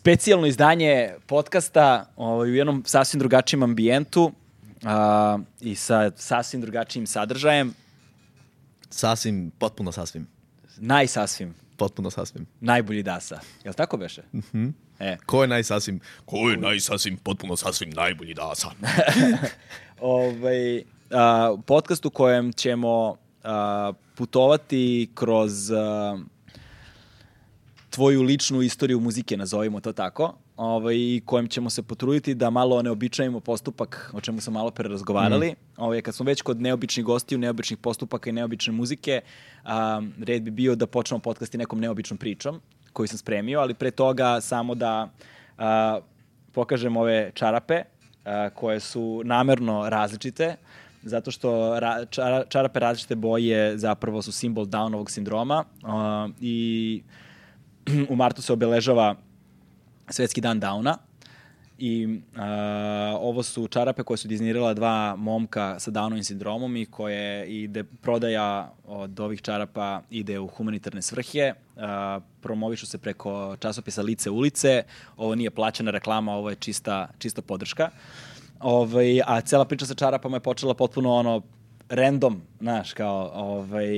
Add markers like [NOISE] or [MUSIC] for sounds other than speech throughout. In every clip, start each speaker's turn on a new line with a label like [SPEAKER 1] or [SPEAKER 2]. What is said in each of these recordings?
[SPEAKER 1] specijalno izdanje podcasta ovaj, u jednom sasvim drugačijem ambijentu a, i sa sasvim drugačijim sadržajem.
[SPEAKER 2] Sasvim, potpuno sasvim.
[SPEAKER 1] Najsasvim,
[SPEAKER 2] Potpuno sasvim.
[SPEAKER 1] najbolji dasa. Jel tako beše? E,
[SPEAKER 2] Ko je najsasvim? Ko je najsasvim, potpuno sasvim najbolji dasa? [LAUGHS]
[SPEAKER 1] ovaj, a, podcast u kojem ćemo a, putovati kroz a, tvoju ličnu istoriju muzike, nazovimo to tako, ovaj, i kojem ćemo se potruditi da malo ne običajimo postupak, o čemu smo malo pre razgovarali. Ovaj, kad smo već kod neobičnih gostiju, neobičnih postupaka i neobične muzike, a, red bi bio da počnemo podcast i nekom neobičnom pričom koju sam spremio, ali pre toga samo da a, pokažem ove čarape a, koje su namerno različite, zato što ra, čara, čarape različite boje zapravo su simbol Downovog sindroma a, i [CLEARS THROAT] u martu se obeležava Svetski dan Downa i a, ovo su čarape koje su diznirala dva momka sa Downovim sindromom i koje ide, prodaja od ovih čarapa ide u humanitarne svrhe, a, promovišu se preko časopisa Lice ulice, ovo nije plaćena reklama, ovo je čista, čista podrška. Ovaj, a cela priča sa čarapama je počela potpuno ono random, znaš, kao, ovaj,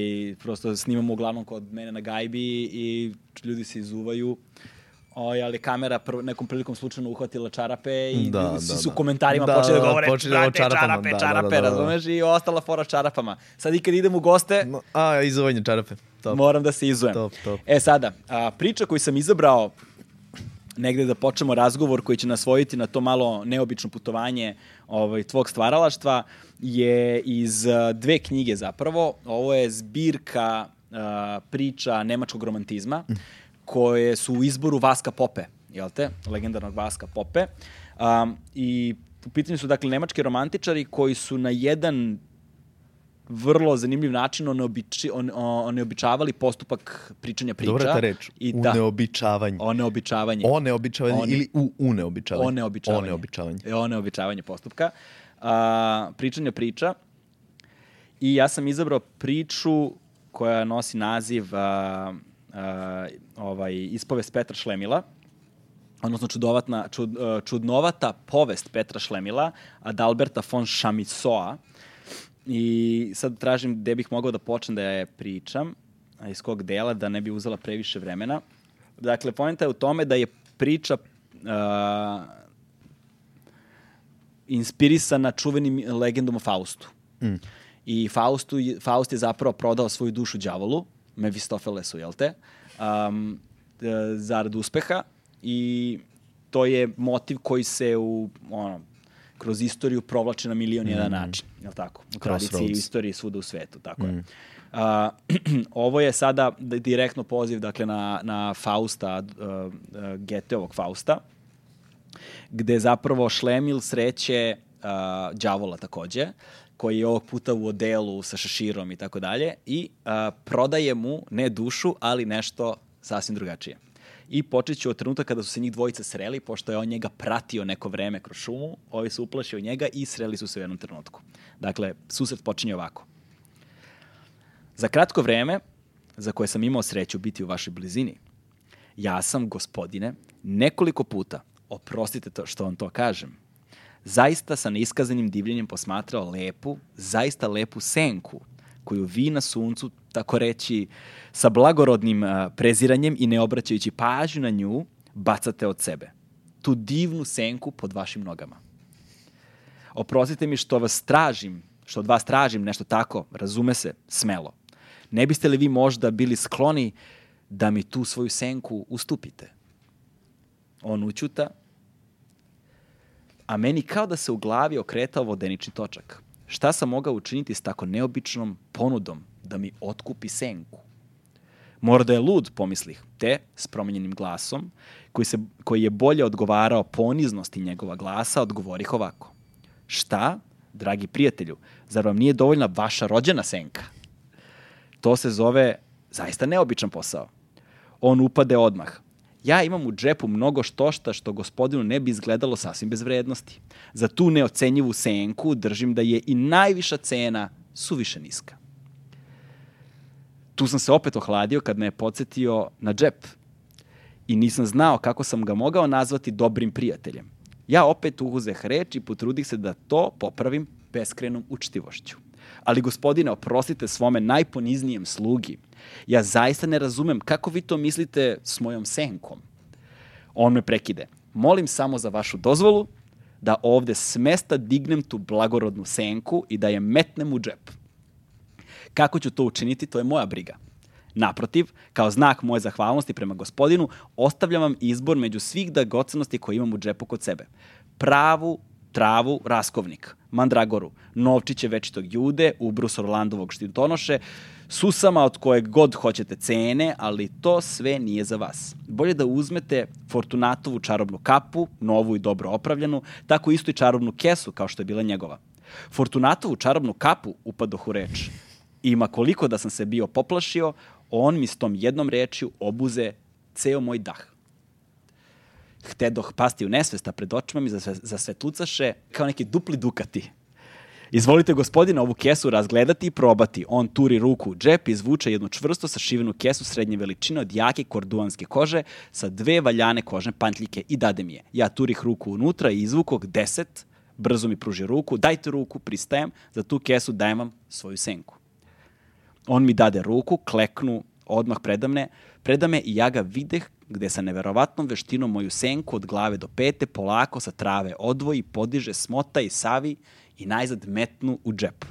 [SPEAKER 1] prosto snimamo uglavnom kod mene na gajbi i ljudi se izuvaju. Oj, ali kamera prv, nekom prilikom slučajno uhvatila čarape i
[SPEAKER 2] Da,
[SPEAKER 1] da, svi
[SPEAKER 2] da,
[SPEAKER 1] su
[SPEAKER 2] da.
[SPEAKER 1] komentarima
[SPEAKER 2] Da,
[SPEAKER 1] počeli da
[SPEAKER 2] da,
[SPEAKER 1] govore
[SPEAKER 2] počeli
[SPEAKER 1] "Brate,
[SPEAKER 2] čarapama,
[SPEAKER 1] čarape,
[SPEAKER 2] da, da,
[SPEAKER 1] čarape,
[SPEAKER 2] da, da, da.
[SPEAKER 1] razumeš? I ostala fora čarapama. Sad i kad idem u goste,
[SPEAKER 2] No, a, izuvanje čarape. Top.
[SPEAKER 1] moram da se izujem.
[SPEAKER 2] Top, top.
[SPEAKER 1] E sada, a, priča koju sam izabrao negde da počnemo razgovor koji će nas vojiti na to malo neobično putovanje ovaj, tvog stvaralaštva je iz dve knjige zapravo. Ovo je zbirka a, priča nemačkog romantizma koje su u izboru Vaska Pope, jel te? Legendarnog Vaska Pope. Um, I u pitanju su dakle nemački romantičari koji su na jedan vrlo zanimljiv način oneobiči, on, oneobičavali postupak pričanja priča.
[SPEAKER 2] Dobra ta reč.
[SPEAKER 1] I da,
[SPEAKER 2] neobičavanje.
[SPEAKER 1] oneobičavanje.
[SPEAKER 2] O neobičavanje
[SPEAKER 1] One-
[SPEAKER 2] ili u uneobičavanje.
[SPEAKER 1] Oneobičavanje.
[SPEAKER 2] O neobičavanje.
[SPEAKER 1] E, Oneobičavanje postupka. A, pričanja priča. I ja sam izabrao priču koja nosi naziv a, a, ovaj, ispovest Petra Šlemila, odnosno čudovatna, čud, a, čudnovata povest Petra Šlemila, Adalberta von Chamisoa. I sad tražim gde bih mogao da počnem da je pričam, a iz kog dela, da ne bi uzela previše vremena. Dakle, pojenta je u tome da je priča a, inspirisana čuvenim legendom o Faustu.
[SPEAKER 2] Mm.
[SPEAKER 1] I Faustu, Faust je zapravo prodao svoju dušu đavolu, Mefistofelesu, jel te, um, zarad uspeha i to je motiv koji se u, ono, kroz istoriju provlači na milion i jedan način, jel tako? U tradiciji i u istoriji svuda u svetu, tako je. A, [CLEARS THROAT] ovo je sada direktno poziv dakle, na, na Fausta, uh, uh, Geteovog Fausta, gde zapravo Šlemil sreće uh, đavola takođe, koji je ovog puta u odelu sa šeširom i tako dalje, i uh, prodaje mu ne dušu, ali nešto sasvim drugačije. I počet ću od trenutka kada su se njih dvojica sreli, pošto je on njega pratio neko vreme kroz šumu, ovi su uplašio njega i sreli su se u jednom trenutku. Dakle, susret počinje ovako. Za kratko vreme, za koje sam imao sreću biti u vašoj blizini, ja sam, gospodine, nekoliko puta, oprostite to što vam to kažem, zaista sa neiskazanim divljenjem posmatrao lepu, zaista lepu senku, koju vi na suncu, tako reći, sa blagorodnim preziranjem i ne obraćajući pažnju na nju, bacate od sebe. Tu divnu senku pod vašim nogama. Oprostite mi što vas tražim, što od vas tražim nešto tako, razume se, smelo. Ne biste li vi možda bili skloni da mi tu svoju senku ustupite? On učuta, a meni kao da se u glavi okretao vodenični točak. Šta sam mogao učiniti s tako neobičnom ponudom da mi otkupi senku? Mora da je lud, pomislih, te s promenjenim glasom, koji, se, koji je bolje odgovarao poniznosti njegova glasa, odgovorih ovako. Šta? dragi prijatelju, zar vam nije dovoljna vaša rođena senka? To se zove zaista neobičan posao. On upade odmah. Ja imam u džepu mnogo štošta što gospodinu ne bi izgledalo sasvim bez vrednosti. Za tu neocenjivu senku držim da je i najviša cena suviše niska. Tu sam se opet ohladio kad me je podsjetio na džep i nisam znao kako sam ga mogao nazvati dobrim prijateljem. Ja opet uhuzeh reč i potrudih se da to popravim beskrenom učtivošću. Ali gospodine, oprostite svome najponiznijem slugi. Ja zaista ne razumem kako vi to mislite s mojom senkom. On me prekide. Molim samo za vašu dozvolu da ovde s mesta dignem tu blagorodnu senku i da je metnem u džep. Kako ću to učiniti, to je moja briga. Naprotiv, kao znak moje zahvalnosti prema gospodinu, ostavljam vam izbor među svih dragocenosti koje imam u džepu kod sebe. Pravu travu raskovnik, mandragoru, novčiće večitog jude, ubrus Orlandovog štitonoše, susama od kojeg god hoćete cene, ali to sve nije za vas. Bolje da uzmete Fortunatovu čarobnu kapu, novu i dobro opravljenu, tako isto i čarobnu kesu kao što je bila njegova. Fortunatovu čarobnu kapu upadoh u reč. Ima koliko da sam se bio poplašio, on mi s tom jednom rečju obuze ceo moj dah. Htedoh pasti u nesvesta pred očima mi zasvetlucaše kao neki dupli dukati. Izvolite gospodina ovu kesu razgledati i probati. On turi ruku u džep i izvuče jednu čvrsto sašivenu kesu srednje veličine od jake korduanske kože sa dve valjane kožne pantljike i dade mi je. Ja turih ruku unutra i izvukog deset, brzo mi pruži ruku, dajte ruku, pristajem, za tu kesu dajem vam svoju senku. On mi dade ruku, kleknu odmah predamne, predame i ja ga videh gde sa neverovatnom veštinom moju senku od glave do pete polako sa trave odvoji, podiže, smota i savi i najzad metnu u džep.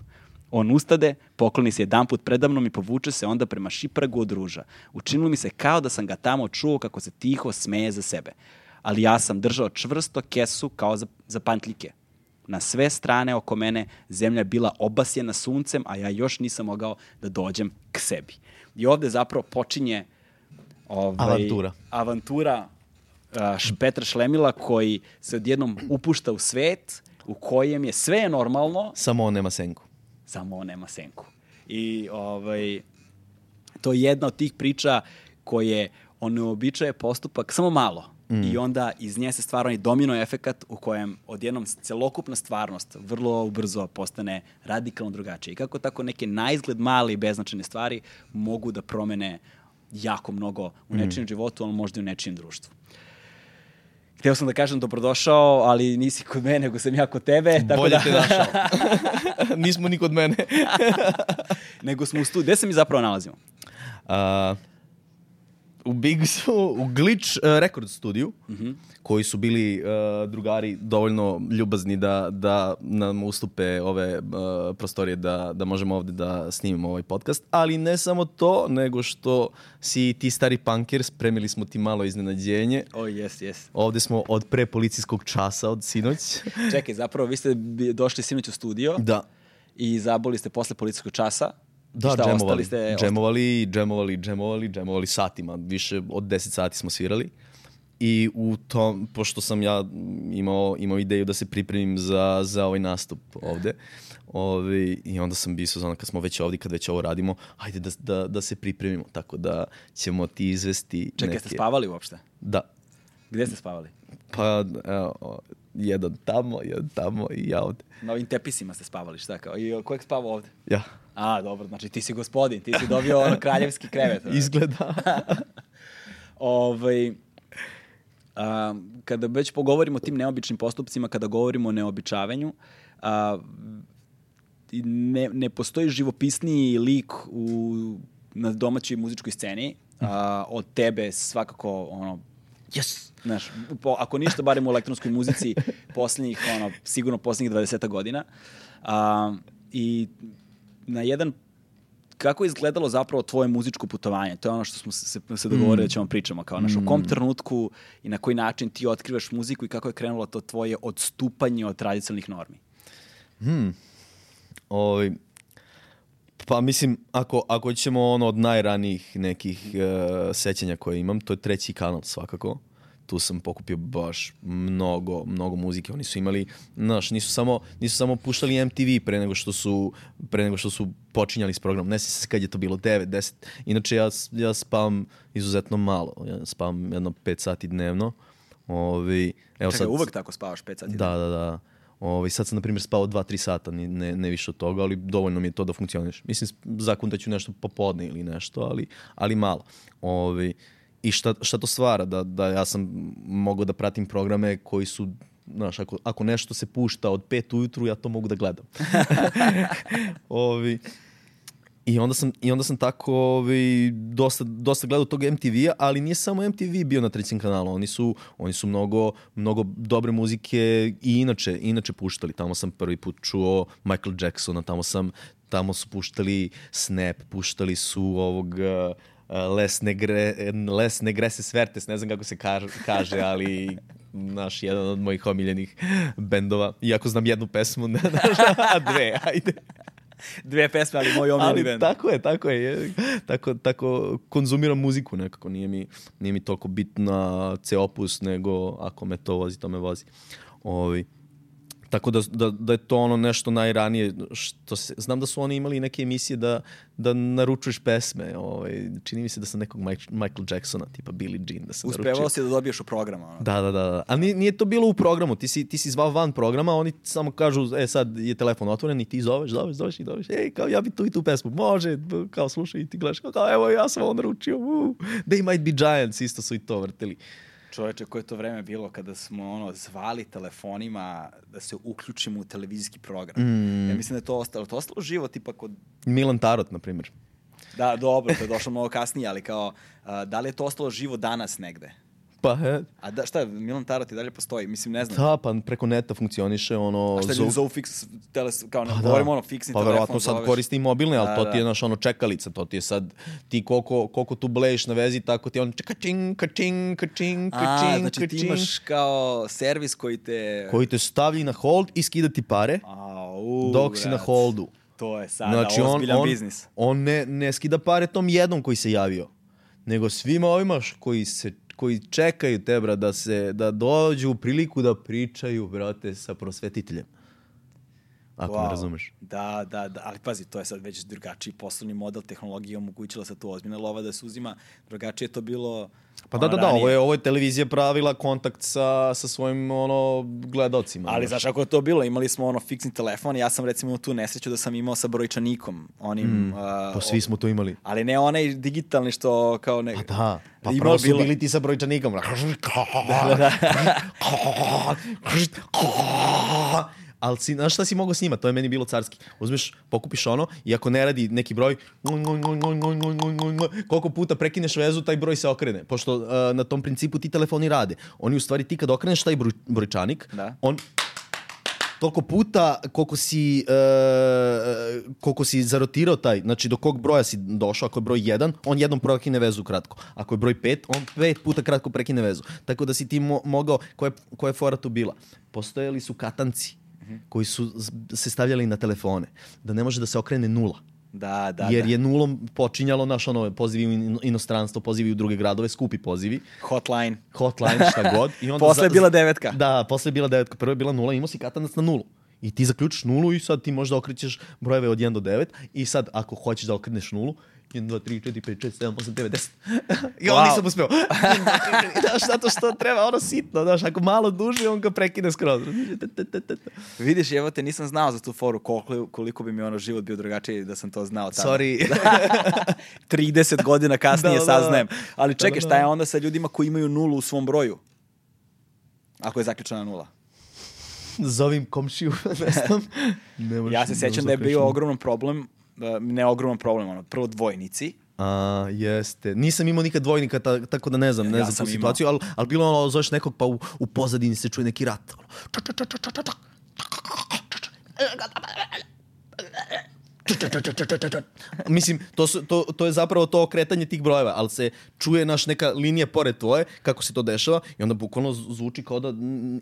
[SPEAKER 1] On ustade, pokloni se jedan put predamnom i povuče se onda prema šipragu od ruža. Učinilo mi se kao da sam ga tamo čuo kako se tiho smeje za sebe. Ali ja sam držao čvrsto kesu kao za, za pantljike. Na sve strane oko mene zemlja je bila obasjena suncem, a ja još nisam mogao da dođem k sebi. I ovde zapravo počinje ovaj,
[SPEAKER 3] Avantura.
[SPEAKER 1] avantura uh, Petra Šlemila koji se odjednom upušta u svet u kojem je sve normalno,
[SPEAKER 3] Samo on nema senku.
[SPEAKER 1] samo on nema senku. I ovaj, to je jedna od tih priča koje on neobičaje postupak samo malo. Mm. I onda iz nje se stvara onaj domino efekat u kojem odjednom celokupna stvarnost vrlo brzo postane radikalno drugačija. I kako tako neke naizgled male i beznačajne stvari mogu da promene jako mnogo u nečijem životu, ali možda i u nečijem društvu. Hteo sam da kažem dobrodošao, ali nisi kod mene, nego sam ja kod tebe. Tako
[SPEAKER 3] Bolje
[SPEAKER 1] da,
[SPEAKER 3] te našao. [LAUGHS] Nismo ni kod mene.
[SPEAKER 1] nego smo u studiju. Gde se mi zapravo nalazimo?
[SPEAKER 3] A, u Bigsu, u Glitch uh, Record studiju, koji su bili uh, drugari dovoljno ljubazni da, da nam ustupe ove uh, prostorije da, da možemo ovde da snimimo ovaj podcast. Ali ne samo to, nego što si ti stari punkir, spremili smo ti malo iznenađenje.
[SPEAKER 1] O, oh, jes, jes.
[SPEAKER 3] Ovde smo od pre policijskog časa, od sinoć.
[SPEAKER 1] Čekaj, zapravo vi ste došli sinoć u studio
[SPEAKER 3] da.
[SPEAKER 1] i zaboli ste posle policijskog časa.
[SPEAKER 3] Da,
[SPEAKER 1] Šta,
[SPEAKER 3] džemovali,
[SPEAKER 1] ostali ste,
[SPEAKER 3] džemovali, džemovali, džemovali, džemovali satima, više od 10 sati smo svirali. I u tom, pošto sam ja imao, imao ideju da se pripremim za, za ovaj nastup ovde, Ovi, I onda sam bio sezona kad smo već ovdje, kad već ovo radimo, ajde da, da, da se pripremimo, tako da ćemo ti izvesti
[SPEAKER 1] Čekaj, ste spavali uopšte?
[SPEAKER 3] Da.
[SPEAKER 1] Gde ste spavali?
[SPEAKER 3] Pa, evo, jedan tamo, jedan tamo i ja ovde.
[SPEAKER 1] Na ovim tepisima ste spavali, šta kao? I ko je spavao ovde?
[SPEAKER 3] Ja.
[SPEAKER 1] A, dobro, znači ti si gospodin, ti si dobio ono [LAUGHS] kraljevski krevet.
[SPEAKER 3] Izgleda. [LAUGHS]
[SPEAKER 1] ovaj, a, kada već pogovorimo o tim neobičnim postupcima, kada govorimo o neobičavanju, a, ne, ne postoji živopisniji lik u, na domaćoj muzičkoj sceni a, od tebe svakako ono
[SPEAKER 3] Yes!
[SPEAKER 1] Znaš, po, ako ništa, barem u elektronskoj muzici [LAUGHS] poslednjih, ono, sigurno poslednjih 20 godina. A, I na jedan kako je izgledalo zapravo tvoje muzičko putovanje? To je ono što smo se, se dogovorili da ćemo pričamo. Kao, znaš, u kom trenutku i na koji način ti otkrivaš muziku i kako je krenulo to tvoje odstupanje od tradicionalnih normi?
[SPEAKER 3] Ovaj, pa mislim, ako, ako ćemo ono od najranijih nekih uh, sećanja koje imam, to je treći kanal svakako. Tu sam pokupio baš mnogo, mnogo muzike. Oni su imali, znaš, nisu samo, nisu samo puštali MTV pre nego što su, pre nego što su počinjali s programom. Ne se kad je to bilo, 9, 10. Inače, ja, ja spavam izuzetno malo. Ja spavam jedno 5 sati dnevno. Ovi, evo
[SPEAKER 1] Čekaj, uvek tako spavaš 5 sati?
[SPEAKER 3] Da, da, da. Ovaj, sad sam, na primjer, spao 2-3 sata, ne, ne više od toga, ali dovoljno mi je to da funkcioniš. Mislim, zakon da ću nešto popodne ili nešto, ali, ali malo. Ovaj, I šta, šta to stvara? Da, da ja sam mogao da pratim programe koji su Znaš, ako, ako nešto se pušta od 5 ujutru, ja to mogu da gledam. [LAUGHS] Ovi, I onda sam, i onda sam tako ovaj, dosta, dosta gledao tog MTV-a, ali nije samo MTV bio na trećem kanalu. Oni su, oni su mnogo, mnogo dobre muzike i inače, inače puštali. Tamo sam prvi put čuo Michael Jacksona, tamo sam tamo su puštali Snap, puštali su ovog uh, Les, Negre, Les Negrese Svertes, ne znam kako se kaže, kaže ali naš jedan od mojih omiljenih bendova. Iako znam jednu pesmu, [LAUGHS] ne znaš, a dve, ajde.
[SPEAKER 1] Dve pesme, ali moj omiljeni
[SPEAKER 3] Ali
[SPEAKER 1] band.
[SPEAKER 3] tako je, tako je. je. Tako, tako konzumiram muziku nekako. Nije mi, nije mi toliko bitna ceo opus, nego ako me to vozi, to me vozi. Ovi. Tako da, da, da je to ono nešto najranije. Što se, znam da su oni imali neke emisije da, da naručuješ pesme. Ovaj. Čini mi se da sam nekog Mike- Michael Jacksona, tipa Billie Jean, da sam
[SPEAKER 1] Uspevao
[SPEAKER 3] naručio.
[SPEAKER 1] si da dobiješ u program. Ono.
[SPEAKER 3] Da, da, da. da. A nije, nije to bilo u programu. Ti si, ti si zvao van programa, oni samo kažu, e sad je telefon otvoren i ti zoveš, zoveš, zoveš i zoveš. Ej, kao ja bi tu i tu pesmu. Može, kao slušaj i ti gledaš. Kao, evo ja sam ovo naručio. Uh. They might be giants, isto su i to vrteli.
[SPEAKER 1] Čoveče, koje je to vreme bilo kada smo ono zvali telefonima da se uključimo u televizijski program.
[SPEAKER 3] Mm.
[SPEAKER 1] Ja mislim da je to ostalo. To ostalo živo tipa kod...
[SPEAKER 3] Milan Tarot, na primjer.
[SPEAKER 1] Da, dobro, to je došlo mnogo kasnije, ali kao, a, da li je to ostalo živo danas negde?
[SPEAKER 3] Pa, he,
[SPEAKER 1] A da, šta, Milan Tarot i dalje postoji? Mislim, ne znam.
[SPEAKER 3] da, pa preko neta funkcioniše ono...
[SPEAKER 1] A šta
[SPEAKER 3] zovu
[SPEAKER 1] fiks, teles, kao ne
[SPEAKER 3] Pa
[SPEAKER 1] govorimo ono, fiksni
[SPEAKER 3] pa
[SPEAKER 1] telefon.
[SPEAKER 3] verovatno sad
[SPEAKER 1] zoveš.
[SPEAKER 3] koristi i mobilne, ali
[SPEAKER 1] Da,
[SPEAKER 3] to
[SPEAKER 1] da.
[SPEAKER 3] ti je naš ono čekalica, to ti je sad ti koliko, koliko tu blejiš na vezi, tako ti je on kačing, kačing, kačing,
[SPEAKER 1] A,
[SPEAKER 3] kačing,
[SPEAKER 1] znači ti imaš kao servis koji te...
[SPEAKER 3] koji te stavlji na hold i skida ti pare
[SPEAKER 1] Au,
[SPEAKER 3] dok si na holdu.
[SPEAKER 1] To je sada
[SPEAKER 3] Znači on,
[SPEAKER 1] ozbiljan
[SPEAKER 3] on,
[SPEAKER 1] biznis.
[SPEAKER 3] on ne, ne skida pare tom jednom koji se javio, nego svima ovima koji se koji čekaju te, bra, da se da dođu u priliku da pričaju, brate, sa prosvetiteljem. Ako me
[SPEAKER 1] Wow.
[SPEAKER 3] razumeš.
[SPEAKER 1] Da, da, da, ali pazi, to je sad već drugačiji poslovni model, tehnologija omogućila sa tu ozbiljna lova da se uzima, drugačije je to bilo
[SPEAKER 3] Pa da,
[SPEAKER 1] ono,
[SPEAKER 3] da, da,
[SPEAKER 1] ranije.
[SPEAKER 3] ovo je, ovo je televizija pravila kontakt sa, sa svojim ono, gledalcima.
[SPEAKER 1] Ali
[SPEAKER 3] znaš.
[SPEAKER 1] kako je to bilo, imali smo ono fiksni telefon, ja sam recimo imao tu nesreću da sam imao sa brojčanikom, onim... Mm,
[SPEAKER 3] Pa svi smo to imali.
[SPEAKER 1] Ali ne onaj digitalni što kao ne...
[SPEAKER 3] Pa da, pa prvo su
[SPEAKER 1] bilo-
[SPEAKER 3] bili ti sa brojčanikom. [LAUGHS] [LAUGHS] [LAUGHS] Ali si, znaš šta si mogao s njima? To je meni bilo carski. Uzmeš, pokupiš ono i ako ne radi neki broj, koliko puta prekineš vezu, taj broj se okrene. Pošto uh, na tom principu ti telefoni rade. Oni u stvari ti kad okreneš taj broj, brojčanik,
[SPEAKER 1] Da.
[SPEAKER 3] on toliko puta koliko si, uh, koliko si zarotirao taj, znači do kog broja si došao, ako je broj 1, on jednom prekine vezu kratko. Ako je broj 5, on pet puta kratko prekine vezu. Tako da si ti mo mogao, koja je, koja je fora tu bila? Postojali su katanci koji su se stavljali na telefone, da ne može da se okrene nula.
[SPEAKER 1] Da, da,
[SPEAKER 3] jer
[SPEAKER 1] da.
[SPEAKER 3] je nulom počinjalo naš ono pozivi u in- inostranstvo, pozivi u druge gradove, skupi pozivi
[SPEAKER 1] Hotline.
[SPEAKER 3] hotline, šta [LAUGHS] god. I onda
[SPEAKER 1] Posle je bila devetka.
[SPEAKER 3] Da, posle je bila devetka. Prvo je bila nula, imao si katanac na nulu. I ti zaključiš nulu i sad ti možda okrećeš brojeve od 1 do 9 i sad ako hoćeš da okreneš nulu, 1, 2, 3, 4, 5, 6, 7, 8, 9, 10. I on
[SPEAKER 1] Wow.
[SPEAKER 3] nisam uspeo. [LAUGHS] Znaš, zato što treba ono sitno, znaš, ako malo duže, on ga prekine skroz.
[SPEAKER 1] Vidiš, evo te, nisam znao za tu foru koliko, koliko bi mi ono život bio drugačiji da sam to znao tada.
[SPEAKER 3] Sorry. [LAUGHS]
[SPEAKER 1] 30 godina kasnije [LAUGHS]
[SPEAKER 3] Da, da, da.
[SPEAKER 1] saznajem. Ali čekaj,
[SPEAKER 3] Da, da,
[SPEAKER 1] šta je
[SPEAKER 3] da.
[SPEAKER 1] onda sa ljudima koji imaju nulu u svom broju? Ako je zaključena nula.
[SPEAKER 3] Zovim komšiju, ne znam. Ne
[SPEAKER 1] Ja se
[SPEAKER 3] da
[SPEAKER 1] sećam da je bio ogroman problem, ne ogroman problem, ono, prvo dvojnici,
[SPEAKER 3] A, jeste. Nisam imao nikad dvojnika, ta, tako da ne znam, ne
[SPEAKER 1] Ja
[SPEAKER 3] znam tu situaciju, ali, ali bilo ono, zoveš nekog pa u, u pozadini se čuje neki rat. Ono. [LAUGHS] Mislim, to, su, to, to je zapravo to okretanje tih brojeva, ali se čuje naš neka linija pored tvoje, kako se to dešava, i onda bukvalno zvuči kao da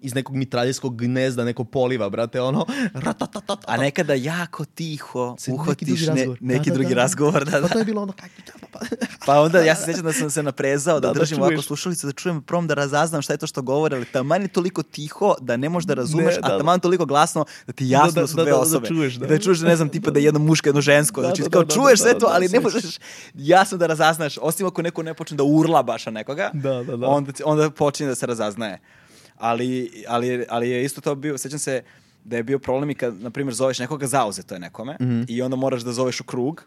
[SPEAKER 3] iz nekog mitraljskog gnezda neko poliva, brate, ono, [LAUGHS] ratatatat.
[SPEAKER 1] A nekada jako tiho
[SPEAKER 3] Se- neki
[SPEAKER 1] uhvatiš
[SPEAKER 3] drugi
[SPEAKER 1] ne-
[SPEAKER 3] razgovor.
[SPEAKER 1] neki
[SPEAKER 3] Da, da,
[SPEAKER 1] drugi
[SPEAKER 3] da.
[SPEAKER 1] razgovor. Da,
[SPEAKER 3] Pa
[SPEAKER 1] da.
[SPEAKER 3] to je bilo ono, pa, pa. [LAUGHS]
[SPEAKER 1] Pa onda ja se sjećam da sam se naprezao da,
[SPEAKER 3] Da, da
[SPEAKER 1] držim ovako
[SPEAKER 3] čuješ.
[SPEAKER 1] slušalicu, da čujem prom da razaznam šta je to što govore, ali taman je toliko tiho da ne možeš da razumeš,
[SPEAKER 3] Ne,
[SPEAKER 1] a
[SPEAKER 3] da, da.
[SPEAKER 1] taman toliko glasno da ti jasno
[SPEAKER 3] Da, da,
[SPEAKER 1] su
[SPEAKER 3] da,
[SPEAKER 1] dve
[SPEAKER 3] da, da
[SPEAKER 1] osobe.
[SPEAKER 3] čuješ, da.
[SPEAKER 1] Da čuješ da ne znam tipa da je jedno muško, jedno žensko.
[SPEAKER 3] Da,
[SPEAKER 1] znači
[SPEAKER 3] da,
[SPEAKER 1] kao
[SPEAKER 3] da, da,
[SPEAKER 1] čuješ
[SPEAKER 3] da,
[SPEAKER 1] sve
[SPEAKER 3] da,
[SPEAKER 1] to,
[SPEAKER 3] da,
[SPEAKER 1] ali ne možeš jasno da razaznaš, osim ako neko ne počne da urla baš na nekoga,
[SPEAKER 3] Da, da, da.
[SPEAKER 1] onda, onda počinje da se razaznaje. Ali, ali, ali je isto to bio, sećam se da je bio problem i kad, na primjer, zoveš nekoga zauzeto je nekome
[SPEAKER 3] Mhm.
[SPEAKER 1] i onda moraš da zoveš u krug,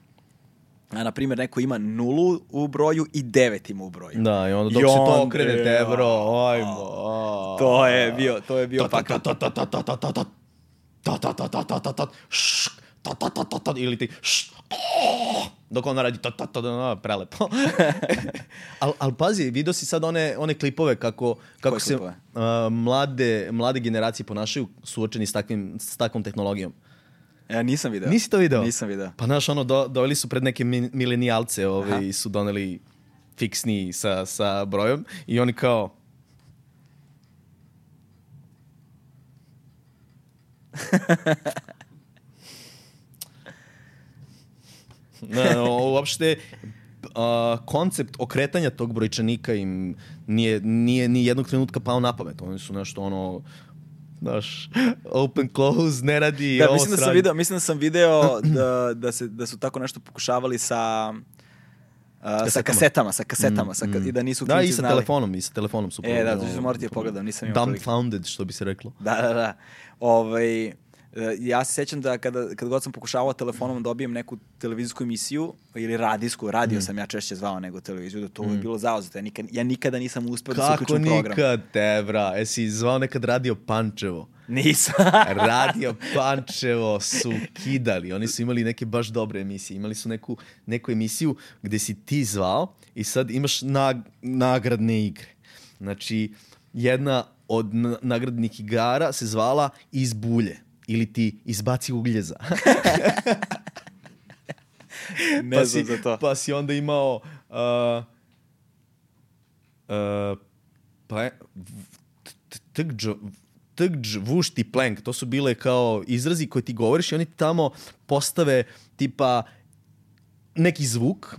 [SPEAKER 1] a na primjer neko ima nulu u broju i devet ima u broju.
[SPEAKER 3] Da, i onda dok
[SPEAKER 1] I
[SPEAKER 3] se to
[SPEAKER 1] onda-
[SPEAKER 3] okrenete, bro, ajmo.
[SPEAKER 1] To je bio, to je bio fakat.
[SPEAKER 3] Ta, ta, ta, ta, ta, ta, ta, ta, ta, ta, ili ti šk, o, dok ona radi ta, ta, ta, ta, prelepo. [LAUGHS] al, al pazi, vidio si sad one, one klipove kako, kako
[SPEAKER 1] Koje
[SPEAKER 3] se a, mlade, mlade generacije ponašaju suočeni s, takvim, s takvom tehnologijom.
[SPEAKER 1] Ja nisam video.
[SPEAKER 3] Nisi to video?
[SPEAKER 1] Nisam video.
[SPEAKER 3] Pa znaš, ono, do, doveli su pred neke mi- milenijalce,
[SPEAKER 1] Aha.
[SPEAKER 3] ovaj, su doneli fiksni sa, sa brojom i oni kao... [LAUGHS] Ne, no, uopšte a, koncept okretanja tog brojčanika im nije, nije ni jednog trenutka pao na pamet. Oni su nešto ono Znaš, open close, ne radi
[SPEAKER 1] Da,
[SPEAKER 3] ovo
[SPEAKER 1] mislim da sam video, mislim da sam video [CLEARS THROAT] da, da, se, da su tako nešto pokušavali sa a, sa
[SPEAKER 3] Kasetama.
[SPEAKER 1] sa kasetama, sa, ka- i da nisu
[SPEAKER 3] Da, i sa
[SPEAKER 1] znali.
[SPEAKER 3] telefonom, i sa telefonom su
[SPEAKER 1] E, da, to ću
[SPEAKER 3] ono,
[SPEAKER 1] morati da pogledam, nisam imao.
[SPEAKER 3] Dumbfounded, što bi se reklo.
[SPEAKER 1] Da, da, da. Ovaj, ja se sjećam da kada, kad god sam pokušavao telefonom da dobijem neku televizijsku emisiju ili radijsku, radio
[SPEAKER 3] Mm.
[SPEAKER 1] sam ja češće zvao nego televiziju, da to je bilo zauzeto. Ja, nikad, ja nikada nisam uspeo da se
[SPEAKER 3] Kako
[SPEAKER 1] uključim program.
[SPEAKER 3] nikad, te, bra? Jesi zvao nekad Radio Pančevo?
[SPEAKER 1] Nisam. [LAUGHS]
[SPEAKER 3] Radio Pančevo su kidali. Oni su imali neke baš dobre emisije. Imali su neku, neku emisiju gde si ti zvao i sad imaš nag, nagradne igre. Znači, jedna od nagradnih igara se zvala Iz bulje ili ti izbaci ugljeza. [LAUGHS]
[SPEAKER 1] ne
[SPEAKER 3] pa
[SPEAKER 1] znam
[SPEAKER 3] si,
[SPEAKER 1] za to.
[SPEAKER 3] Pa si onda imao... Uh, uh, pa je... Tgđ, tgđ, vušti, plenk, to su bile kao izrazi koje ti govoriš i oni ti tamo postave tipa neki zvuk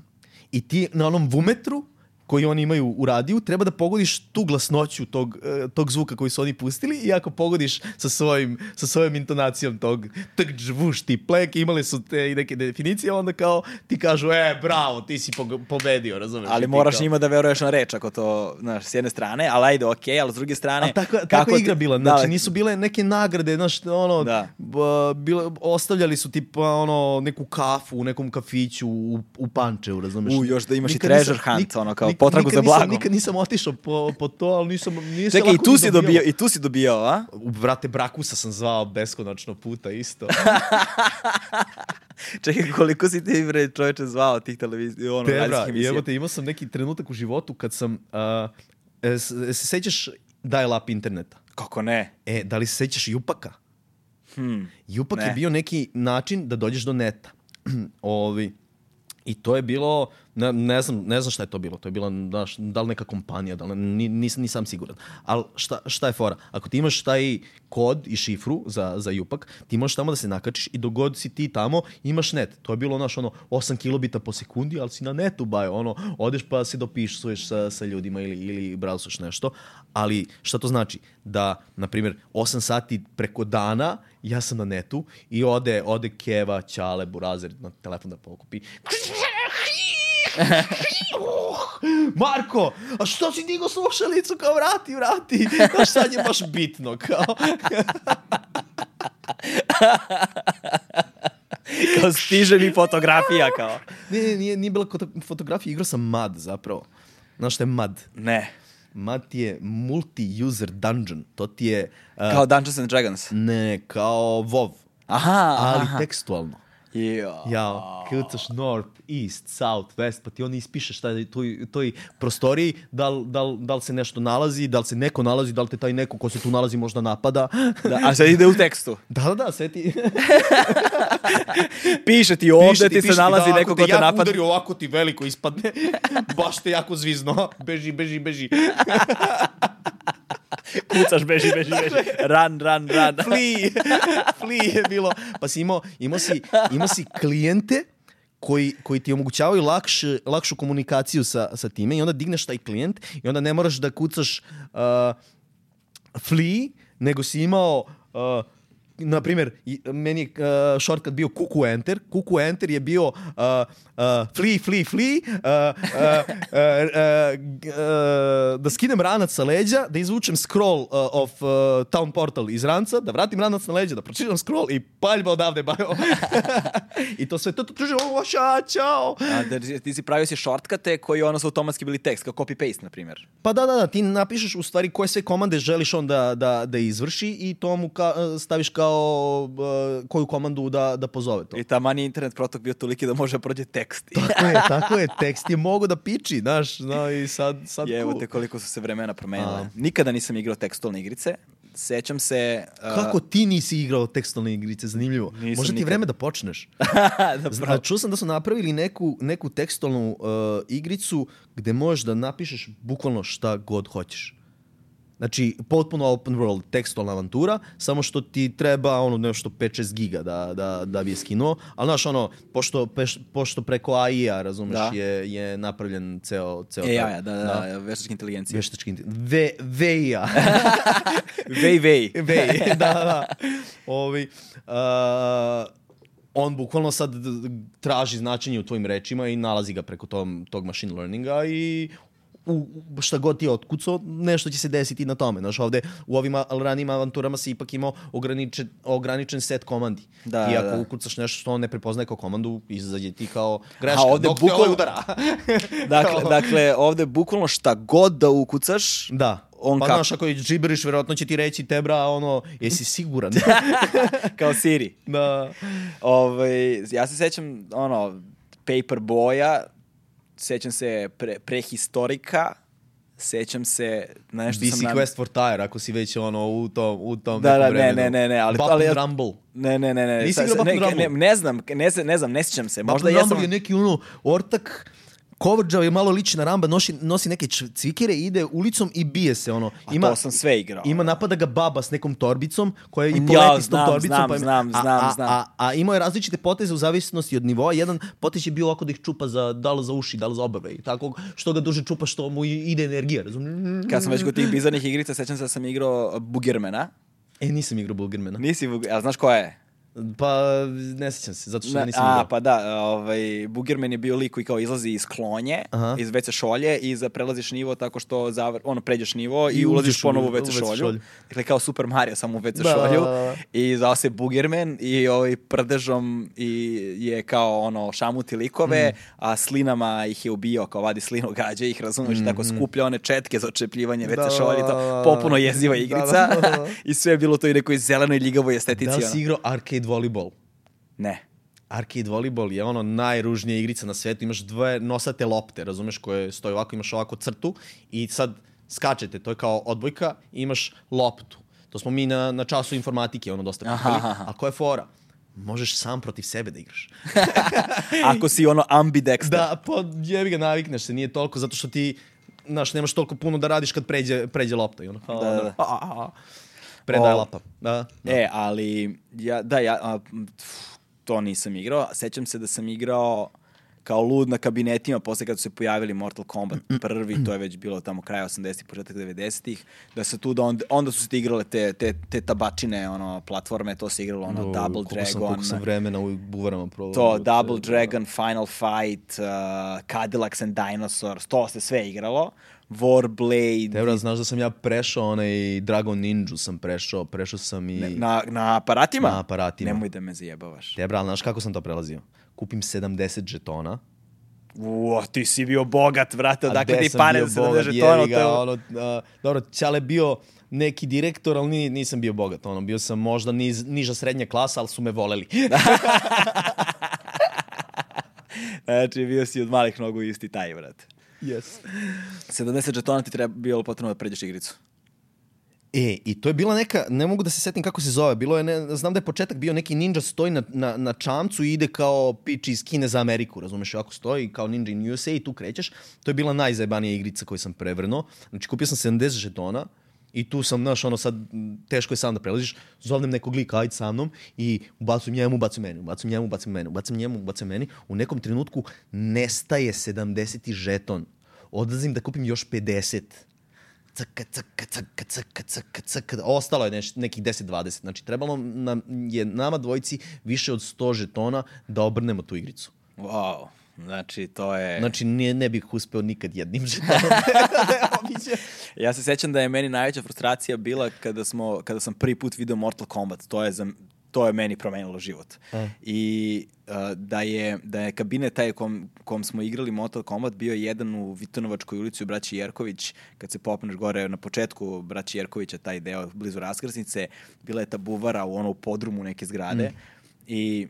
[SPEAKER 3] i ti na onom vumetru koji oni imaju u radiju, treba da pogodiš tu glasnoću tog, eh, tog zvuka koji su oni pustili i ako pogodiš sa, svojim, sa svojom intonacijom tog tgđ, vušti, plenk, imali su te i neke definicije, onda kao ti kažu, e, bravo, ti si pobedio, razumeš? I
[SPEAKER 1] Ali
[SPEAKER 3] ti
[SPEAKER 1] moraš
[SPEAKER 3] kao-
[SPEAKER 1] njima da veruješ na reč ako to, znaš, s jedne strane, ali ajde, okej, ali s druge strane...
[SPEAKER 3] A tako, tako
[SPEAKER 1] kako
[SPEAKER 3] je
[SPEAKER 1] ti-
[SPEAKER 3] igra bila,
[SPEAKER 1] Da,
[SPEAKER 3] znači
[SPEAKER 1] ali-
[SPEAKER 3] nisu bile neke nagrade, znaš, ono,
[SPEAKER 1] Da.
[SPEAKER 3] b- bile, ostavljali su tipa ono, neku kafu u nekom kafiću u, u Pančevu, razumeš?
[SPEAKER 1] U, još da imaš i
[SPEAKER 3] Nikad
[SPEAKER 1] treasure
[SPEAKER 3] nisam-
[SPEAKER 1] hunt,
[SPEAKER 3] nik-
[SPEAKER 1] ono, kao
[SPEAKER 3] nik-
[SPEAKER 1] potragu
[SPEAKER 3] nikad
[SPEAKER 1] za
[SPEAKER 3] nisam-
[SPEAKER 1] blagom.
[SPEAKER 3] Nikad nisam otišao po, po to, ali nisam, se
[SPEAKER 1] Čekaj, i tu si dobio, i tu si dobijao, a?
[SPEAKER 3] U, Brate, Brakusa sam zvao beskonačno puta isto. [LAUGHS]
[SPEAKER 1] Čekaj, koliko si ti, bre, čoveče, zvao tih televizija, ono,
[SPEAKER 3] Te,
[SPEAKER 1] radijskih
[SPEAKER 3] bra,
[SPEAKER 1] emisija?
[SPEAKER 3] evo te, imao sam neki trenutak u životu kad sam... Uh, se sećaš dial-up interneta?
[SPEAKER 1] Kako ne?
[SPEAKER 3] E, da li se sećaš Jupaka?
[SPEAKER 1] Hmm.
[SPEAKER 3] Jupak
[SPEAKER 1] Ne.
[SPEAKER 3] je bio neki način da dođeš do neta. [CLEARS THROAT] Ovi. I to je bilo, ne, ne, znam, ne znam šta je to bilo, to je bila, znaš, da li neka kompanija, da li, ni, nis, nisam siguran. Ali šta, šta je fora? Ako ti imaš taj kod i šifru za, za Jupak, ti možeš tamo da se nakačiš i dok god si ti tamo, imaš net. To je bilo, znaš, ono, 8 kilobita po sekundi, ali si na netu, bajo, ono, odeš pa se dopišuješ sa, sa ljudima ili, ili browsuješ nešto. Ali šta to znači? Da, na primjer, 8 sati preko dana ja sam na netu i ode, ode Keva, Ćale, Burazer na telefon da pokupi. Marko, a što si digao slušalicu? Kao vrati, vrati. Znaš, sad je baš bitno. Kao. [LAUGHS]
[SPEAKER 1] Kao stiže mi fotografija, kao.
[SPEAKER 3] Nije, nije, nije, nije bila fotografija, igrao sam MAD zapravo. Znaš šta je MAD?
[SPEAKER 1] Ne.
[SPEAKER 3] MAD ti je multi-user dungeon. To ti je... uh,
[SPEAKER 1] Kao Dungeons and Dragons.
[SPEAKER 3] Ne, kao WoW.
[SPEAKER 1] Aha,
[SPEAKER 3] Ali
[SPEAKER 1] aha.
[SPEAKER 3] tekstualno.
[SPEAKER 1] Jo.
[SPEAKER 3] Jao, kucaš north, east, south, west, pa ti on ispiše šta je toj, toj prostoriji, da li, da, li, da li se nešto nalazi, da li se neko nalazi, da li te taj neko ko se tu nalazi možda napada. [LAUGHS]
[SPEAKER 1] Da, a sad ide u tekstu.
[SPEAKER 3] Da, da, da, sve ti... [LAUGHS]
[SPEAKER 1] Piše ti ovde
[SPEAKER 3] Piše
[SPEAKER 1] ti, se
[SPEAKER 3] piše
[SPEAKER 1] nalazi
[SPEAKER 3] da,
[SPEAKER 1] neko ko te napada.
[SPEAKER 3] udari, ovako ti veliko ispadne. [LAUGHS] Baš te jako zvizno. Beži, beži, beži.
[SPEAKER 1] Kucaš, beži, beži, beži. Run, run, run. [LAUGHS]
[SPEAKER 3] Flee, flee je bilo. Pa si imao, imao, si, imao si klijente koji, koji ti omogućavaju lakš, lakšu komunikaciju sa, sa time i onda digneš taj klijent i onda ne moraš da kucaš uh, flee, nego si imao uh, na primjer, meni je uh, shortcut bio kuku enter. Kuku enter je bio uh, uh, flee, flee, flee, uh, uh, uh, uh, uh, da skinem ranac sa leđa, da izvučem scroll uh, of uh, town portal iz ranca, da vratim ranac na leđa, da pročitam scroll i paljba odavde [LAUGHS] bajo. I to sve to, to kaže, o, ša, čao.
[SPEAKER 1] A, da, ti si pravio si shortcute koji ono su automatski bili tekst, kao copy-paste, na primjer.
[SPEAKER 3] Pa da, da, da, ti napišeš u stvari koje sve komande želiš on da, da, da izvrši i to mu ka, staviš kao uh, koju komandu da, da pozove to.
[SPEAKER 1] I taman je internet protok bio toliki da može prođe tekst. [LAUGHS]
[SPEAKER 3] Tako je, tako je, tekst je mogo da piči, znaš, no, i sad, sad cool.
[SPEAKER 1] te koliko su se vremena promenile.
[SPEAKER 3] A.
[SPEAKER 1] Nikada nisam igrao tekstualne igrice. Sećam se... uh,
[SPEAKER 3] Kako ti nisi igrao tekstilne igrice, zanimljivo.
[SPEAKER 1] Nisam
[SPEAKER 3] Možda ti je
[SPEAKER 1] nikad.
[SPEAKER 3] vreme da počneš. [LAUGHS]
[SPEAKER 1] da,
[SPEAKER 3] Zna, čuo sam da su napravili neku, neku tekstilnu uh, igricu gde možeš da napišeš bukvalno šta god hoćeš. Znači, potpuno open world, tekstualna avantura, samo što ti treba ono nešto 5-6 giga da, da, da bi je skinuo. Ali znaš, ono, pošto, peš, pošto preko AI-a, razumeš,
[SPEAKER 1] Da.
[SPEAKER 3] je, je napravljen ceo... ceo
[SPEAKER 1] E,
[SPEAKER 3] taj-
[SPEAKER 1] ja, da, da, da, veštačka inteligencija.
[SPEAKER 3] Veštački inte- Ve, veja. [LAUGHS]
[SPEAKER 1] Vej, vej. [LAUGHS]
[SPEAKER 3] Vej, da, da. Ovi, uh, on bukvalno sad traži značenje u tvojim rečima i nalazi ga preko tom, tog machine learninga i u, šta god ti otkucao, nešto će se desiti na tome. Znaš, ovde u ovim ranijim avanturama si ipak imao ograničen, ograničen set komandi.
[SPEAKER 1] Da,
[SPEAKER 3] I ako
[SPEAKER 1] da.
[SPEAKER 3] ukucaš nešto što on ne prepoznaje kao komandu, izađe ti kao greška.
[SPEAKER 1] A ovde
[SPEAKER 3] dok te ovaj
[SPEAKER 1] bukvalno-
[SPEAKER 3] udara. [LAUGHS]
[SPEAKER 1] Dakle, dakle, ovde bukvalno šta god da ukucaš,
[SPEAKER 3] Da.
[SPEAKER 1] On
[SPEAKER 3] pa znaš, ako je džiberiš, verovatno će ti reći tebra, ono, jesi siguran? [LAUGHS]
[SPEAKER 1] kao Siri.
[SPEAKER 3] da.
[SPEAKER 1] Ovaj, ja se sećam, ono, Paperboya, sećam se pre, prehistorika, sećam se na nešto
[SPEAKER 3] BC
[SPEAKER 1] sam... nam-
[SPEAKER 3] Quest for Tire, ako si već ono u tom, u tom
[SPEAKER 1] Da,
[SPEAKER 3] nekom
[SPEAKER 1] da, ne,
[SPEAKER 3] vremenu.
[SPEAKER 1] ne, ne, ne, ali-
[SPEAKER 3] Button
[SPEAKER 1] ali-
[SPEAKER 3] Rumble.
[SPEAKER 1] Ne, ne, ne, ne.
[SPEAKER 3] Nisi igrao Button
[SPEAKER 1] ne,
[SPEAKER 3] Rumble?
[SPEAKER 1] ne, ne ne, znam- ne znam, ne sjećam se. Možda
[SPEAKER 3] Button
[SPEAKER 1] ja
[SPEAKER 3] Rumble je neki ono ortak Kovrđav je malo lična ramba, nosi, nosi neke cvikere, ide ulicom i bije se, ono.
[SPEAKER 1] Ima, to sam sve igrao.
[SPEAKER 3] Ima napada ga baba s nekom torbicom koja i
[SPEAKER 1] Ja,
[SPEAKER 3] poleti s tom
[SPEAKER 1] znam,
[SPEAKER 3] torbicom.
[SPEAKER 1] znam,
[SPEAKER 3] pa im-
[SPEAKER 1] znam,
[SPEAKER 3] a,
[SPEAKER 1] znam,
[SPEAKER 3] a,
[SPEAKER 1] znam.
[SPEAKER 3] A, a, imao je različite poteze u zavisnosti od nivoa. Jedan potez je bio ovako da ih čupa za, da li za uši, da li za obrve. I tako što ga duže čupa, što mu i- ide energija, razumiješ?
[SPEAKER 1] Kad sam već kod tih bizarnih igrica, sećam se da sam igrao Bugermana.
[SPEAKER 3] E, nisam igrao Bulgermana.
[SPEAKER 1] Nisi, Bug- a znaš koja je?
[SPEAKER 3] Pa, ne sjećam se, zato što
[SPEAKER 1] Na-
[SPEAKER 3] nisam
[SPEAKER 1] a,
[SPEAKER 3] igrao.
[SPEAKER 1] pa da, ovaj, Bugerman je bio lik koji kao izlazi iz klonje,
[SPEAKER 3] Aha.
[SPEAKER 1] iz WC šolje i za prelaziš nivo tako što zavr, ono, pređeš nivo i,
[SPEAKER 3] I
[SPEAKER 1] ulaziš ponovo u WC, šolju.
[SPEAKER 3] šolju.
[SPEAKER 1] Dakle, kao Super Mario, samo u WC
[SPEAKER 3] Da,
[SPEAKER 1] šolju.
[SPEAKER 3] da, da.
[SPEAKER 1] I zvao se Bugerman i ovaj prdežom i je kao ono šamuti likove,
[SPEAKER 3] Mm.
[SPEAKER 1] a slinama ih je ubio, kao vadi slinu, gađa ih, razumeš, tako skuplja one četke za očepljivanje WC
[SPEAKER 3] Mm-hmm. Da,
[SPEAKER 1] šolje,
[SPEAKER 3] da,
[SPEAKER 1] to
[SPEAKER 3] da, da.
[SPEAKER 1] popuno jeziva
[SPEAKER 3] Da,
[SPEAKER 1] igrica.
[SPEAKER 3] da, da, da. [LAUGHS]
[SPEAKER 1] I sve je bilo to i nekoj zelenoj ljigavoj estetici.
[SPEAKER 3] Da si igrao arcade volleyball?
[SPEAKER 1] Ne.
[SPEAKER 3] Arcade volleyball je ono najružnija igrica na svetu. Imaš dve nosate lopte, razumeš, koje stoje ovako, imaš ovako crtu i sad skačete, to je kao odbojka i imaš loptu. To smo mi na, na času informatike ono dosta pitali. A koja je fora? Možeš sam protiv sebe da igraš. [LAUGHS]
[SPEAKER 1] Ako si ono ambidexter.
[SPEAKER 3] Da, pa jebi ga navikneš se, nije toliko zato što ti znaš, nemaš toliko puno da radiš kad pređe, pređe lopta. I ono,
[SPEAKER 1] Da, da, da.
[SPEAKER 3] A, a, a. Predaje
[SPEAKER 1] O.
[SPEAKER 3] lapa. Da, da.
[SPEAKER 1] E, ali, ja, da, ja, a, to nisam igrao. Sećam se da sam igrao kao lud na kabinetima posle kad su se pojavili Mortal Kombat prvi, to je već bilo tamo kraja 80-ih, početak 90-ih, da se tu, da onda, onda su se ti igrale te, te, te tabačine, ono, platforme, to se igralo, ono,
[SPEAKER 3] O,
[SPEAKER 1] Double
[SPEAKER 3] koliko Sam,
[SPEAKER 1] Dragon,
[SPEAKER 3] koliko sam vremena u buvarama provao.
[SPEAKER 1] to,
[SPEAKER 3] Da,
[SPEAKER 1] Double
[SPEAKER 3] da.
[SPEAKER 1] Dragon, Final Fight, uh, Cadillacs and Dinosaurs, to se sve igralo. Warblade,
[SPEAKER 3] Tebra, znaš da sam ja prešao onaj Dragon Ninja sam prešao, prešao sam i...
[SPEAKER 1] na, na aparatima?
[SPEAKER 3] Na aparatima.
[SPEAKER 1] Nemoj da me zajebavaš.
[SPEAKER 3] Tebra, ali znaš kako sam to prelazio? Kupim 70 žetona.
[SPEAKER 1] Uo, ti si bio bogat, vrate, odakle ti pare za
[SPEAKER 3] bogat,
[SPEAKER 1] 70
[SPEAKER 3] jebi
[SPEAKER 1] žetona?
[SPEAKER 3] ga, ono, a, dobro, Ćale bio neki direktor, ali ni, nisam bio bogat. Ono, bio sam možda niz, niža srednja klasa, ali su me voleli. [LAUGHS] [LAUGHS]
[SPEAKER 1] Znači, bio si od malih nogu isti taj, brate.
[SPEAKER 3] Yes.
[SPEAKER 1] 70 žetona ti treba bilo potrebno da pređeš igricu.
[SPEAKER 3] E, i to je bila neka, ne mogu da se setim kako se zove, bilo je, ne, znam da je početak bio neki ninja stoji na, na, na čamcu i ide kao pič iz Kine za Ameriku, razumeš, ako stoji kao ninja in USA i tu krećeš, to je bila najzajebanija igrica koju sam prevrnuo. Znači, kupio sam 70 žetona, I tu sam, znaš, ono sad, teško je sam da prelaziš, zovnem nekog lika, ajde sa mnom i ubacujem njemu, ubacujem meni, ubacujem njemu, ubacujem meni, ubacujem njemu, ubacujem meni. U nekom trenutku nestaje 70. žeton. Odlazim da kupim još 50 caka, caka, caka, caka, caka, caka. Ostalo je neš, nekih 10-20. Znači, trebalo nam, je nama dvojici više od 100 žetona da obrnemo tu igricu.
[SPEAKER 1] Wow. Znači, to je...
[SPEAKER 3] Znači, ne, ne bih uspeo nikad jednim [LAUGHS] žetonom.
[SPEAKER 1] Ja se sećam da je meni najveća frustracija bila kada, smo, kada sam prvi put video Mortal Kombat. To je, za, to je meni promenilo život.
[SPEAKER 3] A.
[SPEAKER 1] I uh, da, je, da je kabinet taj kom, kom smo igrali Mortal Kombat bio jedan u Vitonovačkoj ulici u Braći Jerković. Kad se popneš gore na početku Braći Jerkovića, taj deo blizu raskrsnice, bila je ta buvara u ono u podrumu neke zgrade.
[SPEAKER 3] Mm.
[SPEAKER 1] I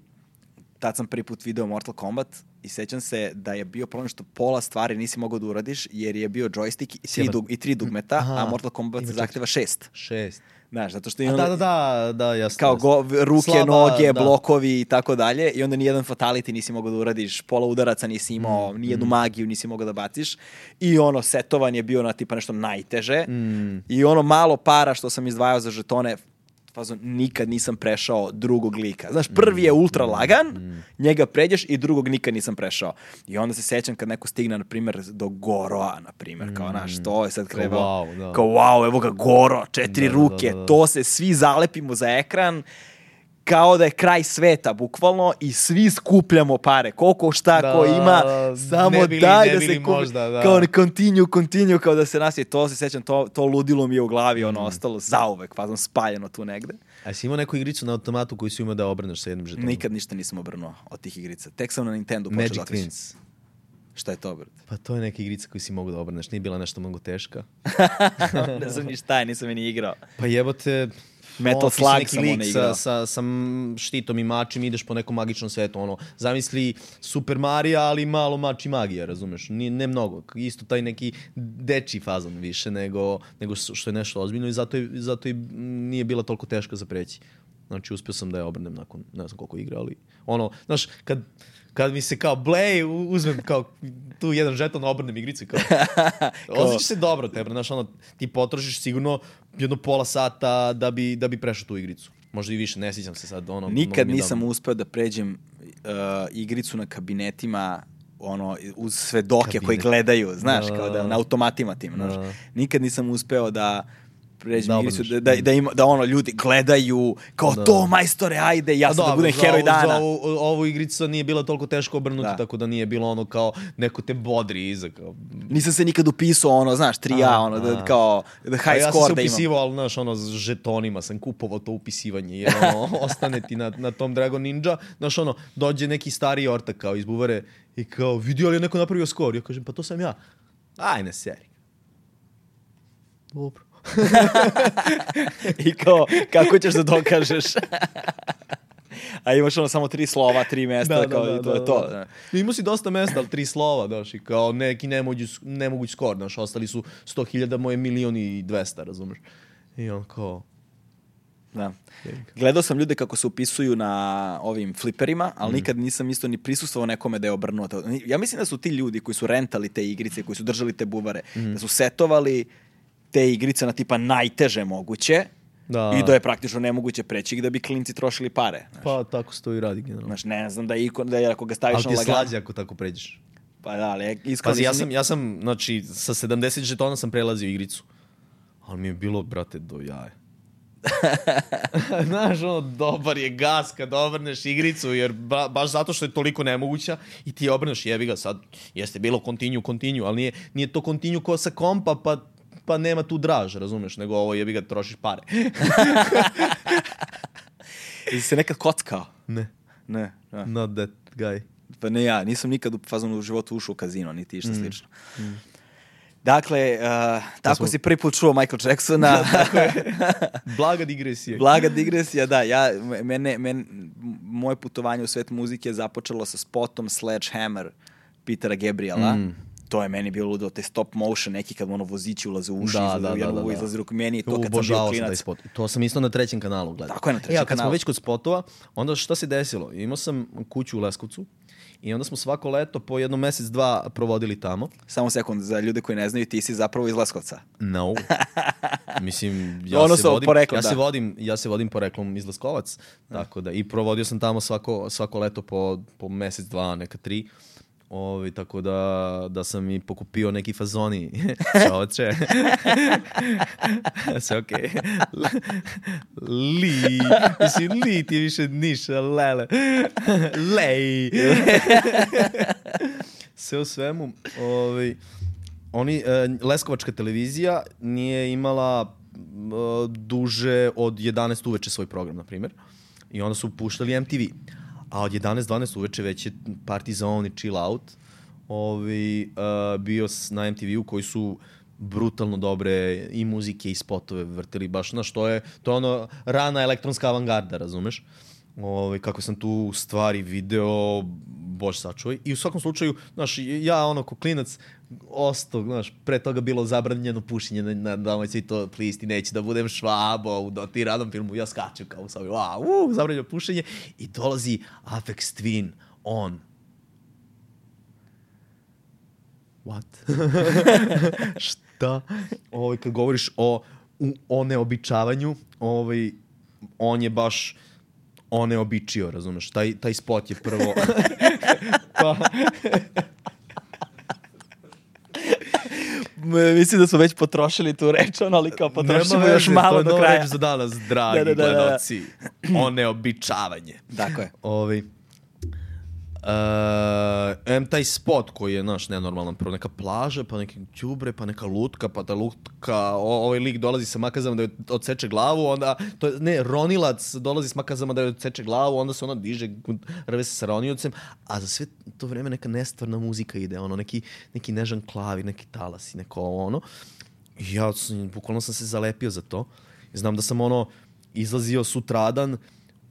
[SPEAKER 1] tad sam prvi put video Mortal Kombat i sećam se da je bio problem što pola stvari nisi mogao da uradiš jer je bio joystick i tri, dug, i tri dugmeta,
[SPEAKER 3] Aha.
[SPEAKER 1] a Mortal Kombat zahteva šest.
[SPEAKER 3] Šest.
[SPEAKER 1] Znaš, zato što
[SPEAKER 3] A
[SPEAKER 1] ima
[SPEAKER 3] da, da, da, da, jasno.
[SPEAKER 1] kao go, ruke,
[SPEAKER 3] Slaba,
[SPEAKER 1] noge,
[SPEAKER 3] da.
[SPEAKER 1] blokovi i tako dalje i onda nijedan fatality nisi mogao da uradiš, pola udaraca nisi imao,
[SPEAKER 3] Mm,
[SPEAKER 1] nijednu magiju nisi mogao da baciš i ono setovan je bio na tipa nešto najteže
[SPEAKER 3] Mm.
[SPEAKER 1] i ono malo para što sam izdvajao za žetone fazon, nikad nisam prešao drugog lika. Znaš, prvi je
[SPEAKER 3] Mm.
[SPEAKER 1] ultra lagan, njega pređeš i drugog nikad nisam prešao. I onda se sećam kad neko stigne, na primjer, do Goroa, na primjer, kao, znaš, to je sad
[SPEAKER 3] Mm. Kao
[SPEAKER 1] krevao.
[SPEAKER 3] wow, da.
[SPEAKER 1] Kao, wow, evo ga Goro, četiri
[SPEAKER 3] Da, da,
[SPEAKER 1] ruke,
[SPEAKER 3] da, da.
[SPEAKER 1] to se svi zalepimo za ekran, kao da je kraj sveta, bukvalno, i svi skupljamo pare. Koliko šta
[SPEAKER 3] Da,
[SPEAKER 1] ko ima, samo
[SPEAKER 3] bili-
[SPEAKER 1] daj da se kupi.
[SPEAKER 3] možda, da.
[SPEAKER 1] Kao ne continue, continue, kao da se nasije. To se sećam, to, to ludilo mi je u glavi,
[SPEAKER 3] Mm.
[SPEAKER 1] ono, ostalo zauvek, fazom spaljeno tu negde.
[SPEAKER 3] A si imao neku igricu na automatu koju si imao da obrneš sa jednim žetonom?
[SPEAKER 1] Nikad ništa nisam obrnuo od tih igrica. Tek sam na Nintendo počeo
[SPEAKER 3] Magic
[SPEAKER 1] da.
[SPEAKER 3] Twins.
[SPEAKER 1] Šta je to, brate?
[SPEAKER 3] Pa to je neka igrica koju si mogu da obrneš, nije bila nešto mnogo teška. [LAUGHS]
[SPEAKER 1] ne znam ni šta je, nisam je ni igrao.
[SPEAKER 3] Pa jebote,
[SPEAKER 1] Metal Slug
[SPEAKER 3] neki
[SPEAKER 1] sam
[SPEAKER 3] lik sa, sa, sa štitom i mačem, ideš po nekom magičnom svetu, ono, zamisli Super Mario, ali malo mač i magija, razumeš, nije, ne mnogo, isto taj neki deči fazon više nego, nego što je nešto ozbiljno i zato, je, zato i nije bila toliko teška za preći. Znači, uspio sam da je obrnem nakon, ne znam koliko igra, ali ono, znaš, kad, kad mi se kao blej, uzmem kao tu jedan žeton, obrnem igricu i kao, [LAUGHS] osjećaš se dobro, tebe, znaš, ono, ti potrošiš sigurno jedno pola sata da bi, da bi prešao tu igricu. Možda i više, ne sjećam se sad, ono...
[SPEAKER 1] Nikad nisam
[SPEAKER 3] davno.
[SPEAKER 1] uspeo da pređem uh, igricu na kabinetima ono, uz svedoke
[SPEAKER 3] Kabinet.
[SPEAKER 1] koji gledaju, znaš,
[SPEAKER 3] Da.
[SPEAKER 1] kao da na automatima tim, znaš.
[SPEAKER 3] Da.
[SPEAKER 1] Nikad nisam uspeo da pređem
[SPEAKER 3] Da
[SPEAKER 1] da, da, da, ima, da ono, ljudi gledaju, kao
[SPEAKER 3] Da.
[SPEAKER 1] to, majstore, ajde, ja
[SPEAKER 3] A
[SPEAKER 1] sam da
[SPEAKER 3] dobro,
[SPEAKER 1] budem heroj
[SPEAKER 3] ovu- Za
[SPEAKER 1] dana.
[SPEAKER 3] ovu, ovu igricu nije bilo toliko teško obrnuti,
[SPEAKER 1] Da.
[SPEAKER 3] tako da nije bilo ono kao neko te bodri iza. Kao,
[SPEAKER 1] Nisam se nikad upisao, ono, znaš, 3A,
[SPEAKER 3] A,
[SPEAKER 1] ono, da,
[SPEAKER 3] a.
[SPEAKER 1] kao, da
[SPEAKER 3] A
[SPEAKER 1] high
[SPEAKER 3] ja sam
[SPEAKER 1] score
[SPEAKER 3] se
[SPEAKER 1] da imam.
[SPEAKER 3] upisivao, ali znaš, ono, s žetonima sam kupovao to upisivanje, jer ono, [LAUGHS] ostane ti na, na tom Dragon Ninja, znaš, ono, dođe neki stari ortak kao iz buvare i kao, vidi li je neko napravio skor? Ja kažem, pa to sam ja. Aj, ne seri. Dobro. [LAUGHS]
[SPEAKER 1] I kao, kako ćeš da dokažeš? A imaš ono samo tri slova, tri mesta, kao i to je to. da.
[SPEAKER 3] Imao si dosta mesta, ali tri slova, znaš, i kao neki nemoguć, nemoguć skor, znaš, ostali su 100.000, moje milion i 200, razumeš? I on kao,
[SPEAKER 1] Da. Gledao sam ljude kako se upisuju na ovim fliperima, ali
[SPEAKER 3] Mm.
[SPEAKER 1] nikad nisam isto ni prisustvovao nekome da je obrnuo. Ja mislim da su ti ljudi koji su rentali te igrice, koji su držali te buvare,
[SPEAKER 3] Mm.
[SPEAKER 1] da su setovali te igrice na tipa najteže moguće
[SPEAKER 3] Da.
[SPEAKER 1] i da je praktično nemoguće preći da bi klinci trošili pare. Znaš,
[SPEAKER 3] pa tako se to i radi generalno.
[SPEAKER 1] Znaš, ne znam da, je ikon, da je ako ga staviš
[SPEAKER 3] Ali ti je
[SPEAKER 1] na
[SPEAKER 3] slađe ako tako pređeš.
[SPEAKER 1] Pa da, ali iskreno
[SPEAKER 3] Pazi, ja sam, ja sam, znači, sa 70 žetona sam prelazio igricu. Ali mi je bilo, brate, do jaja. [LAUGHS] Znaš, ono, dobar je gas kad obrneš igricu, jer ba, baš zato što je toliko nemoguća i ti je obrneš, jebi ga sad, jeste bilo continue, continue, ali nije, nije to continue ko sa kompa, pa pa nema tu draž, razumeš, nego ovo jebi ga trošiš pare. [LAUGHS]
[SPEAKER 1] Jesi se nekad kockao?
[SPEAKER 3] ne,
[SPEAKER 1] Ne, ne.
[SPEAKER 3] not that guy.
[SPEAKER 1] Pa ne ja, nisam nikad u fazonu u životu ušao u kazino, niti
[SPEAKER 3] Mm.
[SPEAKER 1] išta slično. Dakle, uh, tako
[SPEAKER 3] smo-
[SPEAKER 1] si prvi put čuo Michael Jacksona. [LAUGHS] [LAUGHS]
[SPEAKER 3] Blaga digresija.
[SPEAKER 1] Blaga digresija, da. Ja, mene, men, moje putovanje u svet muzike je započelo sa spotom Sledgehammer Petera Gabriela.
[SPEAKER 3] Mm.
[SPEAKER 1] To je meni bilo ludo, te stop motion, neki kad ono vozići ulaze u uši,
[SPEAKER 3] Da,
[SPEAKER 1] izlaze
[SPEAKER 3] da,
[SPEAKER 1] u
[SPEAKER 3] da,
[SPEAKER 1] jednu
[SPEAKER 3] da, da.
[SPEAKER 1] izlaze ruku. Meni je to kad sam bio
[SPEAKER 3] taj
[SPEAKER 1] klinac.
[SPEAKER 3] spot. To sam isto na trećem kanalu gledao.
[SPEAKER 1] Tako je, na trećem
[SPEAKER 3] e, a kad
[SPEAKER 1] kanalu.
[SPEAKER 3] smo već kod spotova, onda šta se desilo? Imao sam kuću u Leskovcu i onda smo svako leto po jedno mesec, dva provodili tamo.
[SPEAKER 1] Samo sekund, za ljude koji ne znaju, ti si zapravo iz Leskovca.
[SPEAKER 3] No. [LAUGHS] Mislim, ja
[SPEAKER 1] Ono
[SPEAKER 3] se vodim,
[SPEAKER 1] poreklom,
[SPEAKER 3] ja
[SPEAKER 1] da.
[SPEAKER 3] se vodim, ja se vodim poreklom iz Leskovac, tako da i provodio sam tamo svako, svako leto po, po mesec, dva, neka tri. Ovi, tako da, da sam i pokupio neki fazoni. [LAUGHS] Čoče. [LAUGHS] Sve okej. Li. Mislim, li ti više niša, lele. Lej. [LAUGHS] Sve u svemu, ovaj, oni, e, Leskovačka televizija nije imala e, duže od 11 uveče svoj program, na primjer. I onda su puštali MTV. A od 11-12 uveče već je Party Zone i Chill Out ovaj, e, bio na MTV-u koji su brutalno dobre i muzike i spotove vrtili baš na što je to je ono rana elektronska avangarda, razumeš? Ovaj kako sam tu stvari video bož sačuvaj. I u svakom slučaju, znaš, ja ono ko klinac ostao, znaš, pre toga bilo zabranjeno pušenje na, na svi to plisti, neće da budem švabo u dotiranom filmu, ja skačem kao sam, wow, uh, zabranjeno pušenje i dolazi Apex Twin on. What? [LAUGHS] Šta? Ovaj, kad govoriš o, u, o neobičavanju, ovaj, on je baš oneobičio, razumeš? Taj, taj spot je prvo... [LAUGHS] pa,
[SPEAKER 1] Mislim da smo već potrošili tu reč, ono, ali kao potrošimo
[SPEAKER 3] nema
[SPEAKER 1] još
[SPEAKER 3] veze,
[SPEAKER 1] malo
[SPEAKER 3] to je
[SPEAKER 1] do
[SPEAKER 3] nova
[SPEAKER 1] kraja.
[SPEAKER 3] reč za danas, [LAUGHS] dragi
[SPEAKER 1] Da, da, da, da.
[SPEAKER 3] gledoci. Oneobičavanje.
[SPEAKER 1] Tako je.
[SPEAKER 3] Uh, em taj spot koji je, znaš, nenormalan, prvo neka plaža, pa neke đubre, pa neka lutka, pa ta lutka, o, ovaj lik dolazi sa makazama da joj odseče glavu, onda, to je, ne, ronilac dolazi s makazama da joj odseče glavu, onda se ona diže, rve se sa roniocem, a za sve to vreme neka nestvarna muzika ide, ono, neki, neki nežan klavi, neki talasi, neko ono. I ja bukvalno sam se zalepio za to. Znam da sam ono izlazio sutradan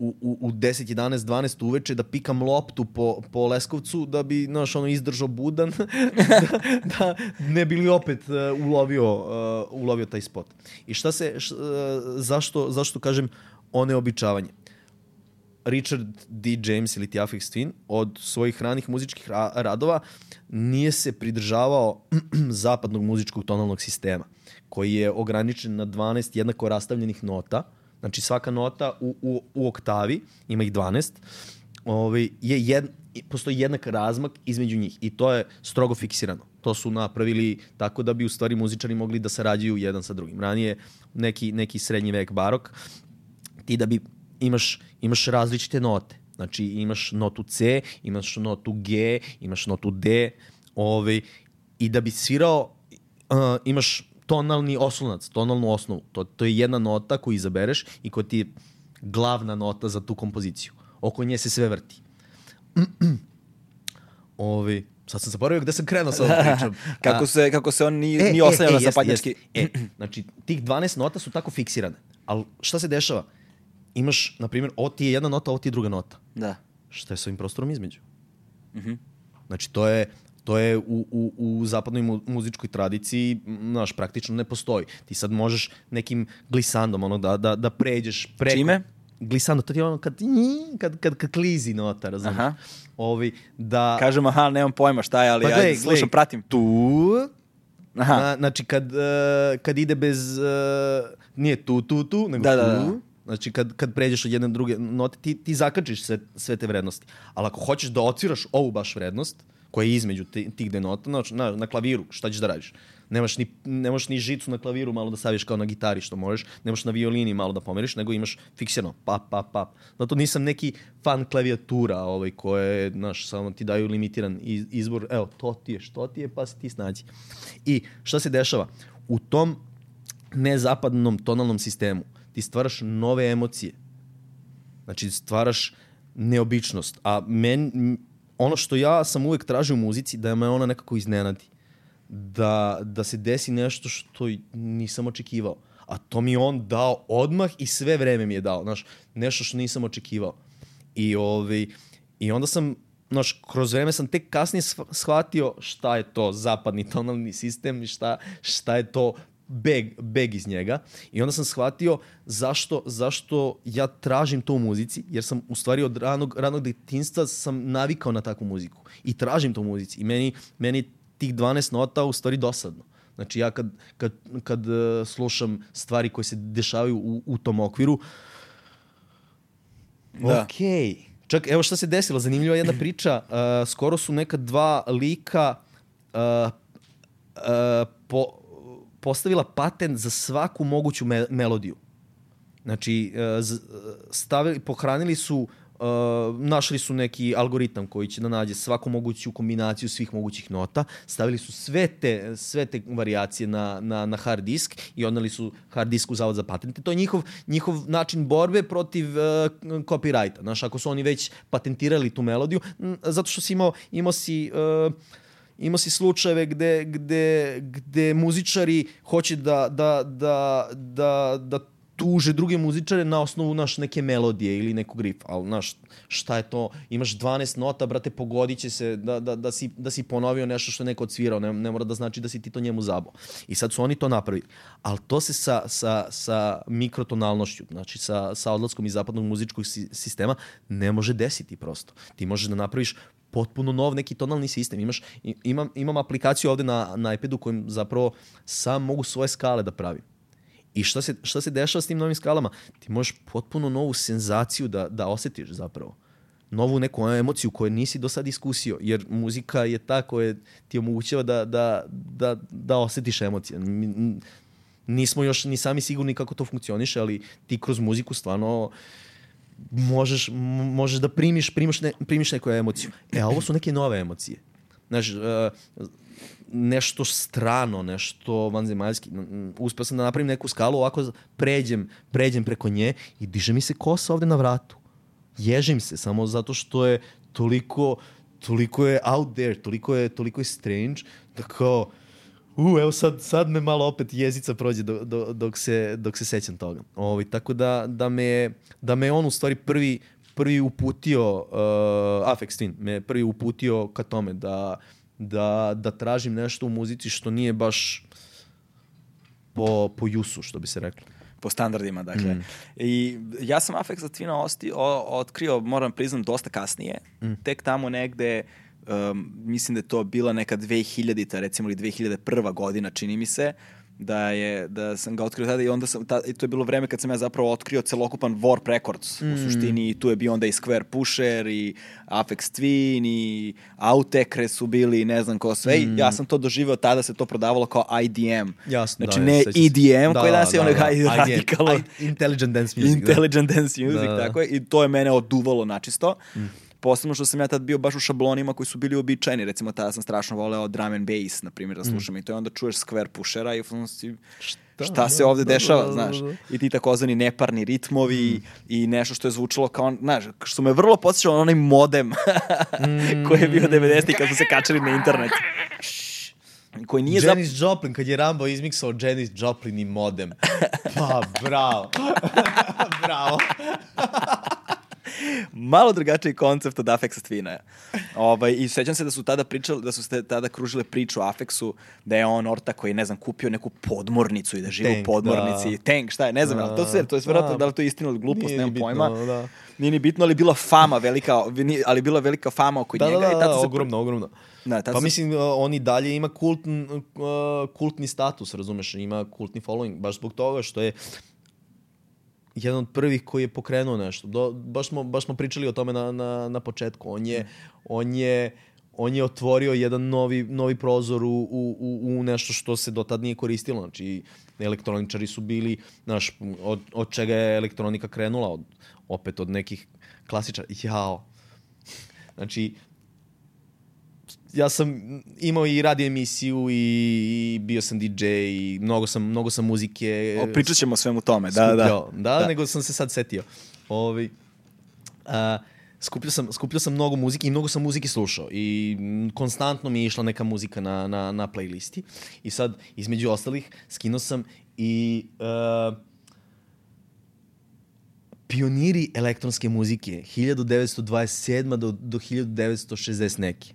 [SPEAKER 3] u, u, u 10, 11, 12 uveče da pikam loptu po, po Leskovcu da bi, znaš, ono izdržao budan [LAUGHS] da, da ne bili opet uh, ulovio, uh, ulovio taj spot. I šta se, š, uh, zašto, zašto kažem oneobičavanje? Richard D. James ili ti Aphex Twin od svojih ranih muzičkih ra radova nije se pridržavao [CLEARS THROAT] zapadnog muzičkog tonalnog sistema koji je ograničen na 12 jednako rastavljenih nota. Znači svaka nota u, u, u oktavi, ima ih 12, ovaj, je jed, postoji jednak razmak između njih i to je strogo fiksirano. To su napravili tako da bi u stvari muzičari mogli da sarađuju jedan sa drugim. Ranije neki, neki srednji vek barok, ti da bi imaš, imaš različite note. Znači imaš notu C, imaš notu G, imaš notu D, ovaj, i da bi svirao uh, imaš tonalni oslonac, tonalnu osnovu. To, to je jedna nota koju izabereš i koja ti je glavna nota za tu kompoziciju. Oko nje se sve vrti. [CLEARS THROAT] Ovi, sad sam zaboravio gde sam krenuo sa ovom [LAUGHS] pričom.
[SPEAKER 1] Kako se, kako se on nije, nije oslanjao na
[SPEAKER 3] jeste,
[SPEAKER 1] zapadnjački...
[SPEAKER 3] jeste. E, [CLEARS THROAT] znači, tih 12 nota su tako fiksirane. Ali šta se dešava? Imaš, na primjer, ovo ti je jedna nota, ovo ti je druga nota.
[SPEAKER 1] Da.
[SPEAKER 3] Šta je s ovim prostorom između?
[SPEAKER 1] Mhm.
[SPEAKER 3] Znači, to je, to je u, u, u zapadnoj mu, muzičkoj tradiciji, znaš, praktično ne postoji. Ti sad možeš nekim glisandom ono, da, da, da pređeš preko...
[SPEAKER 1] Čime?
[SPEAKER 3] Glisando, to ti je ono kad, kad, kad, kad klizi nota, razumiješ?
[SPEAKER 1] Aha.
[SPEAKER 3] Ovi, da...
[SPEAKER 1] Kažem, aha, nemam pojma šta je, ali
[SPEAKER 3] Pa
[SPEAKER 1] ja
[SPEAKER 3] gledaj,
[SPEAKER 1] slušam,
[SPEAKER 3] gledaj.
[SPEAKER 1] pratim.
[SPEAKER 3] tu,
[SPEAKER 1] Aha.
[SPEAKER 3] Na, znači, kad, uh, kad ide bez... Uh, nije tu, tu, tu, nego
[SPEAKER 1] Da,
[SPEAKER 3] tu.
[SPEAKER 1] da, da.
[SPEAKER 3] Znači, kad, kad pređeš od jedne druge note, ti, ti zakačiš sve, sve te vrednosti. Ali ako hoćeš da ociraš ovu baš vrednost, koja je između ti- tih dve nota, znači, na, na klaviru, šta ćeš da radiš? Nemaš ni, nemaš ni žicu na klaviru malo da staviš kao na gitari što možeš, nemaš na violini malo da pomeriš, nego imaš fiksirano, pap, pap, pap. Zato nisam neki fan klavijatura ovaj, koje, znaš, samo ti daju limitiran iz- izbor, evo, to ti je, što ti je, pa se ti snađi. I šta se dešava? U tom nezapadnom tonalnom sistemu ti stvaraš nove emocije. Znači, stvaraš neobičnost. A men, ono što ja sam uvek tražio u muzici, da me ona nekako iznenadi. da, da se desi nešto što nisam očekivao. A to mi on dao odmah i sve vreme mi je dao, znaš, nešto što nisam očekivao. I, ovaj, I onda sam, znaš, kroz vreme sam tek kasnije shva- shvatio šta je to zapadni tonalni sistem i šta, šta je to beg, beg iz njega. I onda sam shvatio zašto, zašto ja tražim to u muzici, jer sam u stvari od ranog, ranog detinstva sam navikao na takvu muziku. I tražim to u muzici. I meni, meni tih 12 nota u stvari dosadno. Znači ja kad, kad, kad uh, slušam stvari koje se dešavaju u, u tom okviru,
[SPEAKER 1] Da.
[SPEAKER 3] Okej. Čak, evo šta se desilo, zanimljiva jedna priča. Uh, skoro su neka dva lika uh, uh, po, postavila patent za svaku moguću me melodiju. Znači, uh, z- stavili, pohranili su Uh, našli su neki algoritam koji će da nađe svaku moguću kombinaciju svih mogućih nota, stavili su sve te, sve te varijacije na, na, na hard disk i odnali su hard disk u zavod za patente. To je njihov, njihov način borbe protiv uh, copyrighta. Znaš, ako su oni već patentirali tu melodiju, zato što si imao, imao si... Uh, imao si slučajeve gde, gde, gde muzičari hoće da, da, da, da, da tuže druge muzičare na osnovu naš neke melodije ili nekog rifa, ali znaš, šta je to, imaš 12 nota, brate, pogodit će se da, da, da, si, da si ponovio nešto što je neko odsvirao, ne, ne mora da znači da si ti to njemu zabo. I sad su oni to napravili. Ali to se sa, sa, sa mikrotonalnošću, znači sa, sa odlaskom iz zapadnog muzičkog si, sistema, ne može desiti prosto. Ti možeš da napraviš potpuno nov neki tonalni sistem. Imaš, imam, imam aplikaciju ovde na, na iPadu kojim zapravo sam mogu svoje skale da pravim. I šta se, šta se dešava s tim novim skalama? Ti možeš potpuno novu senzaciju da, da osetiš zapravo. Novu neku emociju koju nisi do sad iskusio, jer muzika je ta koja ti omogućava da, da, da, da osetiš emocije. Nismo još ni sami sigurni kako to funkcioniše, ali ti kroz muziku stvarno možeš, možeš da primiš, primiš, ne, primiš neku emociju. E, a ovo su neke nove emocije. Znaš, uh, nešto strano, nešto vanzemaljski. Uspeo sam da napravim neku skalu, ovako pređem, pređem preko nje i diže mi se kosa ovde na vratu. Ježim se, samo zato što je toliko, toliko je out there, toliko je, toliko je strange, da kao, u, evo sad, sad me malo opet jezica prođe do, do, dok, se, dok se sećam toga. Ovi, tako da, da, me, da me on u stvari prvi, prvi uputio, uh, Afex Twin, me prvi uputio ka tome da, da, da tražim nešto u muzici što nije baš po, po jusu, što bi se reklo.
[SPEAKER 1] po standardima, dakle. I ja sam Afex Twina osti, o, otkrio, moram priznam, dosta kasnije. Tek tamo negde, um, mislim da je to bila neka 2000-ta, recimo, ili 2001. godina, čini mi se, da je da sam ga otkrio tada i onda sam ta, i to je bilo vreme kad sam ja zapravo otkrio celokupan Warp Records u suštini i tu je bio onda i Square Pusher i Afex Twin i Autekre su bili i ne znam ko sve i ja sam to doživeo tada se to prodavalo kao IDM
[SPEAKER 3] Jasno,
[SPEAKER 1] znači
[SPEAKER 3] da,
[SPEAKER 1] ne
[SPEAKER 3] se.
[SPEAKER 1] EDM
[SPEAKER 3] Da,
[SPEAKER 1] koji danas je
[SPEAKER 3] da,
[SPEAKER 1] onaj
[SPEAKER 3] da. IDM,
[SPEAKER 1] radikalo
[SPEAKER 3] I- Intelligent Dance Music. da.
[SPEAKER 1] Intelligent Dance Music,
[SPEAKER 3] Da, da.
[SPEAKER 1] tako je. I to je mene oduvalo načisto. Posebno što sam ja tad bio baš u šablonima koji su bili uobičajeni. Recimo, tada sam strašno voleo drum and bass, na primjer, da slušam. I to je onda čuješ Square Pushera i si, šta, se
[SPEAKER 3] Da,
[SPEAKER 1] ovde
[SPEAKER 3] da,
[SPEAKER 1] dešava,
[SPEAKER 3] da, da,
[SPEAKER 1] znaš.
[SPEAKER 3] da.
[SPEAKER 1] I ti takozvani neparni ritmovi i nešto što je zvučalo kao, znaš, što me vrlo podsjećalo na onaj modem [LAUGHS] koji je bio 90. kad su se kačali na internet. [LAUGHS] Koji nije.
[SPEAKER 3] Janis Joplin, kad je Rambo izmiksao Janis Joplin i modem. [LAUGHS] Pa, bravo. bravo.
[SPEAKER 1] Malo drugačiji koncept od Afexa Twina. Ovaj, I sećam se da su tada pričali, da su ste tada kružile priču o Afexu, da je on orta koji ne znam, kupio neku podmornicu i da živi u podmornici.
[SPEAKER 3] da.
[SPEAKER 1] Tank, šta je, ne znam, ali to, sve, to je vjerojatno
[SPEAKER 3] Da.
[SPEAKER 1] da li to je istina ili glupost, nemam
[SPEAKER 3] bitno,
[SPEAKER 1] pojma.
[SPEAKER 3] da.
[SPEAKER 1] Nije ni bitno, ali bila fama velika, ali bila velika fama oko
[SPEAKER 3] Da, da,
[SPEAKER 1] njega.
[SPEAKER 3] da,
[SPEAKER 1] i tad
[SPEAKER 3] da,
[SPEAKER 1] se-
[SPEAKER 3] ogromno, ogromno.
[SPEAKER 1] Da,
[SPEAKER 3] Pa
[SPEAKER 1] su-
[SPEAKER 3] mislim, uh, on i dalje ima kultn, uh, kultni status, razumeš, ima kultni following, baš zbog toga što je jedan od prvih koji je pokrenuo nešto. Do, baš, smo, baš smo pričali o tome na, na, na početku. On je, on je, on je otvorio jedan novi, novi prozor u, u, u- nešto što se do tad nije koristilo. Znači, elektroničari su bili, znaš, od, od čega je elektronika krenula, od, opet od nekih klasičara. Jao. Znači, ja sam imao i radio emisiju i, i bio sam DJ i mnogo sam, mnogo sam muzike
[SPEAKER 1] O, pričat ćemo o svemu tome, da, da.
[SPEAKER 3] skupljao. da, nego sam se sad setio. Ovi, a, skupljao sam, skupljao sam mnogo muzike i mnogo sam muzike slušao i konstantno mi je išla neka muzika na, na, na playlisti i sad između ostalih skinuo sam i uh, pioniri elektronske muzike 1927. do, do 1960 neki.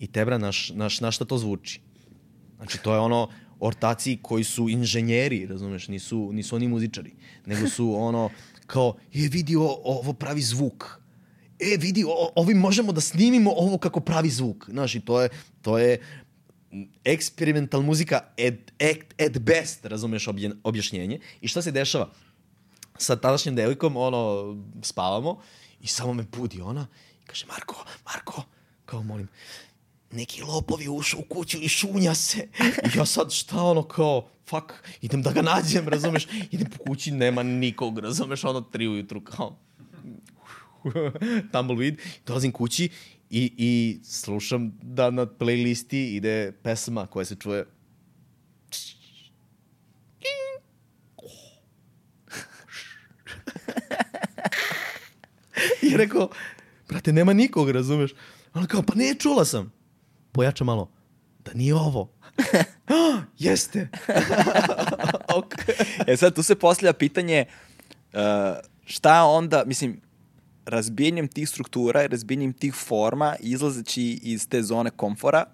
[SPEAKER 3] I tebra, naš, naš, naš šta to zvuči? Znači, to je ono, ortaci koji su inženjeri, razumeš, nisu, nisu oni muzičari, nego su ono, kao, je vidi o, ovo pravi zvuk. E, vidi, o, ovim možemo da snimimo ovo kako pravi zvuk. Znaš, i to je, to je eksperimental muzika at, at, at best, razumeš objašnjenje. I šta se dešava? Sa tadašnjim devojkom, ono, spavamo i samo me budi ona i kaže, Marko, Marko, kao molim, neki lopovi ušao u kuću i šunja se. I ja sad šta ono kao, fuck, idem da ga nađem, razumeš? Idem po kući, nema nikog, razumeš? Ono tri ujutru kao tumbleweed. Dolazim kući i, i slušam da na playlisti ide pesma koja se čuje I rekao, brate, nema nikog, razumeš? Ona kao, pa ne, čula sam. Pojača malo, da nije ovo. [LAUGHS] Jeste. [LAUGHS]
[SPEAKER 1] okay. E sad, tu se postavlja pitanje uh, šta onda, mislim, razbijanjem tih struktura i razbijanjem tih forma, izlazeći iz te zone komfora,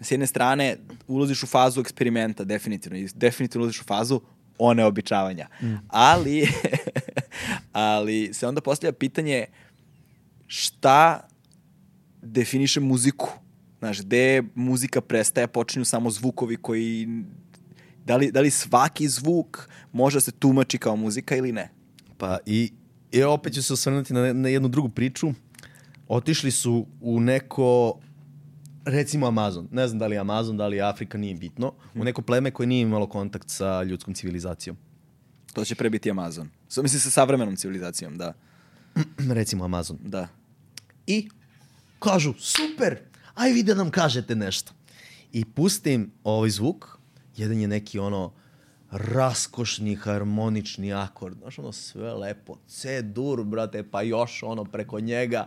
[SPEAKER 1] s jedne strane ulaziš u fazu eksperimenta, definitivno, i definitivno ulaziš u fazu oneobičavanja. Mm. Ali, [LAUGHS] ali se onda postavlja pitanje šta definiše muziku? Znaš, gde muzika prestaje, počinju samo zvukovi koji... Da li, da li svaki zvuk može da se tumači kao muzika ili ne?
[SPEAKER 3] Pa i, i opet ću se osvrnuti na, na jednu drugu priču. Otišli su u neko recimo Amazon, ne znam da li je Amazon, da li je Afrika, nije bitno, u neko pleme koje nije imalo kontakt sa ljudskom civilizacijom.
[SPEAKER 1] To će pre biti Amazon. So, mislim sa savremenom civilizacijom, da. [CLEARS THROAT]
[SPEAKER 3] recimo Amazon.
[SPEAKER 1] Da.
[SPEAKER 3] I kažu, super, aj vi da nam kažete nešto. I pustim ovaj zvuk, jedan je neki ono raskošni harmonični akord, znaš ono sve lepo, C dur, brate, pa još ono preko njega,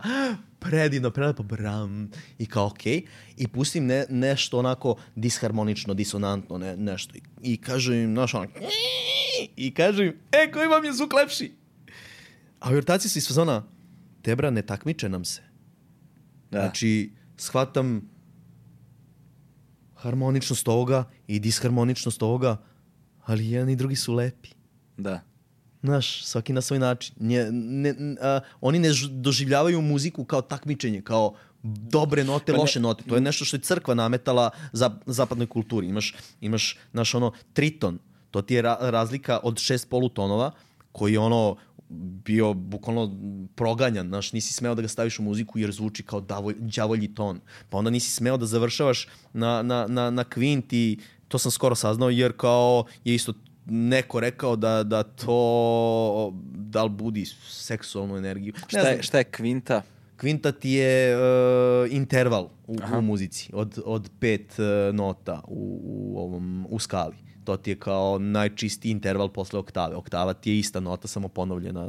[SPEAKER 3] predivno, prelepo, bram, i kao okej, okay. i pustim ne, nešto onako disharmonično, disonantno, ne, nešto, i, i kažem im, znaš ono, i kažem im, e, koji vam je zvuk lepši? A ortaci su iz fazona, tebra, ne takmiče nam se. Da. Znači, shvatam harmoničnost ovoga i disharmoničnost ovoga, ali jedan i drugi su lepi.
[SPEAKER 1] Da.
[SPEAKER 3] Znaš, svaki na svoj način. Nje, ne, a, oni ne doživljavaju muziku kao takmičenje, kao dobre note, pa loše ne, note. To je nešto što je crkva nametala za zapadnoj kulturi. Imaš, imaš naš ono triton, to ti je ra razlika od šest polutonova, koji ono bio bukvalno proganjan, znaš, nisi smeo da ga staviš u muziku jer zvuči kao davoj, đavolji ton. Pa onda nisi smeo da završavaš na, na, na, na kvint i to sam skoro saznao jer kao je isto neko rekao da, da to da li budi seksualnu energiju.
[SPEAKER 1] Šta je, šta je kvinta?
[SPEAKER 3] Kvinta ti je uh, interval u, u muzici od, od pet uh, nota u, u, ovom, u skali to ti je kao najčistiji interval posle oktave. Oktava ti je ista nota, samo ponovljena.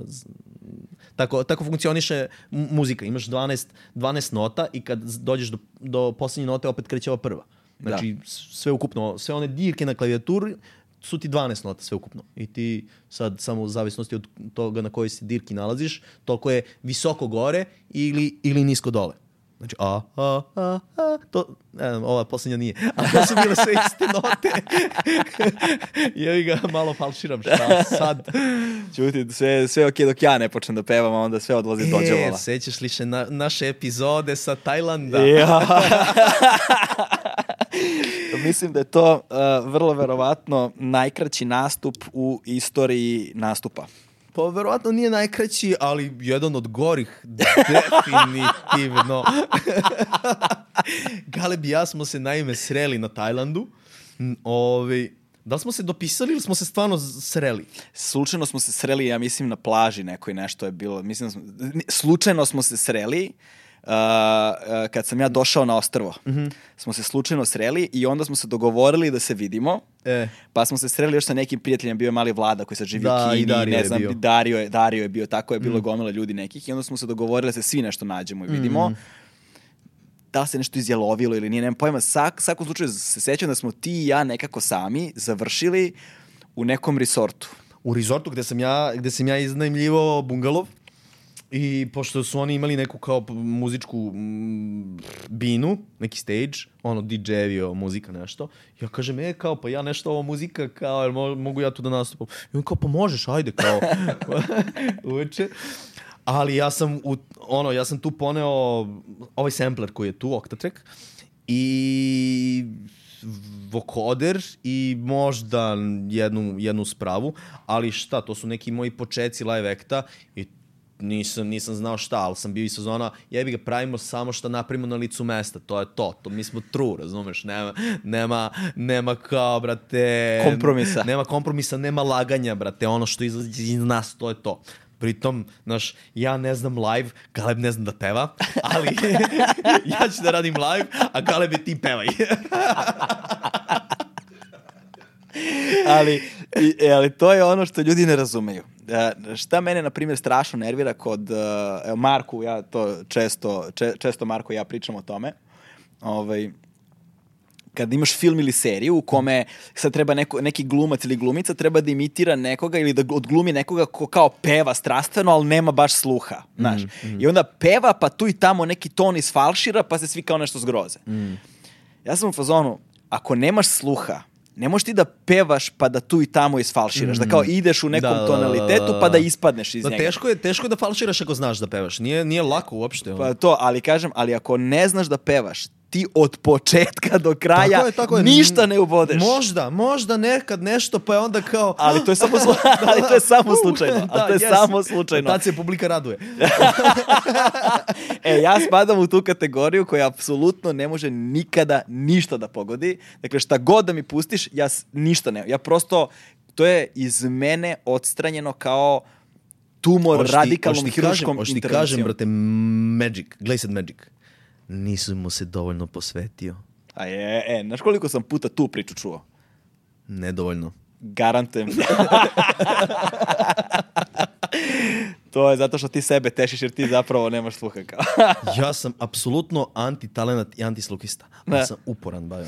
[SPEAKER 3] Tako, tako funkcioniše muzika. Imaš 12, 12 nota i kad dođeš do, do poslednje note, opet kreće ova prva. Znači, da. sve ukupno, sve one dirke na klavijaturi su ti 12 nota sve ukupno. I ti sad samo u zavisnosti od toga na kojoj se dirki nalaziš, toliko je visoko gore ili, ili nisko dole. Znači, a, a, a, a, to, ne, ova posljednja nije. A to su bile sve iste note. [LAUGHS] I ga malo falširam šta sad.
[SPEAKER 1] Čuti, sve, sve ok dok ja ne počnem da pevam, a onda sve odlazi e, dođevala.
[SPEAKER 3] E, sećaš li se na, naše epizode sa Tajlanda?
[SPEAKER 1] Ja. [LAUGHS] [LAUGHS] Mislim da je to uh, vrlo verovatno najkraći nastup u istoriji nastupa.
[SPEAKER 3] Pa verovatno nije najkraći, ali jedan od gorih, definitivno. [LAUGHS] Galeb i ja smo se naime sreli na Tajlandu. Ove, da li smo se dopisali ili smo se stvarno sreli?
[SPEAKER 1] Slučajno smo se sreli, ja mislim, na plaži nekoj nešto je bilo. Mislim, da smo, slučajno smo se sreli uh, kad sam ja došao na ostrvo. Mm -hmm. Smo se slučajno sreli i onda smo se dogovorili da se vidimo
[SPEAKER 3] E.
[SPEAKER 1] Pa smo se sreli još sa nekim prijateljem, bio je mali vlada koji sad živi
[SPEAKER 3] Da,
[SPEAKER 1] u Kini,
[SPEAKER 3] i Dario
[SPEAKER 1] ne
[SPEAKER 3] je
[SPEAKER 1] znam,
[SPEAKER 3] bio. Mm.
[SPEAKER 1] Dario je, Dario je bio, tako je bilo gomila ljudi nekih i onda smo se dogovorili da se svi nešto nađemo i vidimo. Da li se nešto izjelovilo ili nije, nemam pojma. Sak, svakom slučaju se sećam da smo ti i ja nekako sami završili u nekom resortu.
[SPEAKER 3] u resortu gde sam ja, gde sam ja iznajmljivao bungalov i pošto su oni imali neku kao muzičku mm, binu, neki stage, ono DJ-evio muzika nešto, ja kažem, e, kao, pa ja nešto ovo muzika, kao, jel mo- mogu ja tu da nastupam? I on kao, pa možeš, ajde, kao, [LAUGHS] uveče. Ali ja sam, u, ono, ja sam tu poneo ovaj sampler koji je tu, Octatrack, i vokoder i možda jednu, jednu spravu, ali šta, to su neki moji počeci live acta i nisam, nisam znao šta, ali sam bio i sezona, jebi ga, pravimo samo šta napravimo na licu mesta, to je to, to mi smo true, razumeš, nema, nema, nema kao, brate...
[SPEAKER 1] Kompromisa.
[SPEAKER 3] Nema kompromisa, nema laganja, brate, ono što izlazi iz nas, to je to. Pritom, znaš, ja ne znam live, Galeb ne znam da peva, ali [LAUGHS] ja ću da radim live, a Galebe ti pevaj. [LAUGHS]
[SPEAKER 1] ali, i, e, ali to je ono što ljudi ne razumeju. E, šta mene, na primjer, strašno nervira kod, e, evo, Marku, ja to često, če, često Marko i ja pričam o tome, ovaj, kad imaš film ili seriju u kome sad treba neko, neki glumac ili glumica treba da imitira nekoga ili da odglumi nekoga ko kao peva strastveno, ali nema baš sluha, znaš. I onda peva, pa tu i tamo neki ton isfalšira, pa se svi kao nešto zgroze. Ja sam u fazonu, ako nemaš sluha, ne možeš ti da pevaš pa da tu i tamo isfalširaš, da kao ideš u nekom
[SPEAKER 3] Da, da, da,
[SPEAKER 1] tonalitetu
[SPEAKER 3] da,
[SPEAKER 1] pa da ispadneš iz
[SPEAKER 3] Da,
[SPEAKER 1] njega.
[SPEAKER 3] teško, je, teško je da falširaš ako znaš da pevaš. Nije, nije lako uopšte.
[SPEAKER 1] Pa to, ali kažem, ali ako ne znaš da pevaš, ti od početka do kraja
[SPEAKER 3] Tako je, tako je.
[SPEAKER 1] ništa ne ubodeš.
[SPEAKER 3] Možda, možda nekad nešto, pa je onda kao...
[SPEAKER 1] Ali to je [LAUGHS] samo, slu... ali to je samo [LAUGHS] slučajno. ali to je
[SPEAKER 3] yes.
[SPEAKER 1] samo slučajno.
[SPEAKER 3] Tad se publika raduje. [LAUGHS]
[SPEAKER 1] E, ja spadam u tu kategoriju koja apsolutno ne može nikada ništa da pogodi. Dakle, šta god da mi pustiš, ja ništa ne. Ja prosto, to je iz mene odstranjeno kao tumor radikalnom hiruškom
[SPEAKER 3] kažem, hoćeš ti
[SPEAKER 1] intervencijom.
[SPEAKER 3] kažem, brate, Magic, gledaj sad Magic. Nisam mu se dovoljno posvetio.
[SPEAKER 1] A je, e, znaš koliko sam puta tu priču čuo?
[SPEAKER 3] Nedovoljno.
[SPEAKER 1] Garantujem. [LAUGHS] to je zato što ti sebe tešiš jer ti zapravo nemaš sluha kao. [LAUGHS]
[SPEAKER 3] Ja sam apsolutno anti-talenat i antislukista.
[SPEAKER 1] Ne.
[SPEAKER 3] Ja sam uporan, bavio.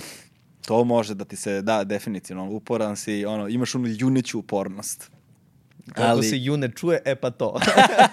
[SPEAKER 1] to može da ti se, da, definitivno, uporan si, ono, imaš onu juneću upornost.
[SPEAKER 3] Kako
[SPEAKER 1] Ali-
[SPEAKER 3] se ju ne čuje, e pa to.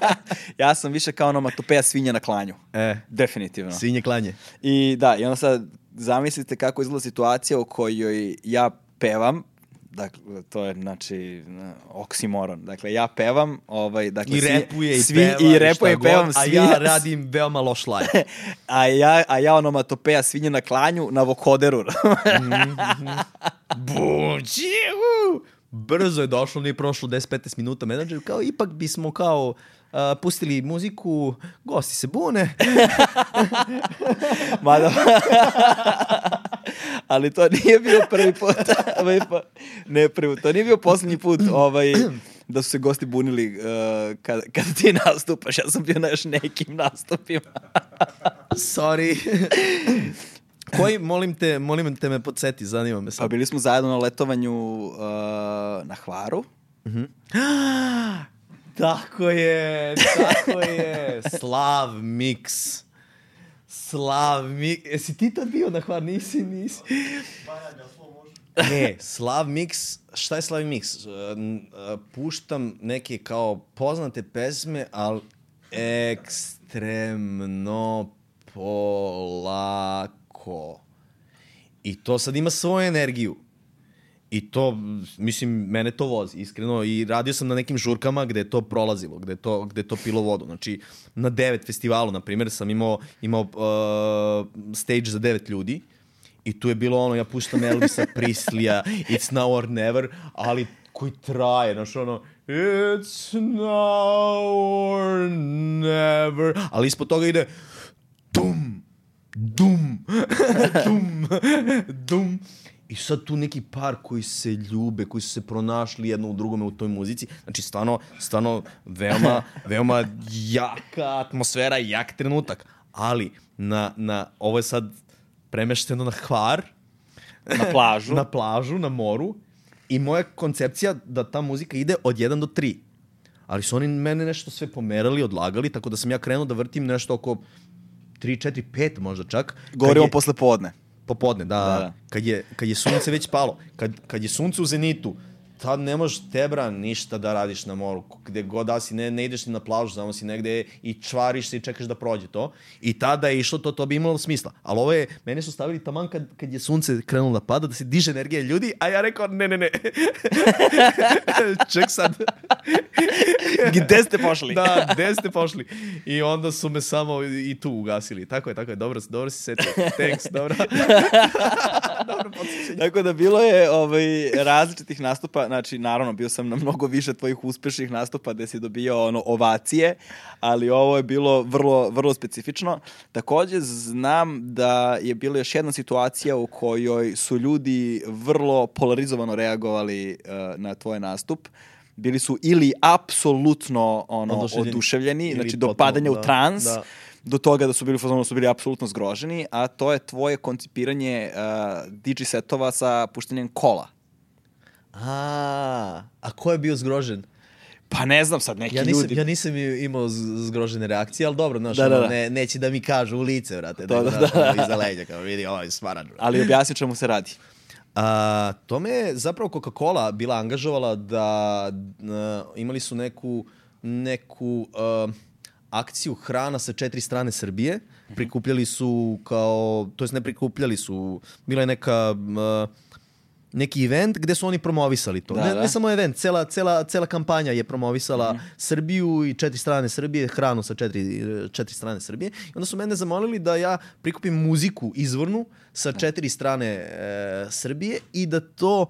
[SPEAKER 3] [LAUGHS]
[SPEAKER 1] Ja sam više kao onomatopeja svinja na klanju.
[SPEAKER 3] e,
[SPEAKER 1] Definitivno.
[SPEAKER 3] svinje klanje.
[SPEAKER 1] I da, i onda sad zamislite kako izgleda situacija u kojoj ja pevam, dakle, to je, znači, oksimoron. Dakle, ja pevam, ovaj, dakle,
[SPEAKER 3] I
[SPEAKER 1] svi-
[SPEAKER 3] repuje i
[SPEAKER 1] svi,
[SPEAKER 3] peva.
[SPEAKER 1] i repuje i pevam
[SPEAKER 3] god, A ja radim veoma loš live. [LAUGHS]
[SPEAKER 1] a ja, a ja onomatopeja svinja na klanju na vokoderu. [LAUGHS]
[SPEAKER 3] Buđiu! Brzo je došlo, nije prošlo 10-15 minuta menadžer, kao ipak bismo kao a, pustili muziku, gosti se bune. [LAUGHS]
[SPEAKER 1] Mada... [LAUGHS] Ali to nije bio prvi put. [LAUGHS] Ovaj pa- ne prvi, to nije bio posljednji put ovaj, da su se gosti bunili uh, kad, kad ti nastupaš. Ja sam bio na još nekim nastupima.
[SPEAKER 3] Sorry. Koji, molim te, molim te me podsjeti, zanima me
[SPEAKER 1] Pa
[SPEAKER 3] sad.
[SPEAKER 1] bili smo zajedno na letovanju uh, na Hvaru. [GASPS]
[SPEAKER 3] Tako je, tako je. [LAUGHS] Slav Mix. Slav Mix. Jesi ti tad bio na Hvar? Nisi, nisi. [LAUGHS] Ne, Slav Mix, šta je Slav Mix? Uh, uh, Puštam neke kao poznate pesme, ali ekstremno polako. I to sad ima svoju energiju. I to, mislim, mene to vozi, iskreno. I radio sam na nekim žurkama gde je to prolazilo, gde je to, gde je to pilo vodu. Znači, na devet festivalu, na primjer, sam imao, imao uh, stage za devet ljudi. I tu je bilo ono, ja puštam Elvisa [LAUGHS] Prislija, It's Now or Never, ali koji traje, znaš ono, It's Now or Never. Ali ispod toga ide, dum, [LAUGHS] dum, dum. I sad tu neki par koji se ljube, koji su se pronašli jedno u drugome u toj muzici. Znači, stvarno, stvarno veoma, [LAUGHS] veoma jaka atmosfera, jak trenutak. Ali, na, na, ovo je sad premešteno na hvar,
[SPEAKER 1] Na plažu. [LAUGHS]
[SPEAKER 3] na plažu, na moru i moja koncepcija da ta muzika ide od 1 do 3. Ali su oni mene nešto sve pomerali, odlagali, tako da sam ja krenuo da vrtim nešto oko 3, 4, 5 možda čak.
[SPEAKER 1] Govorimo
[SPEAKER 3] je-
[SPEAKER 1] posle podne.
[SPEAKER 3] Popodne. Da,
[SPEAKER 1] da.
[SPEAKER 3] da. Kad, je, kad je sunce već palo, kad, kad je sunce u zenitu, tad ne možeš tebra ništa da radiš na moru. Gde god da si, ne, ne ideš ni na plažu, samo si negde i čvariš se i čekaš da prođe to. I tada je išlo to, to bi imalo smisla. Ali ovo je, mene su stavili taman kad, kad je sunce krenulo da pada, da se diže energija ljudi, a ja rekao, ne, ne, ne. [LAUGHS] Ček sad. [LAUGHS]
[SPEAKER 1] Gde ste pošli?
[SPEAKER 3] da, gde ste pošli? I onda su me samo i tu ugasili. Tako je, tako je, dobro, dobro si setio. Thanks, dobro. [LAUGHS] dobro podsjećanje.
[SPEAKER 1] Tako da bilo je ovaj, različitih nastupa, znači naravno bio sam na mnogo više tvojih uspešnih nastupa gde si dobio ono, ovacije, ali ovo je bilo vrlo, vrlo specifično. Takođe znam da je bila još jedna situacija u kojoj su ljudi vrlo polarizovano reagovali uh, na tvoj nastup. Bili su ili apsolutno ono,
[SPEAKER 3] Oduševljeni.
[SPEAKER 1] oduševljeni, znači do padanja u
[SPEAKER 3] da,
[SPEAKER 1] trans,
[SPEAKER 3] da.
[SPEAKER 1] do toga da su bili u fazonu da su bili apsolutno zgroženi, a to je tvoje koncipiranje uh, DJ setova sa puštanjem kola.
[SPEAKER 3] A, a ko je bio zgrožen?
[SPEAKER 1] Pa ne znam sad, neki
[SPEAKER 3] Ja nisam,
[SPEAKER 1] ljudi.
[SPEAKER 3] ja nisam imao zgrožene reakcije, ali dobro, znaš,
[SPEAKER 1] Da, da, da.
[SPEAKER 3] Ne, neće da mi kažu u lice, vrate,
[SPEAKER 1] Da,
[SPEAKER 3] da,
[SPEAKER 1] da,
[SPEAKER 3] da, iza leđa, kao vidi, ovaj brate.
[SPEAKER 1] Ali objasni čemu se radi.
[SPEAKER 3] A, to me je zapravo Coca-Cola bila angažovala da uh, imali su neku, neku uh, akciju hrana sa četiri strane Srbije. Prikupljali su kao, to jest ne prikupljali su, bila je neka uh, neki event gde su oni promovisali to.
[SPEAKER 1] Da,
[SPEAKER 3] ne,
[SPEAKER 1] da.
[SPEAKER 3] ne samo event, cela, cela, cela kampanja je promovisala Srbiju i četiri strane Srbije, hranu sa četiri, četiri strane Srbije. I onda su mene zamolili da ja prikupim muziku izvornu sa četiri strane e, Srbije i da to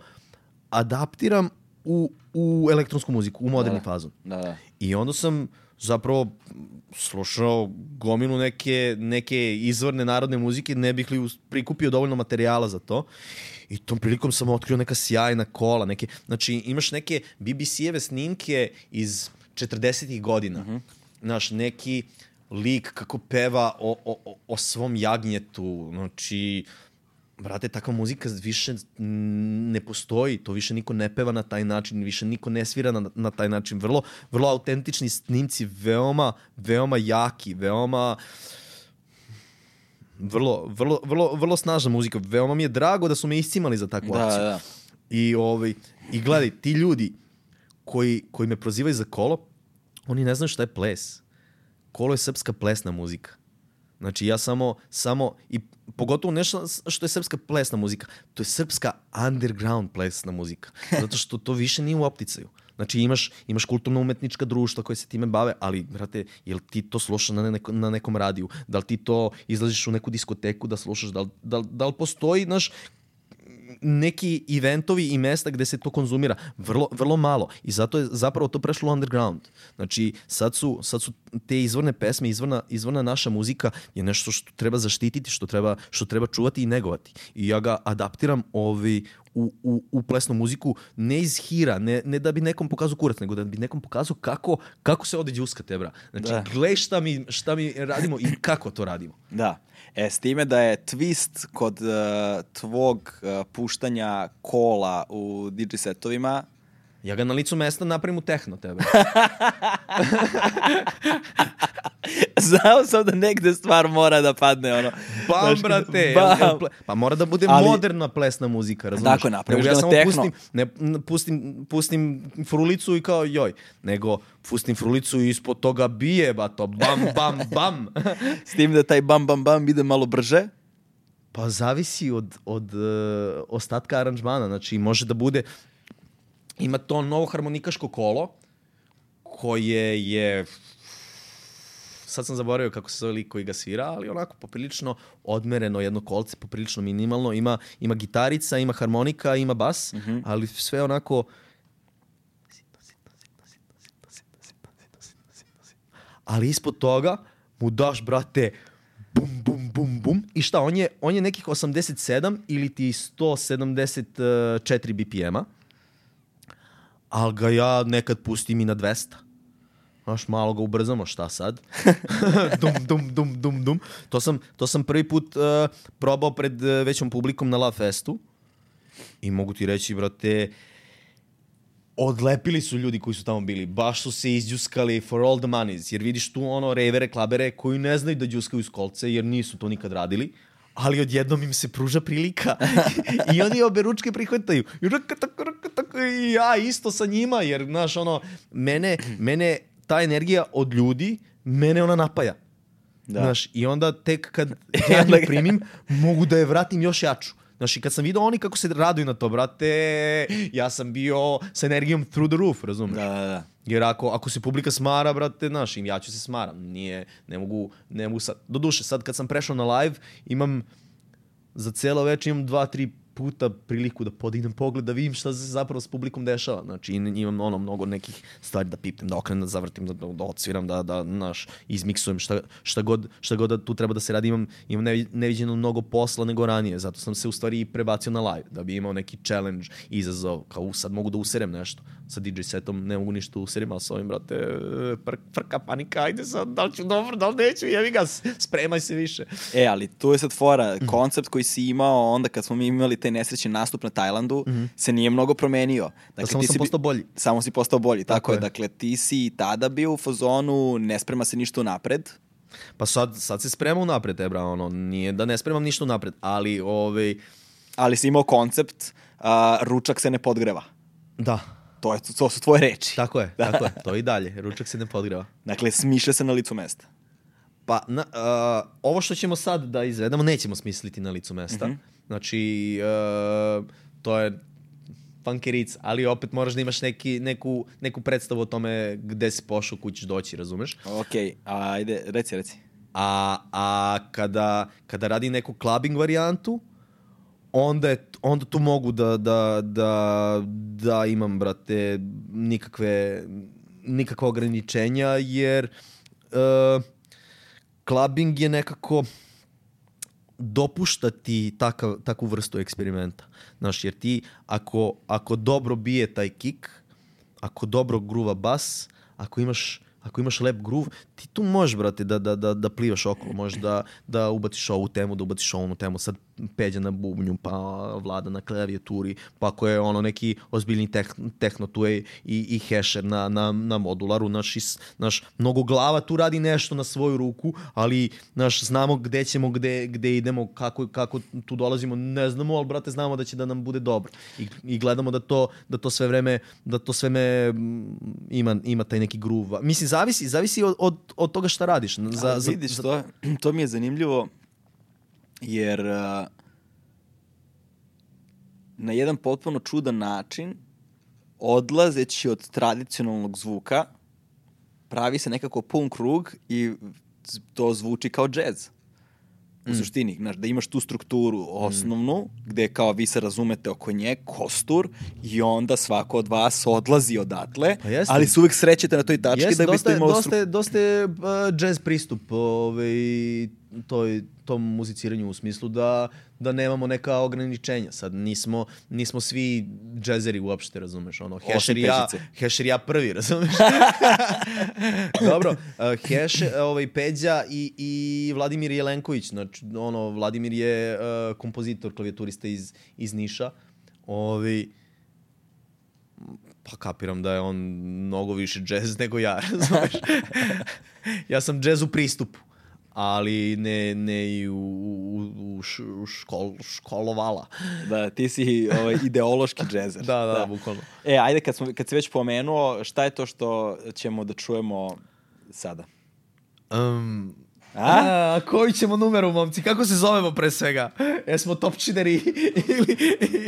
[SPEAKER 3] adaptiram u, u elektronsku muziku, u moderni
[SPEAKER 1] Da.
[SPEAKER 3] fazon.
[SPEAKER 1] Da, da.
[SPEAKER 3] I onda sam zapravo slušao gomilu neke, neke izvorne narodne muzike, ne bih li prikupio dovoljno materijala za to. I tom prilikom sam otkrio neka sjajna kola. Neke, znači, imaš neke BBC-eve snimke iz 40-ih godina. Znaš, neki lik kako peva o, o, o- svom jagnjetu. Znači, Brate, takva muzika više mm, ne postoji, to više niko ne peva na taj način, više niko ne svira na, na taj način. Vrlo, vrlo autentični snimci, veoma, veoma jaki, veoma vrlo, vrlo, vrlo, vrlo snažna muzika. Veoma mi je drago da su me iscimali za takvu
[SPEAKER 1] Da,
[SPEAKER 3] akciju.
[SPEAKER 1] da.
[SPEAKER 3] I, ovaj, I gledaj, ti ljudi koji, koji me prozivaju za kolo, oni ne znaju šta je ples. Kolo je srpska plesna muzika. Znači ja samo, samo i pogotovo nešto što je srpska plesna muzika, to je srpska underground plesna muzika. [LAUGHS] Zato što to više nije u opticaju. Znači imaš, imaš kulturno-umetnička društva koje se time bave, ali, brate, jel ti to slušaš na, neko, na nekom radiju? Da li ti to izlaziš u neku diskoteku da slušaš? Da li, da, li- da li postoji, znaš, neki eventovi i mesta gde se to konzumira vrlo, vrlo malo i zato je zapravo to prešlo underground. Znači sad su, sad su te izvorne pesme, izvorna, izvorna naša muzika je nešto što treba zaštititi, što treba, što treba čuvati i negovati. I ja ga adaptiram ovi, u, u, u plesnu muziku ne iz hira, ne, ne da bi nekom pokazao kurac, nego da bi nekom pokazao kako, kako se ode džuska tebra. Znači,
[SPEAKER 1] da.
[SPEAKER 3] gle šta mi, šta mi radimo i kako to radimo.
[SPEAKER 1] Da. E, s time da je twist kod uh, tvog uh, puštanja kola u DJ setovima
[SPEAKER 3] Ja ga na licu mesta napravim u tehno tebe. [LAUGHS]
[SPEAKER 1] Znao sam da negde stvar mora da padne, ono.
[SPEAKER 3] Bam,
[SPEAKER 1] Znaš,
[SPEAKER 3] brate.
[SPEAKER 1] bam.
[SPEAKER 3] jel Pa mora da bude
[SPEAKER 1] Ali-
[SPEAKER 3] moderna plesna muzika, razumiješ?
[SPEAKER 1] Tako je, napraviš
[SPEAKER 3] ja samo
[SPEAKER 1] tehno.
[SPEAKER 3] pustim, ne, pustim, pustim frulicu i kao joj, nego pustim frulicu i ispod toga bije, bato, bam, bam, bam. [LAUGHS]
[SPEAKER 1] S tim da taj bam bam bam ide malo brže.
[SPEAKER 3] pa zavisi od, od uh, ostatka aranžmana, znači može da bude, ima to novo harmonikaško kolo, koje je sad sam zaboravio kako se zove lik koji ga svira, ali onako poprilično odmereno jedno kolce, poprilično minimalno, ima, ima gitarica, ima harmonika, ima bas, ali sve onako ali ispod toga mu daš, brate, bum, bum, bum, bum. I šta, on je, on je nekih 87 ili ti 174 BPM-a, ali ga ja nekad pustim i na 200. Znaš, malo ga ubrzamo, šta sad? [LAUGHS] dum, dum, dum, dum, dum. To sam, to sam prvi put uh, probao pred uh, većom publikom na Love Festu. I mogu ti reći, brate, odlepili su ljudi koji su tamo bili. Baš su se izđuskali for all the monies. Jer vidiš tu ono revere, klabere koji ne znaju da đuskaju iz kolce jer nisu to nikad radili ali odjednom im se pruža prilika i oni obe ručke prihvataju. I raka, tako, raka, tako, i ja isto sa njima, jer, znaš, ono, mene, mene ta energija od ljudi, mene ona napaja.
[SPEAKER 1] Da.
[SPEAKER 3] Znaš, i onda tek kad [LAUGHS] ja nju primim, mogu da je vratim još jaču. Znaš, i kad sam vidio oni kako se raduju na to, brate, ja sam bio sa energijom through the roof, razumeš?
[SPEAKER 1] Da, da, da.
[SPEAKER 3] Jer ako, ako se publika smara, brate, znaš, ja ću se smaram. Nije, ne mogu, ne mogu sad. Doduše, sad kad sam prešao na live, imam za celo večer imam dva, tri puta priliku da podignem pogled da vidim šta se zapravo s publikom dešava. Znači imam ono mnogo nekih stvari da pipnem, da okrenem, da zavrtim, da, da odsviram, da, da naš, izmiksujem šta, šta, god, šta god da tu treba da se radi. Imam, imam nevi- neviđeno mnogo posla nego ranije, zato sam se u stvari i prebacio na live, da bi imao neki challenge, izazov, kao "U, sad mogu da userem nešto. Sa DJ setom ne mogu ništa userim, ali sa ovim, brate, pr, frka panika, ajde sad, da li ću dobro, da li neću, jevi ga, spremaj se više.
[SPEAKER 1] E, ali tu je sad fora,
[SPEAKER 3] Mhm.
[SPEAKER 1] koncept koji si imao onda kad smo mi imali taj nesrećni nastup na Tajlandu, se nije mnogo promenio. Dakle,
[SPEAKER 3] Mhm. samo
[SPEAKER 1] ti
[SPEAKER 3] sam
[SPEAKER 1] si
[SPEAKER 3] postao bolji.
[SPEAKER 1] Samo si postao bolji, tako,
[SPEAKER 3] Tako
[SPEAKER 1] je.
[SPEAKER 3] je.
[SPEAKER 1] Dakle, ti si i tada bio u fazonu, ne sprema se ništa napred.
[SPEAKER 3] Pa sad, sad se spremam unapred, ebra, ono, nije da ne spremam ništa unapred, ali, ovaj,
[SPEAKER 1] ali si imao koncept, a, ručak se ne podgreva.
[SPEAKER 3] da,
[SPEAKER 1] To, je, to su tvoje reči.
[SPEAKER 3] tako je, [LAUGHS] tako je, to i dalje, ručak se ne podgreva.
[SPEAKER 1] Dakle, smišlja se na licu mesta.
[SPEAKER 3] Pa, na, uh, ovo što ćemo sad da izvedemo, nećemo smisliti na licu mesta. Znači, uh, to je funkeric, ali opet moraš da imaš neki, neku, neku predstavu o tome gde si pošao, kući ćeš doći, razumeš?
[SPEAKER 1] Ok, ajde, reci, reci.
[SPEAKER 3] A, a kada, kada radi neku clubbing varijantu, onda, je, onda tu mogu da, da, da, da imam, brate, nikakve, nikakva ograničenja, jer uh, clubbing je nekako dopušta ti takav, takvu vrstu eksperimenta. Znaš, jer ti ako, ako dobro bije taj kick, ako dobro gruva bas, ako imaš ako imaš lep groove, ti tu možeš, brate, da, da, da, da plivaš okolo, možeš da, da ubaciš ovu temu, da ubaciš ovu temu, sad peđa na bubnju, pa vlada na klavijaturi, pa ako je ono neki ozbiljni teh, tehno, tu je i, i hesher na, na, na modularu, naš, is, naš, mnogo glava tu radi nešto na svoju ruku, ali naš, znamo gde ćemo, gde, gde idemo, kako, kako tu dolazimo, ne znamo, ali brate, znamo da će da nam bude dobro. I, i gledamo da to, da to sve vreme, da to sve vreme mm, ima, ima taj neki groove. Mislim, zavisi, zavisi od, od, od toga šta radiš. Za,
[SPEAKER 1] za, vidiš,
[SPEAKER 3] za,
[SPEAKER 1] to, to mi je zanimljivo, jer uh, na jedan potpuno čudan način, odlazeći od tradicionalnog zvuka, pravi se nekako pun krug i to zvuči kao džez. U
[SPEAKER 3] Mm.
[SPEAKER 1] suštini, znaš, da imaš tu strukturu osnovnu, gde kao vi se razumete oko nje, kostur, i onda svako od vas odlazi odatle,
[SPEAKER 3] Pa jeste.
[SPEAKER 1] ali se uvek srećete na toj tački
[SPEAKER 3] Jeste,
[SPEAKER 1] da biste
[SPEAKER 3] dosta,
[SPEAKER 1] imali
[SPEAKER 3] dosta, je- dosta je uh, jazz pristup ovaj, toj, tom muziciranju u smislu da, da nemamo neka ograničenja. Sad nismo, nismo svi džezeri uopšte, razumeš? Ono, i ja, i ja prvi, [LAUGHS] razumeš? [LAUGHS] Dobro, uh, Heš, ovaj, Peđa i, i Vladimir Jelenković, znači, ono, Vladimir je uh, kompozitor, klavijaturista iz, iz Niša. Ovaj, pa kapiram da je on mnogo više džez nego ja, [LAUGHS] razumeš? ja sam džez u pristupu, ali ne, ne i u, u, u, škol, školovala.
[SPEAKER 1] Da, ti si ovaj, ideološki džezer. [LAUGHS]
[SPEAKER 3] Da, da, bukvalno.
[SPEAKER 1] E, ajde, kad, smo, kad si već pomenuo, šta je to što ćemo da čujemo sada?
[SPEAKER 3] Um,
[SPEAKER 1] A?
[SPEAKER 3] a, koji ćemo numeru, momci? Kako se zovemo pre svega? Jesmo topčineri ili,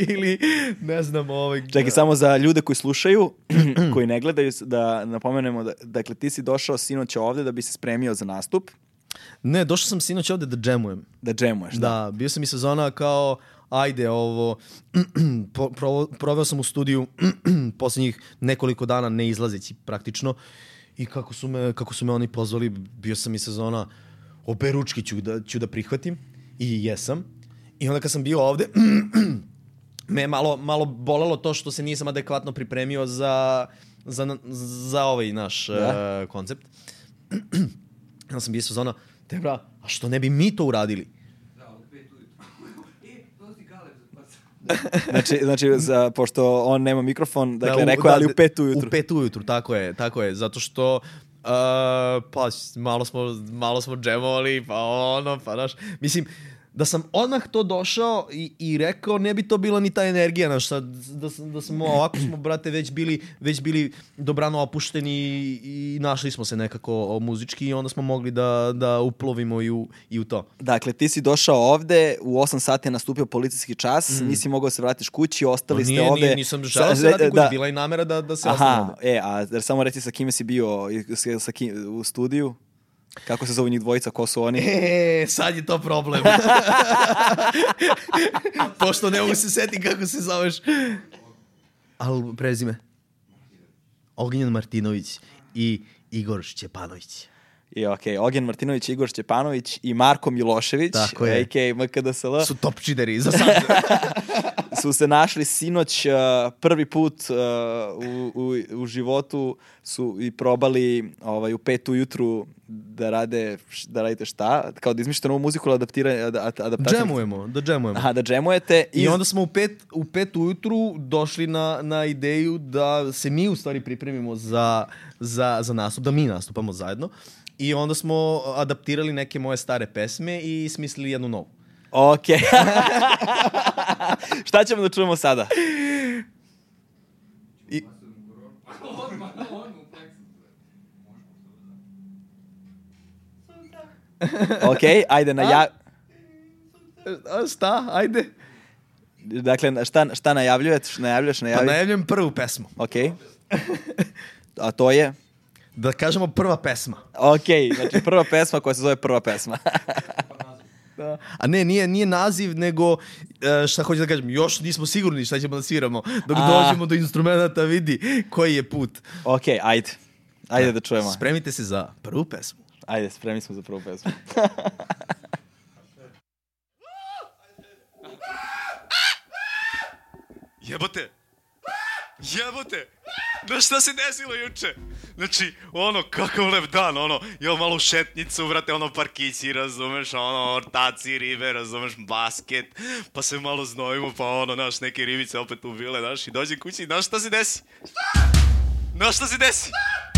[SPEAKER 3] ili ne znam, ovaj...
[SPEAKER 1] Čekaj, samo za ljude koji slušaju, [CLEARS THROAT] koji ne gledaju, da napomenemo, da, dakle, ti si došao sinoć ovde da bi se spremio za nastup,
[SPEAKER 3] Ne, došao sam sinoć ovde da džemujem.
[SPEAKER 1] da džemuješ. Da.
[SPEAKER 3] Da, bio sam i sezona kao, ajde, ovo, [CLEARS THROAT] provo- proveo sam u studiju [CLEARS THROAT] posljednjih nekoliko dana ne izlazeći praktično i kako su me, kako su me oni pozvali, bio sam i sezona, obe ručke ću da, ću da prihvatim i jesam. I onda kad sam bio ovde, [CLEARS THROAT] me je malo, malo bolelo to što se nisam adekvatno pripremio za, za, za ovaj naš
[SPEAKER 1] Da.
[SPEAKER 3] uh, koncept. Ja sam bio sezona, Debra, a što ne bi mi to uradili? [LAUGHS]
[SPEAKER 1] Znači, znači za, pošto on nema mikrofon, dakle,
[SPEAKER 3] u-
[SPEAKER 1] rekao je, ali u pet ujutru.
[SPEAKER 3] U pet ujutru, tako je, tako je, zato što uh, pa malo smo, malo smo džemovali, pa ono, pa znaš, mislim, da sam odmah to došao i, i rekao, ne bi to bila ni ta energija, znaš, sad, da, da smo, ovako smo, brate, već bili, već bili dobrano opušteni i, i našli smo se nekako muzički i onda smo mogli da, da uplovimo i u, i u to.
[SPEAKER 1] Dakle, ti si došao ovde, u 8 sati je nastupio policijski čas, nisi mogao da se vratiš kući, ostali
[SPEAKER 3] No,
[SPEAKER 1] ste
[SPEAKER 3] Mm. nije,
[SPEAKER 1] ovde...
[SPEAKER 3] nije, nisam
[SPEAKER 1] Sa-
[SPEAKER 3] želeo da se
[SPEAKER 1] da-
[SPEAKER 3] vratim kući,
[SPEAKER 1] da.
[SPEAKER 3] bila je namera da, da se
[SPEAKER 1] Aha,
[SPEAKER 3] ovde.
[SPEAKER 1] e, a samo reci sa kime si bio sa kim, u studiju? Kako se zove njih dvojica, ko su oni? [LAUGHS]
[SPEAKER 3] E, sad je to problem. [LAUGHS] Pošto ne mogu se setiti kako se zoveš. Al prezime. Ognjen Martinović i Igor Šćepanović.
[SPEAKER 1] I okej, Ogen Martinović, Igor Šćepanović i Marko Milošević,
[SPEAKER 3] Tako je.
[SPEAKER 1] a.k.a. MKDSL,
[SPEAKER 3] Su top čideri za sad. [LAUGHS]
[SPEAKER 1] su se našli sinoć uh, prvi put uh, u, u, u životu su i probali ovaj, u pet ujutru da rade da radite šta? Kao da izmišljate novu muziku ili adaptiranje, ad, ad, adaptaciju?
[SPEAKER 3] džemujemo, da džemujemo.
[SPEAKER 1] Aha, da džemujete.
[SPEAKER 3] I onda smo u pet, u pet ujutru došli na, na ideju da se mi u stvari pripremimo za, za, za nastup, da mi nastupamo zajedno. I onda smo adaptirali neke moje stare pesme i smislili jednu novu.
[SPEAKER 1] Ok. [LAUGHS] šta ćemo da čujemo sada?
[SPEAKER 3] I,
[SPEAKER 1] Ok, ajde na ja...
[SPEAKER 3] a, šta? Ajde.
[SPEAKER 1] Dakle, šta, šta najavljuješ? Najavljuješ,
[SPEAKER 3] Pa
[SPEAKER 1] najavljuješ?
[SPEAKER 3] najavljam prvu pesmu.
[SPEAKER 1] Ok. A to je?
[SPEAKER 3] Da kažemo prva pesma.
[SPEAKER 1] Ok, znači prva pesma koja se zove prva pesma. [LAUGHS]
[SPEAKER 3] Da. A ne, nije, nije naziv, nego e, šta hoću da kažem, još nismo sigurni šta ćemo da sviramo. Dok
[SPEAKER 1] A.
[SPEAKER 3] dođemo do instrumenta vidi koji je put.
[SPEAKER 1] ok, ajde. Ajde da čujemo.
[SPEAKER 3] Spremite se za prvu pesmu.
[SPEAKER 1] Ajde, spremni smo za prvu pesmu.
[SPEAKER 2] Jebote! Jebote! Znaš šta se desilo juče? Znači, ono, kakav lep dan, ono, jel malo u šetnicu, vrate, ono, parkići, razumeš, ono, ortaci, ribe, razumeš, basket, pa se malo znojimo, pa ono, znaš, neke ribice opet ubile, znaš, i dođem kući, znaš šta se desi? Znaš šta se desi?
[SPEAKER 1] Uh,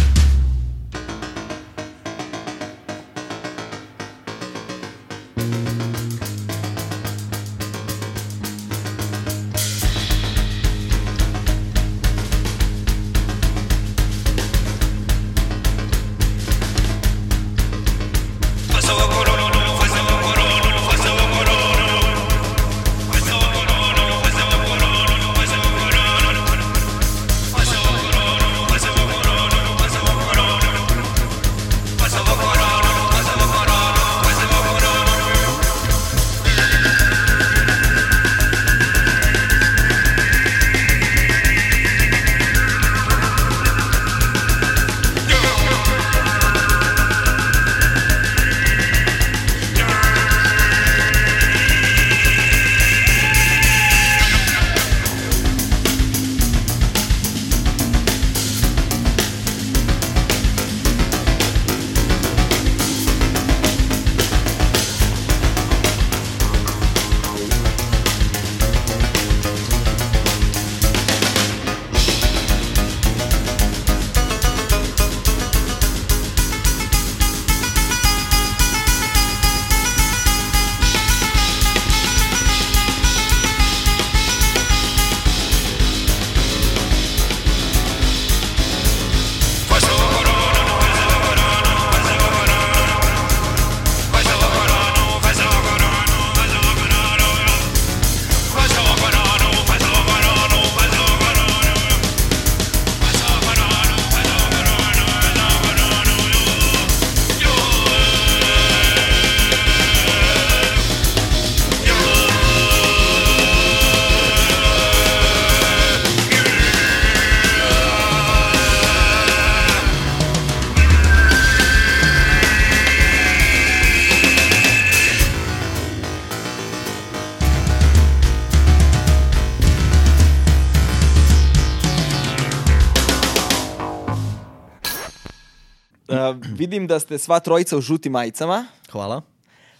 [SPEAKER 1] vidim da ste sva trojica u žutim majicama.
[SPEAKER 3] Hvala.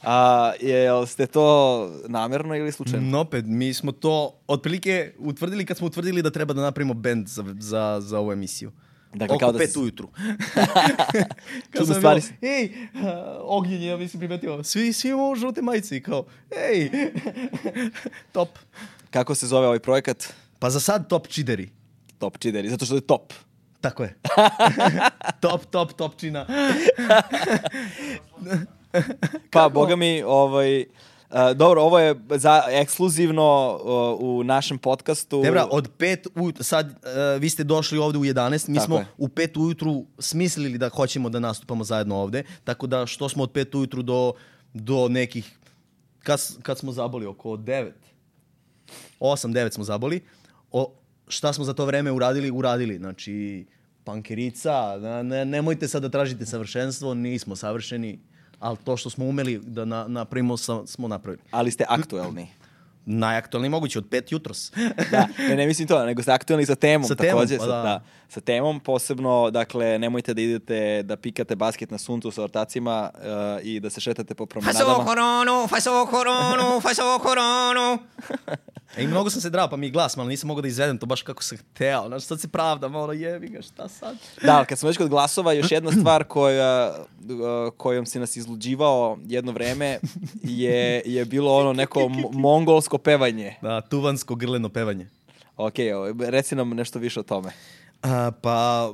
[SPEAKER 1] A, jel ste to namjerno ili slučajno?
[SPEAKER 3] No, opet, mi smo to otprilike utvrdili kad smo utvrdili da treba da napravimo band za, za, za ovu emisiju.
[SPEAKER 1] Dakle,
[SPEAKER 3] Oko
[SPEAKER 1] kao da
[SPEAKER 3] pet
[SPEAKER 1] si-
[SPEAKER 3] ujutru. [LAUGHS]
[SPEAKER 1] Čudne
[SPEAKER 3] sam
[SPEAKER 1] stvari
[SPEAKER 3] bio, Ej, uh, Ognjen je, ja mislim, primetio, svi, svi imamo žute majice i kao, ej, [LAUGHS] top.
[SPEAKER 1] Kako se zove ovaj projekat?
[SPEAKER 3] Pa za sad top čideri.
[SPEAKER 1] Top Čideri, zato što je top.
[SPEAKER 3] Tako je. [LAUGHS] top, top, topčina. [LAUGHS]
[SPEAKER 1] Pa, boga mi, ovaj... a, dobro, ovo je za ekskluzivno o, u našem podcastu.
[SPEAKER 3] Debra, od pet ujutru, sad uh, vi ste došli ovde u 11, mi
[SPEAKER 1] Tako
[SPEAKER 3] smo
[SPEAKER 1] je.
[SPEAKER 3] u pet ujutru smislili da hoćemo da nastupamo zajedno ovde, tako da što smo od pet ujutru do, do nekih, kad, kad smo zaboli, oko 9, 8, 9 smo zaboli, šta smo za to vreme uradili, uradili, znači pankerica, ne, ne, nemojte sad da tražite savršenstvo, nismo savršeni, ali to što smo umeli da na, napravimo sa, smo napravili.
[SPEAKER 1] Ali ste aktuelni.
[SPEAKER 3] Najaktualniji moguće, od pet jutros. [LAUGHS]
[SPEAKER 1] da, ne, ne mislim to, nego ste aktuelni sa temom
[SPEAKER 3] Sa temom,
[SPEAKER 1] takođe.
[SPEAKER 3] pa
[SPEAKER 1] sa,
[SPEAKER 3] da.
[SPEAKER 1] da, sa temom posebno, dakle, nemojte da idete da pikate basket na suncu sa ortacima uh, i da se šetate po promenadama.
[SPEAKER 3] koronu, faso koronu, faso koronu. [LAUGHS] E, i mnogo sam se drao, pa mi je glas, malo nisam mogao da izvedem to baš kako sam hteo. Znaš, sad se pravdam, ono, jebi ga, šta sad?
[SPEAKER 1] Da, ali kad smo već kod glasova, još jedna stvar [CLEARS THROAT] koja, uh, kojom si nas izluđivao jedno vreme je, je bilo ono neko mo- [LAUGHS] mongolsko pevanje.
[SPEAKER 3] Da, tuvansko grleno pevanje.
[SPEAKER 1] Ok, reci nam nešto više o tome.
[SPEAKER 3] A, pa,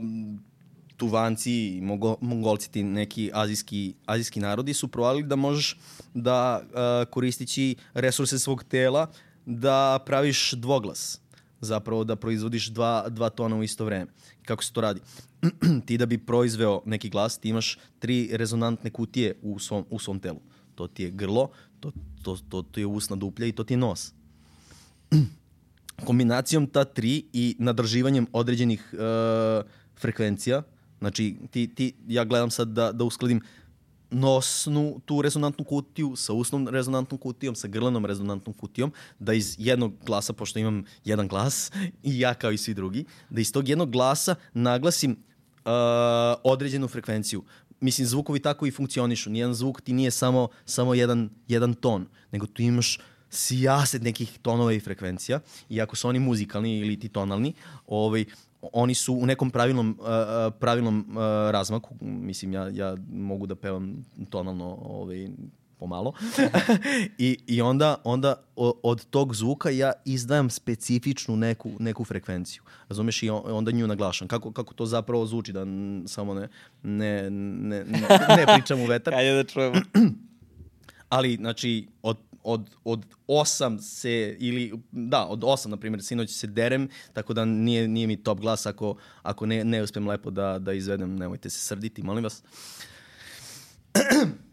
[SPEAKER 3] Tuvanci i Mongo, Mongolci, ti neki azijski, azijski narodi su provalili da možeš da a, koristići resurse svog tela da praviš dvoglas. Zapravo da proizvodiš dva, dva tona u isto vreme. Kako se to radi? [CLEARS THROAT] ti da bi proizveo neki glas, ti imaš tri rezonantne kutije u svom, u svom telu. To ti je grlo, to, to, to, to je usna duplja i to ti je nos [CLEARS THROAT] kombinacijom ta tri i nadrživanjem određenih uh, frekvencija, znači ti, ti, ja gledam sad da, da uskladim nosnu tu rezonantnu kutiju sa usnom rezonantnom kutijom, sa grlenom rezonantnom kutijom, da iz jednog glasa, pošto imam jedan glas i ja kao i svi drugi, da iz tog jednog glasa naglasim uh, određenu frekvenciju. Mislim, zvukovi tako i funkcionišu. Nijedan zvuk ti nije samo, samo jedan, jedan ton, nego tu imaš sijaset nekih tonova i frekvencija i ako su oni muzikalni ili ti tonalni, ovaj, oni su u nekom pravilnom, uh, pravilnom uh, razmaku. Mislim, ja, ja mogu da pevam tonalno ovaj, pomalo. [LAUGHS] I, I onda, onda od tog zvuka ja izdajam specifičnu neku, neku frekvenciju. Razumeš? I on- onda nju naglašam. Kako, kako to zapravo zvuči, da samo ne, ne, ne, ne, ne pričam u vetar. [LAUGHS]
[SPEAKER 1] Ajde da čujemo. [CLEARS THROAT]
[SPEAKER 3] Ali, znači, od, od, od osam se, ili, da, od osam, na primjer, sinoć se derem, tako da nije, nije mi top glas ako, ako ne, ne uspem lepo da, da izvedem, nemojte se srditi, molim vas. [CLEARS THROAT]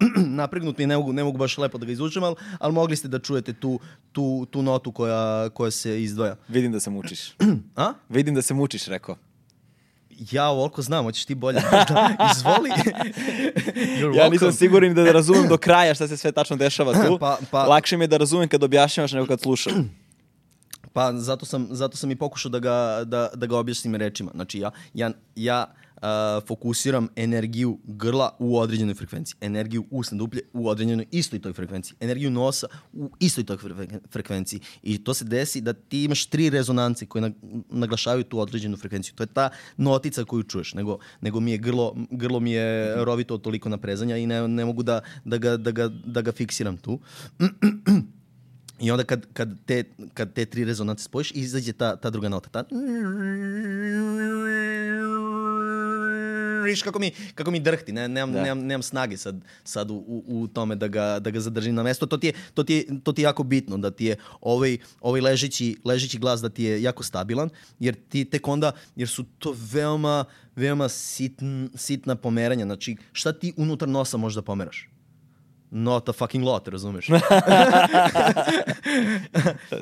[SPEAKER 3] [CLEARS THROAT] napregnut mi, ne mogu, ne mogu baš lepo da ga izvučem, ali, ali mogli ste da čujete tu, tu, tu notu koja, koja se izdvaja.
[SPEAKER 1] Vidim da se mučiš. [CLEARS THROAT]
[SPEAKER 3] A?
[SPEAKER 1] Vidim da se mučiš, rekao.
[SPEAKER 3] Ja ovoliko znam, hoćeš ti bolje. Da, [LAUGHS] izvoli. [LAUGHS]
[SPEAKER 1] Ja nisam siguran da [CLEARS THROAT] razumem do kraja šta se sve tačno dešava tu.
[SPEAKER 3] Pa- pa-
[SPEAKER 1] Lakše mi je da razumem kad objašnjavaš nego kad slušam.
[SPEAKER 3] Pa zato sam, zato sam i pokušao da ga, da, da ga objasnim rečima. Znači ja, ja, ja a, fokusiram energiju grla u određenoj frekvenciji, energiju usne duplje u određenoj istoj toj frekvenciji, energiju nosa u istoj toj fre- frekvenciji. I to se desi da ti imaš tri rezonance koje nag- naglašavaju tu određenu frekvenciju. To je ta notica koju čuješ, nego, nego mi je grlo, grlo mi je rovito od toliko naprezanja i ne, ne mogu da, da, ga, da, ga, da ga fiksiram tu. [CLEARS THROAT] I onda kad, kad, te, kad te tri rezonance spojiš, izađe ta, ta druga nota. Ta... Viš kako mi, kako mi drhti, ne, nemam,
[SPEAKER 1] Da.
[SPEAKER 3] nemam, nemam snage sad, sad u, u, u tome da ga, da ga zadržim na mesto. To ti, je, to, ti je, to ti je jako bitno, da ti je ovaj, ovaj ležeći, ležeći glas da ti je jako stabilan, jer ti tek onda, jer su to veoma, veoma sitn, sitna pomeranja. Znači, šta ti unutar nosa možeš da pomeraš? Not a fucking lot, razumeš? [LAUGHS]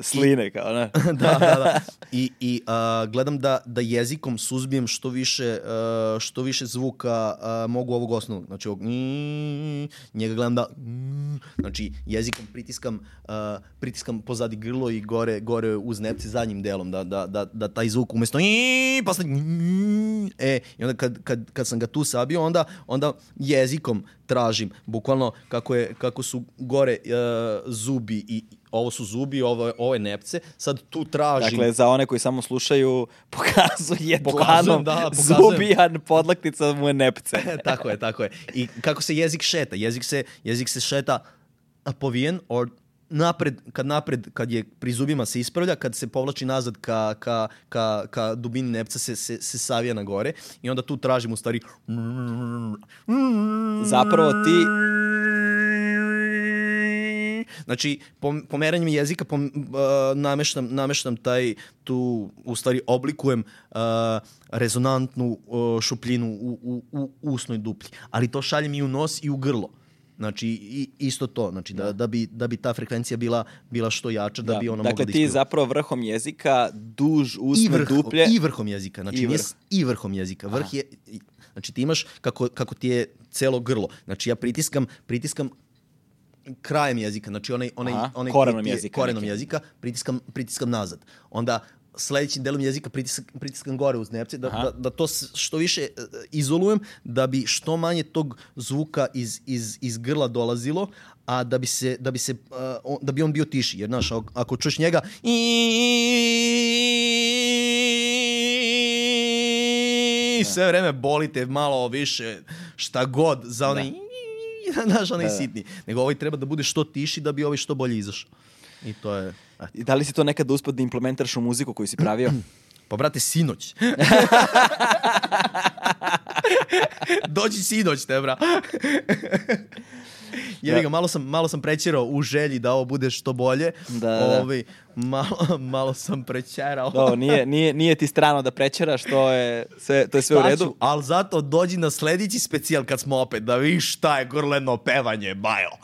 [SPEAKER 1] Sline kao, ne? [LAUGHS]
[SPEAKER 3] da, da, da. I, i a, gledam da, da jezikom suzbijem što više, a, što više zvuka a, mogu ovog osnovnog. Znači, ovog, mm, njega gledam da... Mm, znači, jezikom pritiskam, a, pritiskam pozadi grlo i gore, gore uz nepce zadnjim delom, da, da, da, da taj zvuk umesto i posle mm, e, i onda kad, kad, kad sam ga tu sabio, onda, onda jezikom tražim, bukvalno kako, je, kako su gore uh, zubi i ovo su zubi, ovo, ovo je nepce, sad tu tražim...
[SPEAKER 1] Dakle, za one koji samo slušaju, [LAUGHS] pokazuje dlanom
[SPEAKER 3] da, [LAUGHS] pokazujem.
[SPEAKER 1] zubijan podlaktica mu je nepce. [LAUGHS]
[SPEAKER 3] tako je, tako je. I kako se jezik šeta? Jezik se, jezik se šeta povijen, or napred, kad napred, kad je pri zubima se ispravlja, kad se povlači nazad ka, ka, ka, ka dubini nepca se, se, se savija na gore i onda tu tražim u stvari
[SPEAKER 1] Zapravo ti,
[SPEAKER 3] Znači, pom, pomeranjem jezika pom, uh, nameštam, nameštam taj, tu, u stvari, oblikujem uh, rezonantnu uh, šupljinu u, u, u usnoj duplji. Ali to šaljem i u nos i u grlo. Znači, i, isto to. Znači, da, da, bi, da bi ta frekvencija bila, bila što jača, da, bi ona
[SPEAKER 1] dakle,
[SPEAKER 3] mogla da
[SPEAKER 1] ti
[SPEAKER 3] ispeva.
[SPEAKER 1] zapravo vrhom jezika duž
[SPEAKER 3] I,
[SPEAKER 1] usne
[SPEAKER 3] vrh,
[SPEAKER 1] duplje.
[SPEAKER 3] I vrhom jezika. Znači,
[SPEAKER 1] I
[SPEAKER 3] I,
[SPEAKER 1] vrh.
[SPEAKER 3] I vrhom jezika. Vrh je, i- znači, ti imaš kako, kako ti je celo grlo. Znači, ja pritiskam, pritiskam krajem jezika, znači onaj, onaj,
[SPEAKER 1] Aha,
[SPEAKER 3] onaj
[SPEAKER 1] korenom
[SPEAKER 3] ti je-
[SPEAKER 1] jezika
[SPEAKER 3] korenom
[SPEAKER 1] neki.
[SPEAKER 3] jezika pritiskam, pritiskam nazad. Onda sledećim delom jezika pritiskam, pritiskam gore uz nepce, da,
[SPEAKER 1] Aha.
[SPEAKER 3] da, da to što više e, izolujem, da bi što manje tog zvuka iz, iz, iz grla dolazilo, a da bi se da bi se uh, on- da bi on bio tiši jer znaš ako- čuješ njega i sve vreme bolite malo više šta god za onaj znaš onaj
[SPEAKER 1] Da, da.
[SPEAKER 3] sitni nego ovaj treba da bude što tiši da bi ovaj što bolje izašao i to je eto.
[SPEAKER 1] I Da li si to nekad uspio da implementiraš u muziku koju si pravio? [CLEARS THROAT]
[SPEAKER 3] Pa brate, sinoć. [LAUGHS] Dođi sinoć, te bra. [LAUGHS] Jebi ga, malo sam, malo sam prećerao u želji da ovo bude što bolje.
[SPEAKER 1] Da, da, da.
[SPEAKER 3] Ovaj, malo, malo sam prećerao.
[SPEAKER 1] Do, nije, nije, nije ti strano da prećeraš, to je sve, to je sve u redu.
[SPEAKER 3] Ali zato dođi na sljedeći specijal kad smo opet, da vidiš šta je grleno pevanje, bajo. [LAUGHS]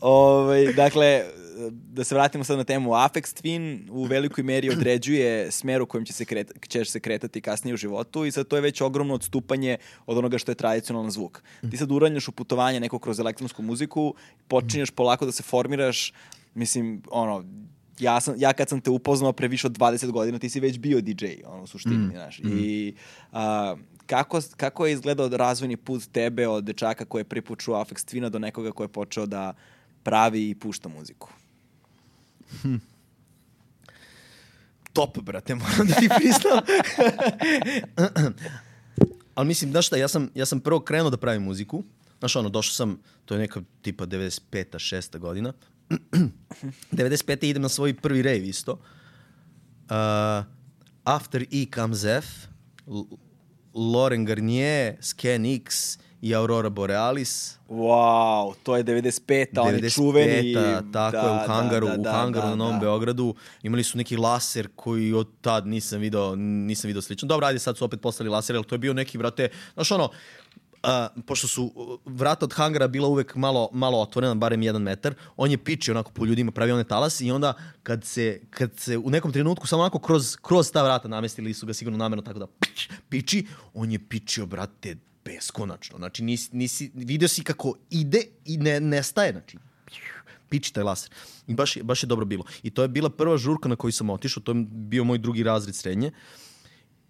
[SPEAKER 1] Ovaj, dakle, da se vratimo sad na temu, Apex Twin u velikoj meri određuje smer u kojem će se kret, ćeš se kretati kasnije u životu i sad to je već ogromno odstupanje od onoga što je tradicionalan zvuk. Ti sad uranjaš u putovanje neko kroz elektronsku muziku, počinješ polako da se formiraš, mislim, ono, ja, sam, ja kad sam te upoznao pre više od 20 godina, ti si već bio DJ, ono, u suštini, znaš. I a, kako, kako je izgledao razvojni put tebe od dečaka koji je prvi put čuo Apex Twina do nekoga koji je počeo da pravi i pušta muziku?
[SPEAKER 3] top, brate, moram da ti [LAUGHS] priznam. [CLEARS THROAT] Ali mislim, znaš šta, ja sam, ja sam prvo krenuo da pravim muziku. Znaš, ono, došao sam, to je neka tipa 95. 6. godina. [CLEARS THROAT] 95. idem na svoj prvi rave isto. Uh, after E comes F, L- Lauren Garnier, Scan X i Aurora Borealis.
[SPEAKER 1] Wow, to je 95-a, oni čuveni.
[SPEAKER 3] 95-a, tako
[SPEAKER 1] da,
[SPEAKER 3] je, u hangaru,
[SPEAKER 1] da, da,
[SPEAKER 3] u hangaru
[SPEAKER 1] da,
[SPEAKER 3] na Novom
[SPEAKER 1] da.
[SPEAKER 3] Beogradu. Imali su neki laser koji od tad nisam video, nisam video slično. Dobro, ajde, sad su opet postali laser, ali to je bio neki, vrate, znaš ono, a, pošto su uh, vrata od hangara bila uvek malo, malo otvorena, barem jedan metar, on je pičio onako po ljudima, pravio one talasi i onda kad se, kad se u nekom trenutku samo onako kroz, kroz ta vrata namestili su ga sigurno namerno tako da pič, piči, on je pičio, brate, beskonačno. Znači, nisi, nisi, video si kako ide i ne nestaje, znači, piči taj laser. I baš, baš je dobro bilo. I to je bila prva žurka na koju sam otišao, to je bio moj drugi razred srednje.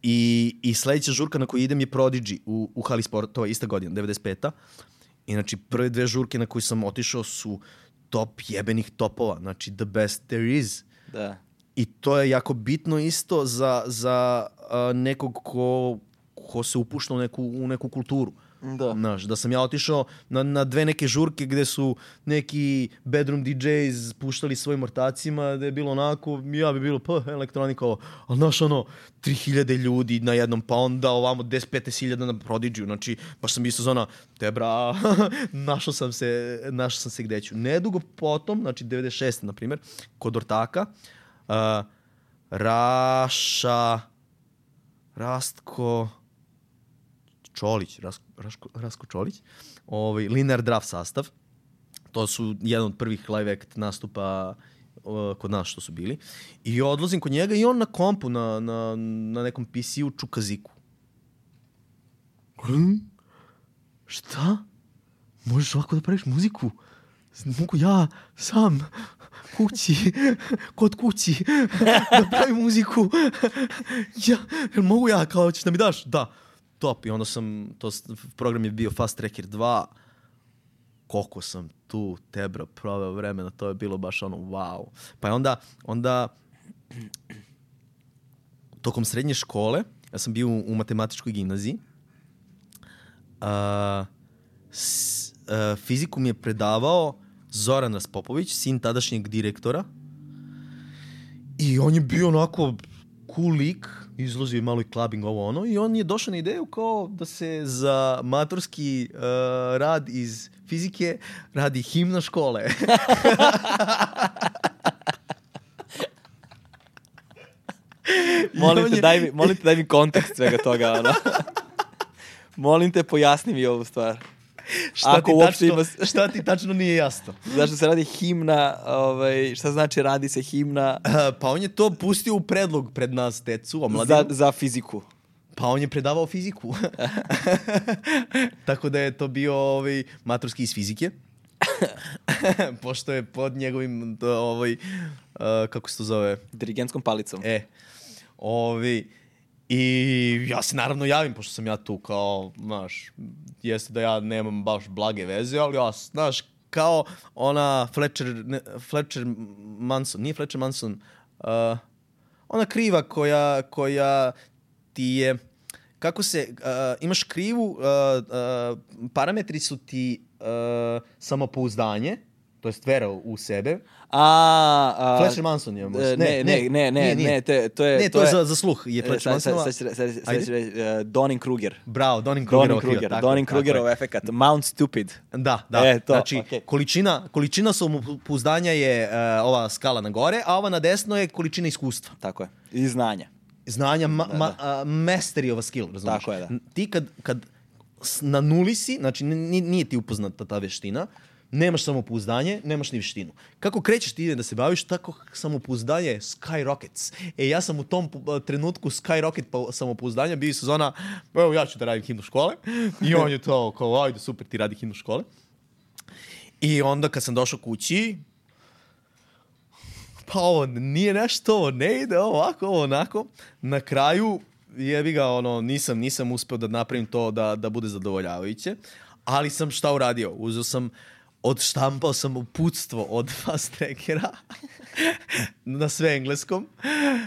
[SPEAKER 3] I, I sledeća žurka na koju idem je Prodigy u, u Hali Sport, to je ista godina, 95. I znači prve dve žurke na koje sam otišao su top jebenih topova, znači the best there is.
[SPEAKER 1] Da.
[SPEAKER 3] I to je jako bitno isto za, za a, nekog ko, ko se upušta u neku, u neku kulturu.
[SPEAKER 1] Da.
[SPEAKER 3] Znaš, da sam ja otišao na, na dve neke žurke gde su neki bedroom DJs puštali svojim ortacima, da je bilo onako, ja bi bilo, pa, elektronika ovo. Ali znaš, ono, 3000 ljudi na jednom, pa onda ovamo 10-15 na Prodigy, znači, baš sam isto zona, te bra, [LAUGHS] našao sam se, našao sam se gde ću. Nedugo potom, znači 96. na primjer, kod ortaka, uh, Raša, Rastko, Čolić, Rasko, Rasko, Rasko Čolić, ovaj, linear draft sastav. To su jedan od prvih live act nastupa kod nas što su bili. I odlazim kod njega i on na kompu, na, na, na nekom PC-u čuka ziku. Hm? Šta? Možeš ovako da praviš muziku? Mogu ja sam kući, kod kući da pravim muziku. ja, mogu ja, kao ćeš da mi daš? Da. Top. I onda sam, to program je bio Fast Tracker 2. Koliko sam tu tebra proveo vremena, to je bilo baš ono wow. Pa onda, onda tokom srednje škole, ja sam bio u, matematičkoj gimnaziji, a, s, a, fiziku mi je predavao Zoran Raspopović, sin tadašnjeg direktora. I on je bio onako cool lik, izlazio je malo i clubbing ovo ono i on je došao na ideju kao da se za maturski uh, rad iz fizike radi himna škole. [LAUGHS]
[SPEAKER 1] Molim te,
[SPEAKER 3] je-
[SPEAKER 1] daj mi, molim te, daj mi kontekst svega toga, ono. [LAUGHS] molim te, pojasni mi ovu stvar. [LAUGHS]
[SPEAKER 3] šta,
[SPEAKER 1] Ako
[SPEAKER 3] ti tačno,
[SPEAKER 1] ima- [LAUGHS]
[SPEAKER 3] šta ti tačno nije jasno?
[SPEAKER 1] Zašto se radi himna, ovaj, šta znači radi se himna
[SPEAKER 3] Uh, [LAUGHS] pa on je to pustio u predlog pred nas, decu, omladinu.
[SPEAKER 1] za, za fiziku?
[SPEAKER 3] Pa on je predavao fiziku. Tako da je to bio ovaj, maturski iz fizike. Pošto je pod njegovim, ovaj, uh, kako se to zove,
[SPEAKER 1] Dirigentskom palicom.
[SPEAKER 3] e, ovi, i ja se naravno javim, pošto sam ja tu kao, znaš, jeste da ja nemam baš blage veze, ali ja, znaš, kao ona Fletcher, ne, Fletcher Manson, nije Fletcher Manson, uh, ona kriva koja, koja ti je, kako se, uh, imaš krivu, uh, uh, parametri su ti uh, samopouzdanje, to jest vera u sebe.
[SPEAKER 1] A, a,
[SPEAKER 3] Fletcher Manson je.
[SPEAKER 1] e, Ne, ne, ne, ne, ne, te- to je...
[SPEAKER 3] Ne, to, je za, za sluh. Je
[SPEAKER 1] e,
[SPEAKER 3] Fletcher
[SPEAKER 1] sad- sad- sad sad- sad reći, e, Donning-Kruger.
[SPEAKER 3] Bravo, Donning tako je, tako
[SPEAKER 1] Donning-Krugerov
[SPEAKER 3] je.
[SPEAKER 1] efekat. Mount Stupid.
[SPEAKER 3] Da, da.
[SPEAKER 1] E, to,
[SPEAKER 3] znači,
[SPEAKER 1] okej.
[SPEAKER 3] količina, količina samopouzdanja je uh, ova skala na gore, a ova na desno je količina iskustva.
[SPEAKER 1] Tako je. I znanja.
[SPEAKER 3] Znanja, ma, ma, uh, mastery of a skill, razumiješ?
[SPEAKER 1] Tako je, da.
[SPEAKER 3] Ti kad, kad na nuli si, znači ni- nije ti upoznata ta veština, nemaš samopouzdanje, nemaš ni veštinu. Kako krećeš ti da se baviš, tako samopouzdanje skyrockets. E, ja sam u tom pu- trenutku skyrocket pa- samopouzdanja bio iz sezona, evo ja ću da radim himnu škole. I on je to kao, ajde super, ti radi himnu škole. I onda kad sam došao kući, pa ovo nije nešto, ovo ne ide, ovako, ovo onako. Na kraju, jebi ga, ono, nisam, nisam uspeo da napravim to da, da bude zadovoljavajuće, ali sam šta uradio? Uzeo sam, odštampao sam uputstvo od [LAUGHS] fast trackera na sve engleskom,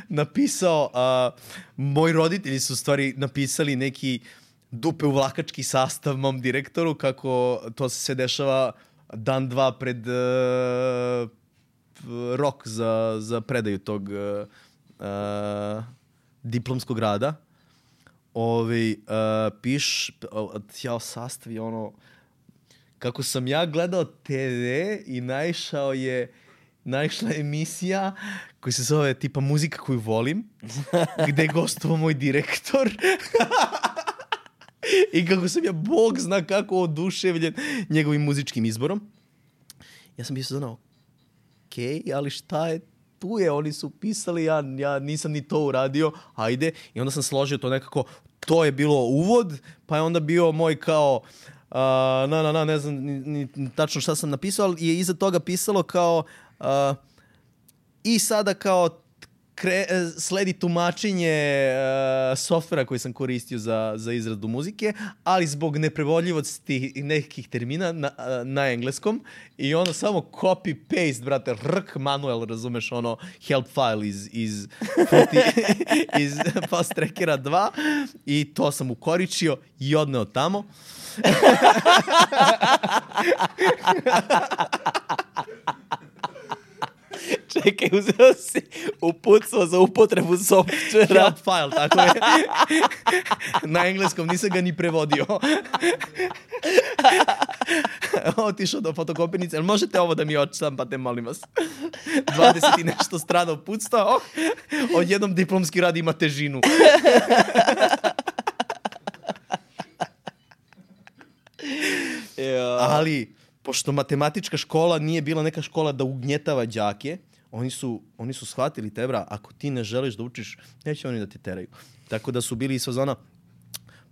[SPEAKER 3] napisao, a, moji roditelji su u stvari napisali neki dupe uvlakački sastav mom direktoru, kako to se dešava dan, dva pred e, rok za, za predaju tog uh, uh, diplomskog rada. Ovi, uh, piš, o- ja sastav je ono, kako sam ja gledao TV i naišao je naišla emisija koja se zove tipa muzika koju volim, [LAUGHS] gde je gostovao moj direktor. [LAUGHS] I kako sam ja, bog zna kako oduševljen njegovim muzičkim izborom. Ja sam bio znao, ok, ali šta je tu je, oni su pisali, ja, ja nisam ni to uradio, ajde. I onda sam složio to nekako, to je bilo uvod, pa je onda bio moj kao, uh, na, na, na, ne znam ni, ni tačno šta sam napisao, ali je iza toga pisalo kao, uh, i sada kao kre, e, sledi tumačenje uh, softvera koji sam koristio za, za izradu muzike, ali zbog neprevodljivosti nekih termina na, a, na engleskom i ono samo copy paste, brate, rk manuel, razumeš, ono help file iz, iz, footy, [LAUGHS] iz Fast Trackera 2 i to sam ukoričio i odneo tamo. [LAUGHS] [LAUGHS]
[SPEAKER 1] Čekaj, uzeo si uputstvo za upotrebu softvera.
[SPEAKER 3] Help file, tako je. [LAUGHS] Na engleskom nisam ga ni prevodio. [LAUGHS] Otišao do fotokopirnice. Možete ovo da mi odštampate, molim vas. 20 i nešto strana uputstva. Oh, jednom diplomski rad ima težinu. Ali, pošto matematička škola nije bila neka škola da ugnjetava đake, oni su, oni su shvatili tebra, ako ti ne želiš da učiš, neće oni da ti teraju. Tako da su bili iz fazona,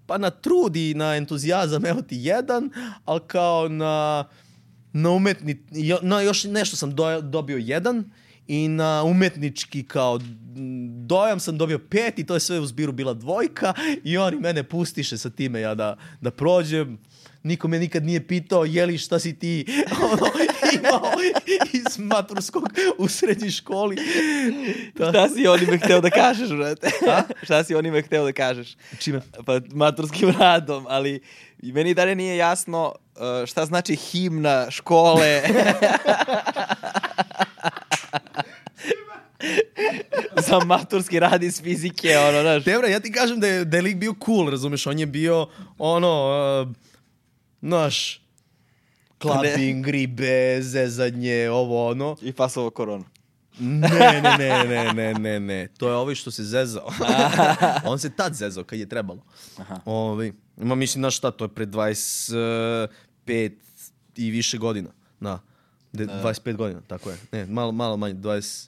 [SPEAKER 3] pa na trud i na entuzijazam, evo ti jedan, ali kao na, na umetni, jo- na još nešto sam do, dobio jedan i na umetnički kao dojam sam dobio pet i to je sve u zbiru bila dvojka i oni mene pustiše sa time ja da, da prođem. Niko me nikad nije pitao je li šta si ti [LAUGHS] ono, imao iz maturskog u srednjoj školi. Da.
[SPEAKER 1] Šta si onime hteo da kažeš, brate? Šta si onime hteo da kažeš?
[SPEAKER 3] Čime?
[SPEAKER 1] Pa maturskim radom, ali meni i dalje nije jasno uh, šta znači himna škole. [LAUGHS] za maturski rad iz fizike, ono, znaš.
[SPEAKER 3] Debra, ja ti kažem da je, da je lik bio cool, razumeš, on je bio ono, uh, naš, clubbing, ribe, zezanje, ovo ono.
[SPEAKER 1] I pasovo koronu.
[SPEAKER 3] Ne, ne, ne, ne, ne, ne, ne. To je ovaj što se zezao. [LAUGHS] On se tad zezao kad je trebalo. Ovaj, ma mislim, znaš šta, to je pre 25 i više godina. Da. De, 25 godina, tako je. Ne, malo, malo manje, 23,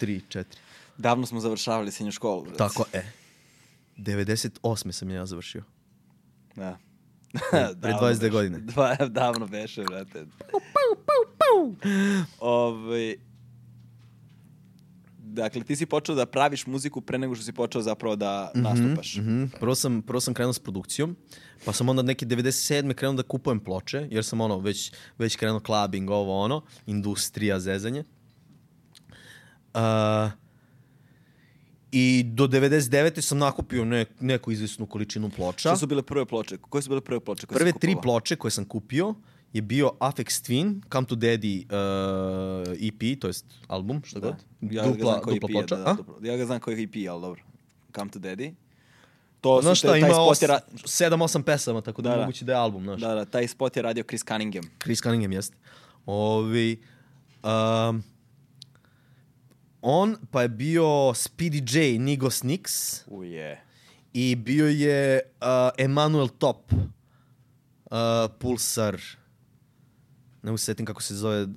[SPEAKER 3] 4.
[SPEAKER 1] Davno smo završavali srednju školu.
[SPEAKER 3] Tako, e. 98. sam ja završio.
[SPEAKER 1] Da.
[SPEAKER 3] Pre [LAUGHS] 22 godine. [LAUGHS]
[SPEAKER 1] Dva, davno beše, brate. Ovaj, dakle, ti si počeo da praviš muziku pre nego što si počeo zapravo da nastupaš.
[SPEAKER 3] Mhm. Prvo, sam, prvo sam krenuo s produkcijom, pa sam onda neke 97. krenuo da kupujem ploče, jer sam ono, već, već krenuo clubbing, ovo ono, industrija, zezanje. Uh, I do 99. sam nakupio ne, neku izvisnu količinu ploča.
[SPEAKER 1] Šta su bile prve ploče? Koje su bile prve ploče? Koje
[SPEAKER 3] Prve tri ploče koje sam kupio je bio Afex Twin, Come to Daddy uh, EP, to jest album, šta
[SPEAKER 1] Da.
[SPEAKER 3] god.
[SPEAKER 1] Ja ga
[SPEAKER 3] dupla,
[SPEAKER 1] koji
[SPEAKER 3] dupla
[SPEAKER 1] EP je,
[SPEAKER 3] ploča.
[SPEAKER 1] da, da. Ja ga znam koji je EP, ali dobro. Come to Daddy. To
[SPEAKER 3] Znaš
[SPEAKER 1] su,
[SPEAKER 3] šta, ima
[SPEAKER 1] taj spot je, ra...
[SPEAKER 3] 7-8 pesama, tako da,
[SPEAKER 1] Da,
[SPEAKER 3] da
[SPEAKER 1] da.
[SPEAKER 3] moguće da je album, znaš.
[SPEAKER 1] da, da, taj spot je radio Chris Cunningham.
[SPEAKER 3] Chris Cunningham jeste. Ovi, um, on pa je bio Speedy J, Nigo Snicks
[SPEAKER 1] Uje.
[SPEAKER 3] i bio je uh, Emanuel Top, uh, Pulsar, ne usetim kako se zove uh,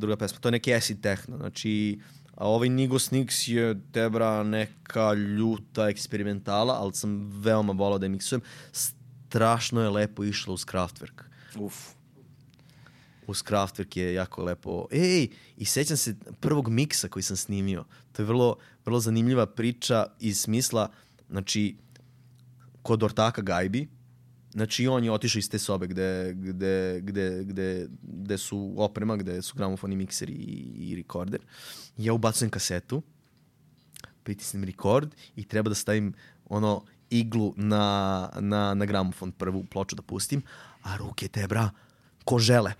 [SPEAKER 3] druga pesma, to je neki acid techno, znači a ovaj Nigo Snicks je tebra neka ljuta eksperimentala, ali sam veoma volao da je miksujem. Strašno je lepo išlo uz Kraftwerk
[SPEAKER 1] Uf.
[SPEAKER 3] Uz Kraftwerk je jako lepo. Ej, i sećam se prvog miksa koji sam snimio. To je vrlo, vrlo zanimljiva priča iz smisla, znači, kod ortaka Gajbi, znači on je otišao iz te sobe gde, gde, gde, gde, gde su oprema, gde su gramofoni, mikseri i, i rekorder. Ja ubacujem kasetu, pritisnem rekord i treba da stavim ono iglu na, na, na gramofon, prvu ploču da pustim, a ruke te, bra, ko žele.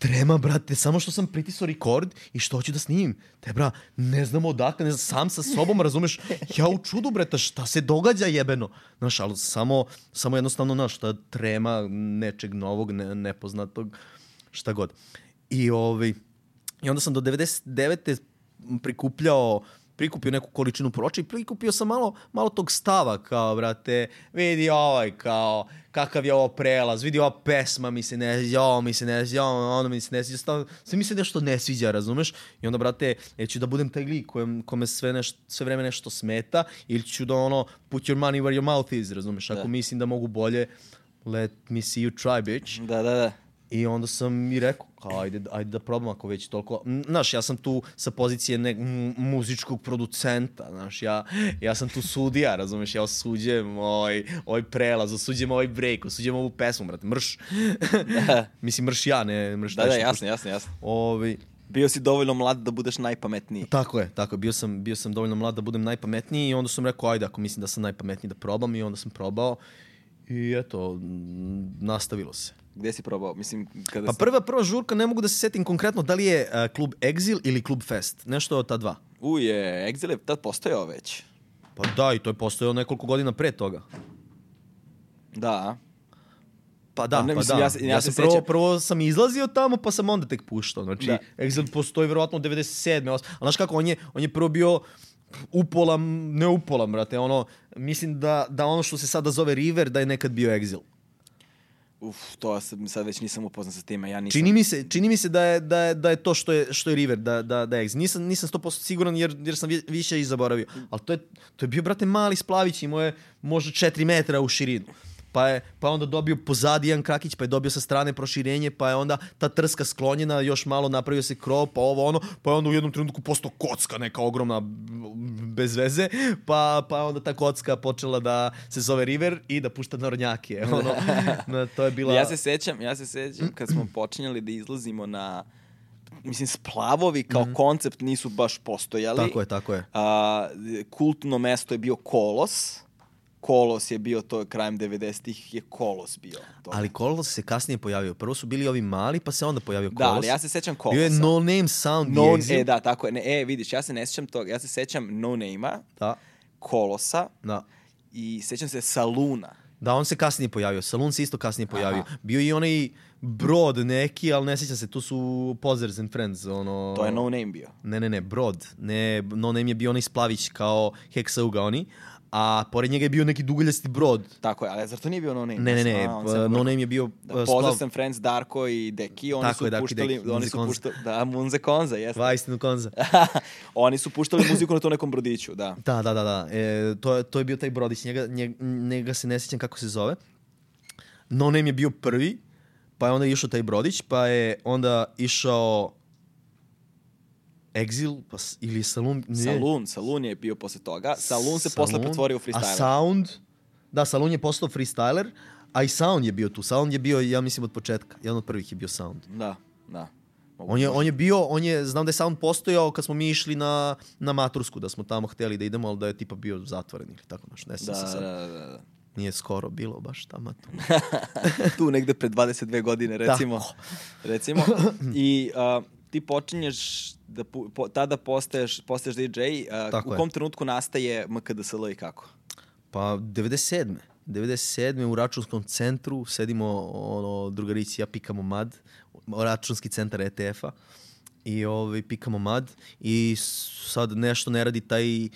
[SPEAKER 3] Trema, brate, samo što sam pritisao rekord i što hoću da snimim. Te, bra, ne znam odakle, ne znam, sam sa sobom, razumeš, ja u čudu, brate, šta se događa jebeno. Znaš, ali samo, samo jednostavno, znaš, ta trema nečeg novog, ne, nepoznatog, šta god. I, ovaj, I onda sam do 99. prikupljao prikupio neku količinu ploča i prikupio sam malo, malo tog stava, kao, brate, vidi ovaj, kao, kakav je ovo prelaz, vidi ova pesma mi se ne sviđa, ovo mi se ne sviđa, ono mi se ne sviđa, stavno, sve mi se nešto ne sviđa, razumeš? I onda, brate, ja ću da budem taj lik kojem, kome sve, neš, sve vreme nešto smeta, ili ću da, ono, put your money where your mouth is, razumeš? Ako
[SPEAKER 1] Da.
[SPEAKER 3] mislim da mogu bolje, let me see you try, bitch.
[SPEAKER 1] Da, da, da.
[SPEAKER 3] I onda sam i rekao, kao, ajde, ajde da probam ako već toliko... Znaš, ja sam tu sa pozicije ne, muzičkog producenta, znaš, ja, ja sam tu sudija, razumeš, ja osuđujem ovaj, ovaj prelaz, osuđujem ovaj break, osuđujem ovu pesmu, brate, mrš. [LAUGHS] Mislim, mrš ja, ne mrš
[SPEAKER 1] Da, da, jasno, jasno, jasno.
[SPEAKER 3] Ovaj,
[SPEAKER 1] Bio si dovoljno mlad da budeš najpametniji.
[SPEAKER 3] tako je, tako je, bio sam, bio sam dovoljno mlad da budem najpametniji i onda sam rekao, ajde, ako mislim da sam najpametniji da probam i onda sam probao i eto, nastavilo se.
[SPEAKER 1] Gde si probao? Mislim, kada
[SPEAKER 3] Pa prva, prva žurka, ne mogu da se setim konkretno da li je uh, klub Exil ili klub Fest. Nešto od ta dva.
[SPEAKER 1] Uje, Exile je tad postojao već.
[SPEAKER 3] Pa da, i to je postojalo nekoliko godina pre toga.
[SPEAKER 1] Da.
[SPEAKER 3] Pa da,
[SPEAKER 1] Pa ne,
[SPEAKER 3] pa
[SPEAKER 1] mislim,
[SPEAKER 3] da.
[SPEAKER 1] ja se- ja
[SPEAKER 3] Ja,
[SPEAKER 1] se
[SPEAKER 3] sam prvo,
[SPEAKER 1] sećam.
[SPEAKER 3] prvo sam izlazio tamo, pa sam onda tek puštao. Znači,
[SPEAKER 1] Da.
[SPEAKER 3] Exil postoji verovatno od 97. osam- A znaš kako, on je, on je prvo bio upola, ne upola, brate, ono, mislim da, da ono što se sada zove River, da je nekad bio Exil.
[SPEAKER 1] Uf, to sam, sad već nisam upoznat sa time. Ja nisam...
[SPEAKER 3] Čini mi se, čini mi se da je, da je, da je to što je, što je River, da, da, da je Exit. Nisam, nisam 100% siguran jer, jer sam vi- više i zaboravio. Ali to je, to je bio, brate, mali splavić, imao je možda 4 metra u širinu. Pa je, pa onda dobio pozadi jedan krakić, pa je dobio sa strane proširenje, pa je onda ta trska sklonjena, još malo napravio se krov, pa ovo ono, pa je onda u jednom trenutku postao kocka neka ogromna bez veze, pa, pa je onda ta kocka počela da se zove River i da pušta narodnjake. [LAUGHS] Ono, no, to je bila...
[SPEAKER 1] Ja se sećam, ja se sećam kad smo počinjali da izlazimo na mislim splavovi kao koncept nisu baš postojali.
[SPEAKER 3] Tako je, tako je.
[SPEAKER 1] A, kultno mesto je bio Kolos. Kolos je bio to krajem 90-ih je Kolos bio. To.
[SPEAKER 3] Ali Kolos se kasnije pojavio. Prvo su bili ovi mali, pa se onda pojavio
[SPEAKER 1] da,
[SPEAKER 3] Kolos.
[SPEAKER 1] ali ja se sećam Kolosa.
[SPEAKER 3] Bio je No Name Sound
[SPEAKER 1] no, e, da, tako je. Ne, e, vidiš, ja se ne sećam toga. Ja se sećam No Name-a,
[SPEAKER 3] Da,
[SPEAKER 1] Kolosa
[SPEAKER 3] da.
[SPEAKER 1] i sećam se Saluna.
[SPEAKER 3] Da, on se kasnije pojavio. Salon se isto kasnije pojavio.
[SPEAKER 1] Aha.
[SPEAKER 3] Bio i onaj brod neki, ali ne sjećam se, tu su Pozers and Friends. Ono...
[SPEAKER 1] To je No Name bio.
[SPEAKER 3] Ne, ne, ne, brod. Ne, no name je bio onaj splavić kao Heksauga oni, a pored njega je bio neki dugoljasti brod.
[SPEAKER 1] Tako je, ali zar to nije bio No Name?
[SPEAKER 3] Ne, ne, ne,
[SPEAKER 1] A,
[SPEAKER 3] pa, no name je bio
[SPEAKER 1] Da,
[SPEAKER 3] splav.
[SPEAKER 1] Pozdrav sam Friends, Darko i Deki, oni
[SPEAKER 3] Tako
[SPEAKER 1] su
[SPEAKER 3] je, Darko
[SPEAKER 1] puštali,
[SPEAKER 3] Deki,
[SPEAKER 1] oni su
[SPEAKER 3] Konza.
[SPEAKER 1] puštali, da, Munze Konza, jeste.
[SPEAKER 3] Dva istinu konza. [LAUGHS]
[SPEAKER 1] oni su puštali muziku na tom nekom brodiću, da.
[SPEAKER 3] Da, da, da, da. E, to, to je bio taj brodić, njega, njega, njega se ne sjećam kako se zove. No Name je bio prvi, pa je onda išao taj brodić, pa je onda išao Exil, pa, ili Saloon. ne.
[SPEAKER 1] Saloon, Saloon je bio posle toga. Saloon se posle pretvorio u
[SPEAKER 3] A
[SPEAKER 1] freestyler.
[SPEAKER 3] Sound, da, Saloon je postao freestyler, a i Sound je bio tu. Sound je bio, ja mislim, od početka. Jedan od prvih je bio Sound.
[SPEAKER 1] Da, da. Mogu-
[SPEAKER 3] On je, on je bio, on je, znam da je Sound postojao kad smo mi išli na, na Matursku, da smo tamo hteli da idemo, ali da je tipa bio zatvoren ili tako nešto. Ne
[SPEAKER 1] Da,
[SPEAKER 3] se
[SPEAKER 1] da,
[SPEAKER 3] sad.
[SPEAKER 1] da, da, da.
[SPEAKER 3] Nije skoro bilo baš tamo. Tu. [LAUGHS]
[SPEAKER 1] tu negde pred 22 godine, recimo.
[SPEAKER 3] Tako.
[SPEAKER 1] recimo. I uh, ti počinješ da po, tada postaješ, postaješ DJ.
[SPEAKER 3] Tako
[SPEAKER 1] u
[SPEAKER 3] je.
[SPEAKER 1] kom trenutku nastaje MKDSL i kako?
[SPEAKER 3] Pa 97. 97. u računskom centru sedimo ono, drugarici ja pikamo mad, računski centar ETF-a i ovaj, pikamo mad i sad nešto ne radi taj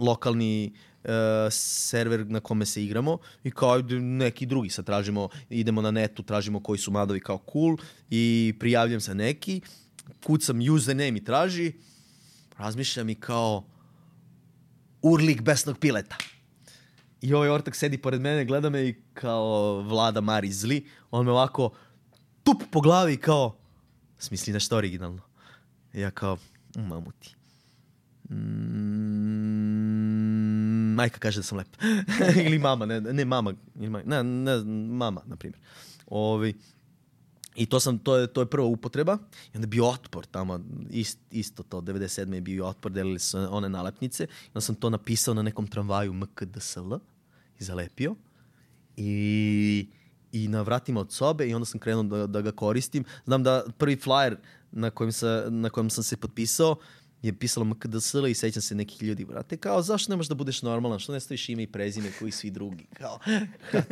[SPEAKER 3] lokalni e, server na kome se igramo i kao neki drugi sad tražimo, idemo na netu, tražimo koji su madovi kao cool i prijavljam se neki, kucam username i traži, razmišljam i kao urlik besnog pileta. I ovaj ortak sedi pored mene, gleda me i kao vlada Mari zli. On me ovako tup po glavi kao smisli nešto originalno. I ja kao, "Mm, mamu ti. Mm, majka kaže da sam lep. [LAUGHS] ili mama, ne, ne mama, ili maj- ne, ne, mama, na primjer. Ovi, I to sam to je to je prva upotreba. I onda je bio otpor tamo ist, isto to 97 je bio otpor delili su one nalepnice. I onda sam to napisao na nekom tramvaju MKDSL i zalepio. I i na vratima od sobe i onda sam krenuo da, da ga koristim. Znam da prvi flyer na kojem, sa, na kojem sam se potpisao je pisalo MKDSL i sećam se nekih ljudi, brate, kao zašto ne možeš da budeš normalan, što ne staviš ime i prezime koji svi drugi, kao,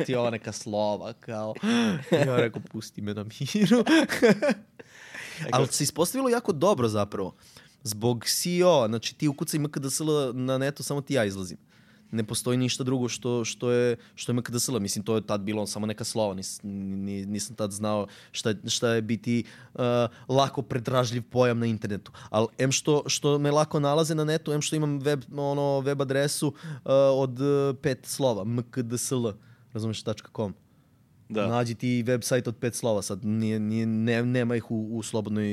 [SPEAKER 3] ti ova neka slova, kao, [LAUGHS] ja rekao, pusti me na miru. [LAUGHS] Ali se ispostavilo jako dobro zapravo, zbog CEO, znači ti ukucaj MKDSL na netu, samo ti ja izlazim. Ne postoji ništa drugo što, što je, što je MKDSL. Mislim, to je tad bilo samo neka slova. Nis, ni, nisam tad znao šta, je- šta je biti uh, lako predražljiv pojam na internetu. Ali em što, što me lako nalaze na netu, em što imam web, ono, web adresu uh, od uh, pet slova. mkdsl. Razumeš, .com.
[SPEAKER 1] Da.
[SPEAKER 3] Nađi ti website od pet slova. Sad nije, nije, ne, nema ih u, u slobodnoj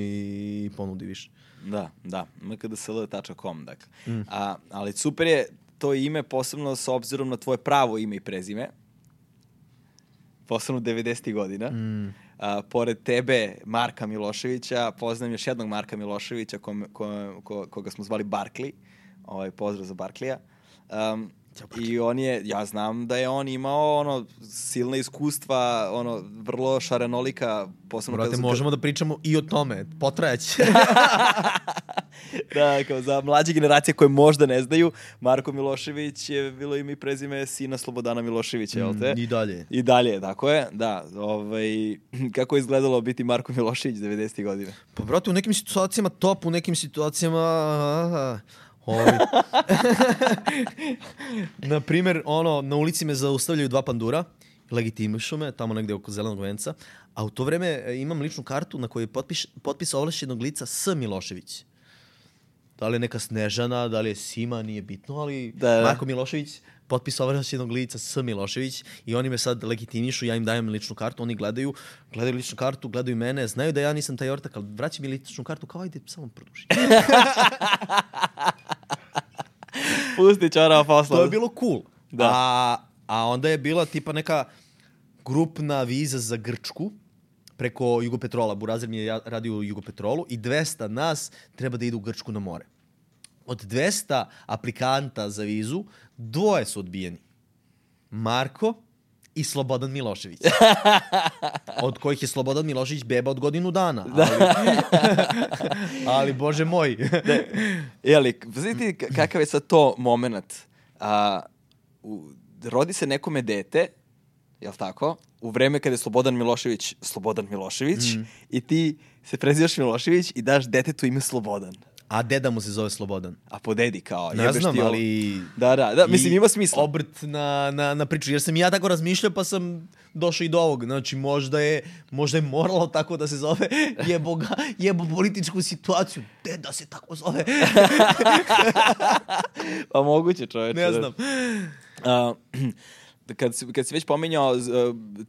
[SPEAKER 3] ponudi više.
[SPEAKER 1] Da, da, mkdsl.com, dakle.
[SPEAKER 3] Mm.
[SPEAKER 1] A, ali super je to ime, posebno s obzirom na tvoje pravo ime i prezime. Posebno 90. godina.
[SPEAKER 3] Mm.
[SPEAKER 1] A, pored tebe, Marka Miloševića, poznam još jednog Marka Miloševića kome, ko, ko, koga smo zvali Barkley. Ovaj, pozdrav za Barklija. Um, I on je, ja znam da je on imao ono silne iskustva, ono vrlo šarenolika, posebno
[SPEAKER 3] Brate, možemo da pričamo i o tome. Potrajaće. [LAUGHS] [LAUGHS] [LAUGHS]
[SPEAKER 1] Da, kao za mlađe generacije koje možda ne znaju, Marko Milošević je bilo ime i prezime sina Slobodana Miloševića, jel te?
[SPEAKER 3] Mm, I dalje.
[SPEAKER 1] I dalje, tako je, da. Ovaj, [CLEARS THROAT] kako je izgledalo biti Marko Milošević 90. godine?
[SPEAKER 3] Pa, brate, u nekim situacijama top, u nekim situacijama... aha, Ovi. [LAUGHS] na primjer, ono, na ulici me zaustavljaju dva pandura. legitimišu me tamo negde oko zelenog venca, a u to vreme e, imam ličnu kartu na kojoj je potpiš, potpis ovlašćenog lica S. Milošević. Da li je neka Snežana, da li je Sima, nije bitno, ali
[SPEAKER 4] Da, da.
[SPEAKER 3] Marko Milošević, potpis ovlašćenog lica S. Milošević i oni me sad legitimišu, ja im dajem ličnu kartu, oni gledaju, gledaju ličnu kartu, gledaju mene, znaju da ja nisam taj ortak, ali vraćaju mi ličnu kartu, kao ajde, samo produži. [LAUGHS]
[SPEAKER 4] Pusti čarava posla.
[SPEAKER 3] To je bilo cool.
[SPEAKER 4] Da.
[SPEAKER 3] A, a onda je bila tipa neka grupna viza za Grčku preko Jugopetrola. Burazir mi je radio u Jugopetrolu i 200 nas treba da idu u Grčku na more. Od 200 aplikanta za vizu, dvoje su odbijeni. Marko i Slobodan Milošević. [LAUGHS] od kojih je Slobodan Milošević beba od godinu dana. Ali, [LAUGHS] ali bože moj. [LAUGHS]
[SPEAKER 1] Jeli, znaš ti k- kakav je sad to moment? A, u, rodi se nekome dete, jel tako? U vreme kada je Slobodan Milošević Slobodan Milošević i ti se prezivaš Milošević i daš detetu ime Slobodan.
[SPEAKER 3] A deda mu se zove Slobodan.
[SPEAKER 1] A po dedi kao.
[SPEAKER 3] Ne znam,
[SPEAKER 1] ti
[SPEAKER 3] ali...
[SPEAKER 1] Da, da, da, mislim ima smisla.
[SPEAKER 3] Obrt na, na, na priču, jer sam ja tako razmišljao, pa sam došao i do ovog. Znači, možda je, možda je moralo tako da se zove [LAUGHS] jebo, ga, jebo političku situaciju. Te da se tako zove. [LAUGHS]
[SPEAKER 1] Pa moguće čoveče.
[SPEAKER 3] Ne
[SPEAKER 1] da.
[SPEAKER 3] znam.
[SPEAKER 1] A, [CLEARS THROAT] kad, si, kad si već pominjao uh,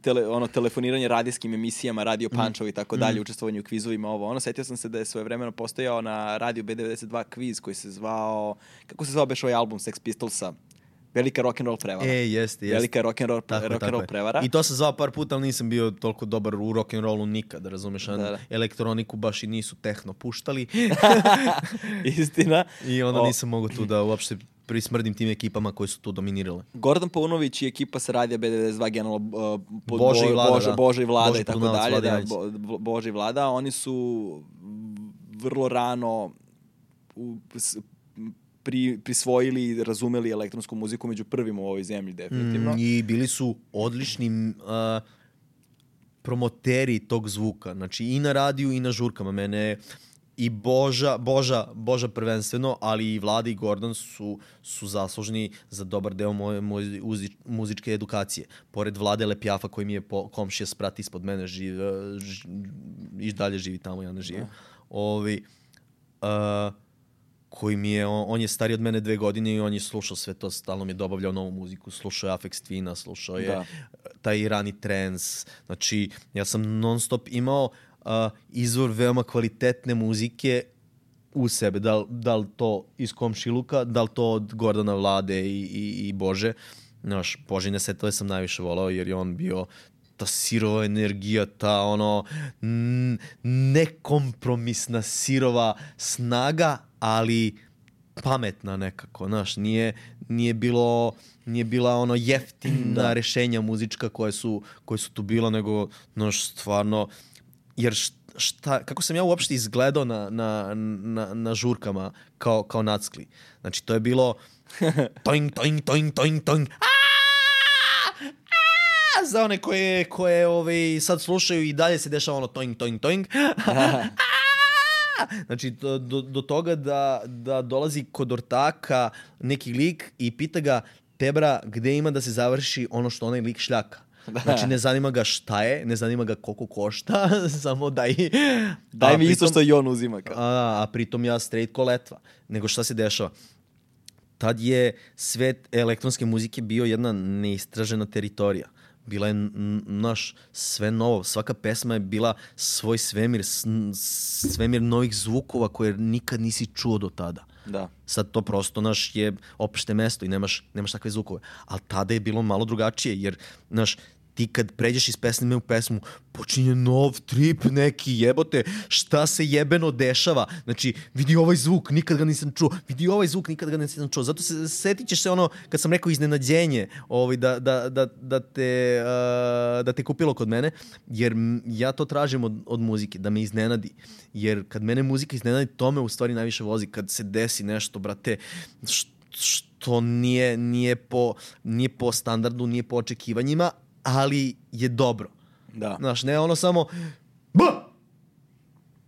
[SPEAKER 1] tele, ono, telefoniranje radijskim emisijama, radio
[SPEAKER 3] Mm.
[SPEAKER 1] pančevo i tako dalje, učestvovanje u kvizovima, ovo, ono, setio sam se da je svoje vremeno postojao na radio B92 kviz koji se zvao, kako se zvao beš ovaj album Sex Pistolsa? Velika rock'n'roll prevara.
[SPEAKER 3] E, jeste, jeste.
[SPEAKER 1] Velika rock'n'roll
[SPEAKER 3] Tako je,
[SPEAKER 1] rock
[SPEAKER 3] tako je.
[SPEAKER 1] prevara.
[SPEAKER 3] I to sam zvao par puta, ali nisam bio toliko dobar u rock'n'rollu nikad, razumeš?
[SPEAKER 1] Da, da.
[SPEAKER 3] Elektroniku baš i nisu tehno puštali. [LAUGHS] [LAUGHS]
[SPEAKER 1] Istina.
[SPEAKER 3] I onda
[SPEAKER 1] O,
[SPEAKER 3] nisam mogu tu da uopšte prismrdim tim ekipama koje su tu dominirale.
[SPEAKER 1] Gordon Paunović i ekipa sa radija B92 generalno uh, pod
[SPEAKER 3] Bože i Vlada,
[SPEAKER 1] Bože,
[SPEAKER 3] da.
[SPEAKER 1] Bože i Vlada
[SPEAKER 3] Bože
[SPEAKER 1] i tako dalje, da. Bo, Bo- Bože i Vlada, oni su vrlo rano u, s- pri, prisvojili i razumeli elektronsku muziku među prvima u ovoj zemlji, definitivno.
[SPEAKER 3] Mm, I bili su odlični uh, promoteri tog zvuka. Znači i na radiju i na žurkama. Mene i Boža, Boža, Boža prvenstveno, ali i Vlada i Gordon su, su zaslužni za dobar deo moje, uzi, muzičke edukacije. Pored Vlade Lepjafa koji mi je po, komšija sprat ispod mene živ, ž, i dalje živi tamo, ja ne živim. Ovi, uh, koji mi je, on, on je stariji od mene dve godine i on je slušao sve to, stalno mi je dobavljao novu muziku, slušao je Afex Twina, slušao je
[SPEAKER 1] Da.
[SPEAKER 3] taj rani trance, znači ja sam non stop imao uh, izvor veoma kvalitetne muzike u sebe, da li, da li to iz komšiluka, da li to od Gordana Vlade i, i, i Bože. Znaš, Božine setove sam najviše volao jer je on bio ta sirova energija, ta ono nekompromisna sirova snaga, ali pametna nekako, znaš, nije, nije bilo nije bila ono jeftina da. rešenja muzička koje su, koje su tu bila, nego, znaš, stvarno, jer šta, kako sam ja uopšte izgledao na, na, na, na žurkama kao, kao nackli. Znači, to je bilo [LAUGHS] toing, toing, toing, toing, toing, za one koje, koje ovaj, sad slušaju i dalje se dešava ono toing, toing, toing. [LAUGHS] Znači, do, do, do toga da, da dolazi kod ortaka neki lik i pita ga, Tebra, gde ima da se završi ono što onaj lik šljaka? Znači, ne zanima ga šta je, ne zanima ga koliko košta, [LAUGHS] samo daj...
[SPEAKER 1] Daj
[SPEAKER 3] A
[SPEAKER 1] mi isto što i on uzima. Kao.
[SPEAKER 3] A, a pritom ja straight ko letva. Nego šta se dešava? Tad je svet elektronske muzike bio jedna neistražena teritorija. Bila je naš sve novo. Svaka pesma je bila svoj svemir, svemir novih zvukova koje nikad nisi čuo do tada.
[SPEAKER 1] Da.
[SPEAKER 3] Sad to prosto naš je opšte mesto i nemaš, nemaš takve zvukove. Ali tada je bilo malo drugačije, jer naš, ti kad pređeš iz pesme u pesmu, počinje nov trip neki, jebote, šta se jebeno dešava. Znači, vidi ovaj zvuk, nikad ga nisam čuo, vidi ovaj zvuk, nikad ga nisam čuo. Zato se setit ćeš se ono, kad sam rekao iznenađenje, ovaj, da, da, da, da, te, uh, da te kupilo kod mene, jer ja to tražim od, od muzike, da me iznenadi. Jer kad mene muzika iznenadi, to me u stvari najviše vozi. Kad se desi nešto, brate, š- što nije, nije, po, nije po standardu, nije po očekivanjima, ali je dobro.
[SPEAKER 1] Da.
[SPEAKER 3] Znaš, ne ono samo ba!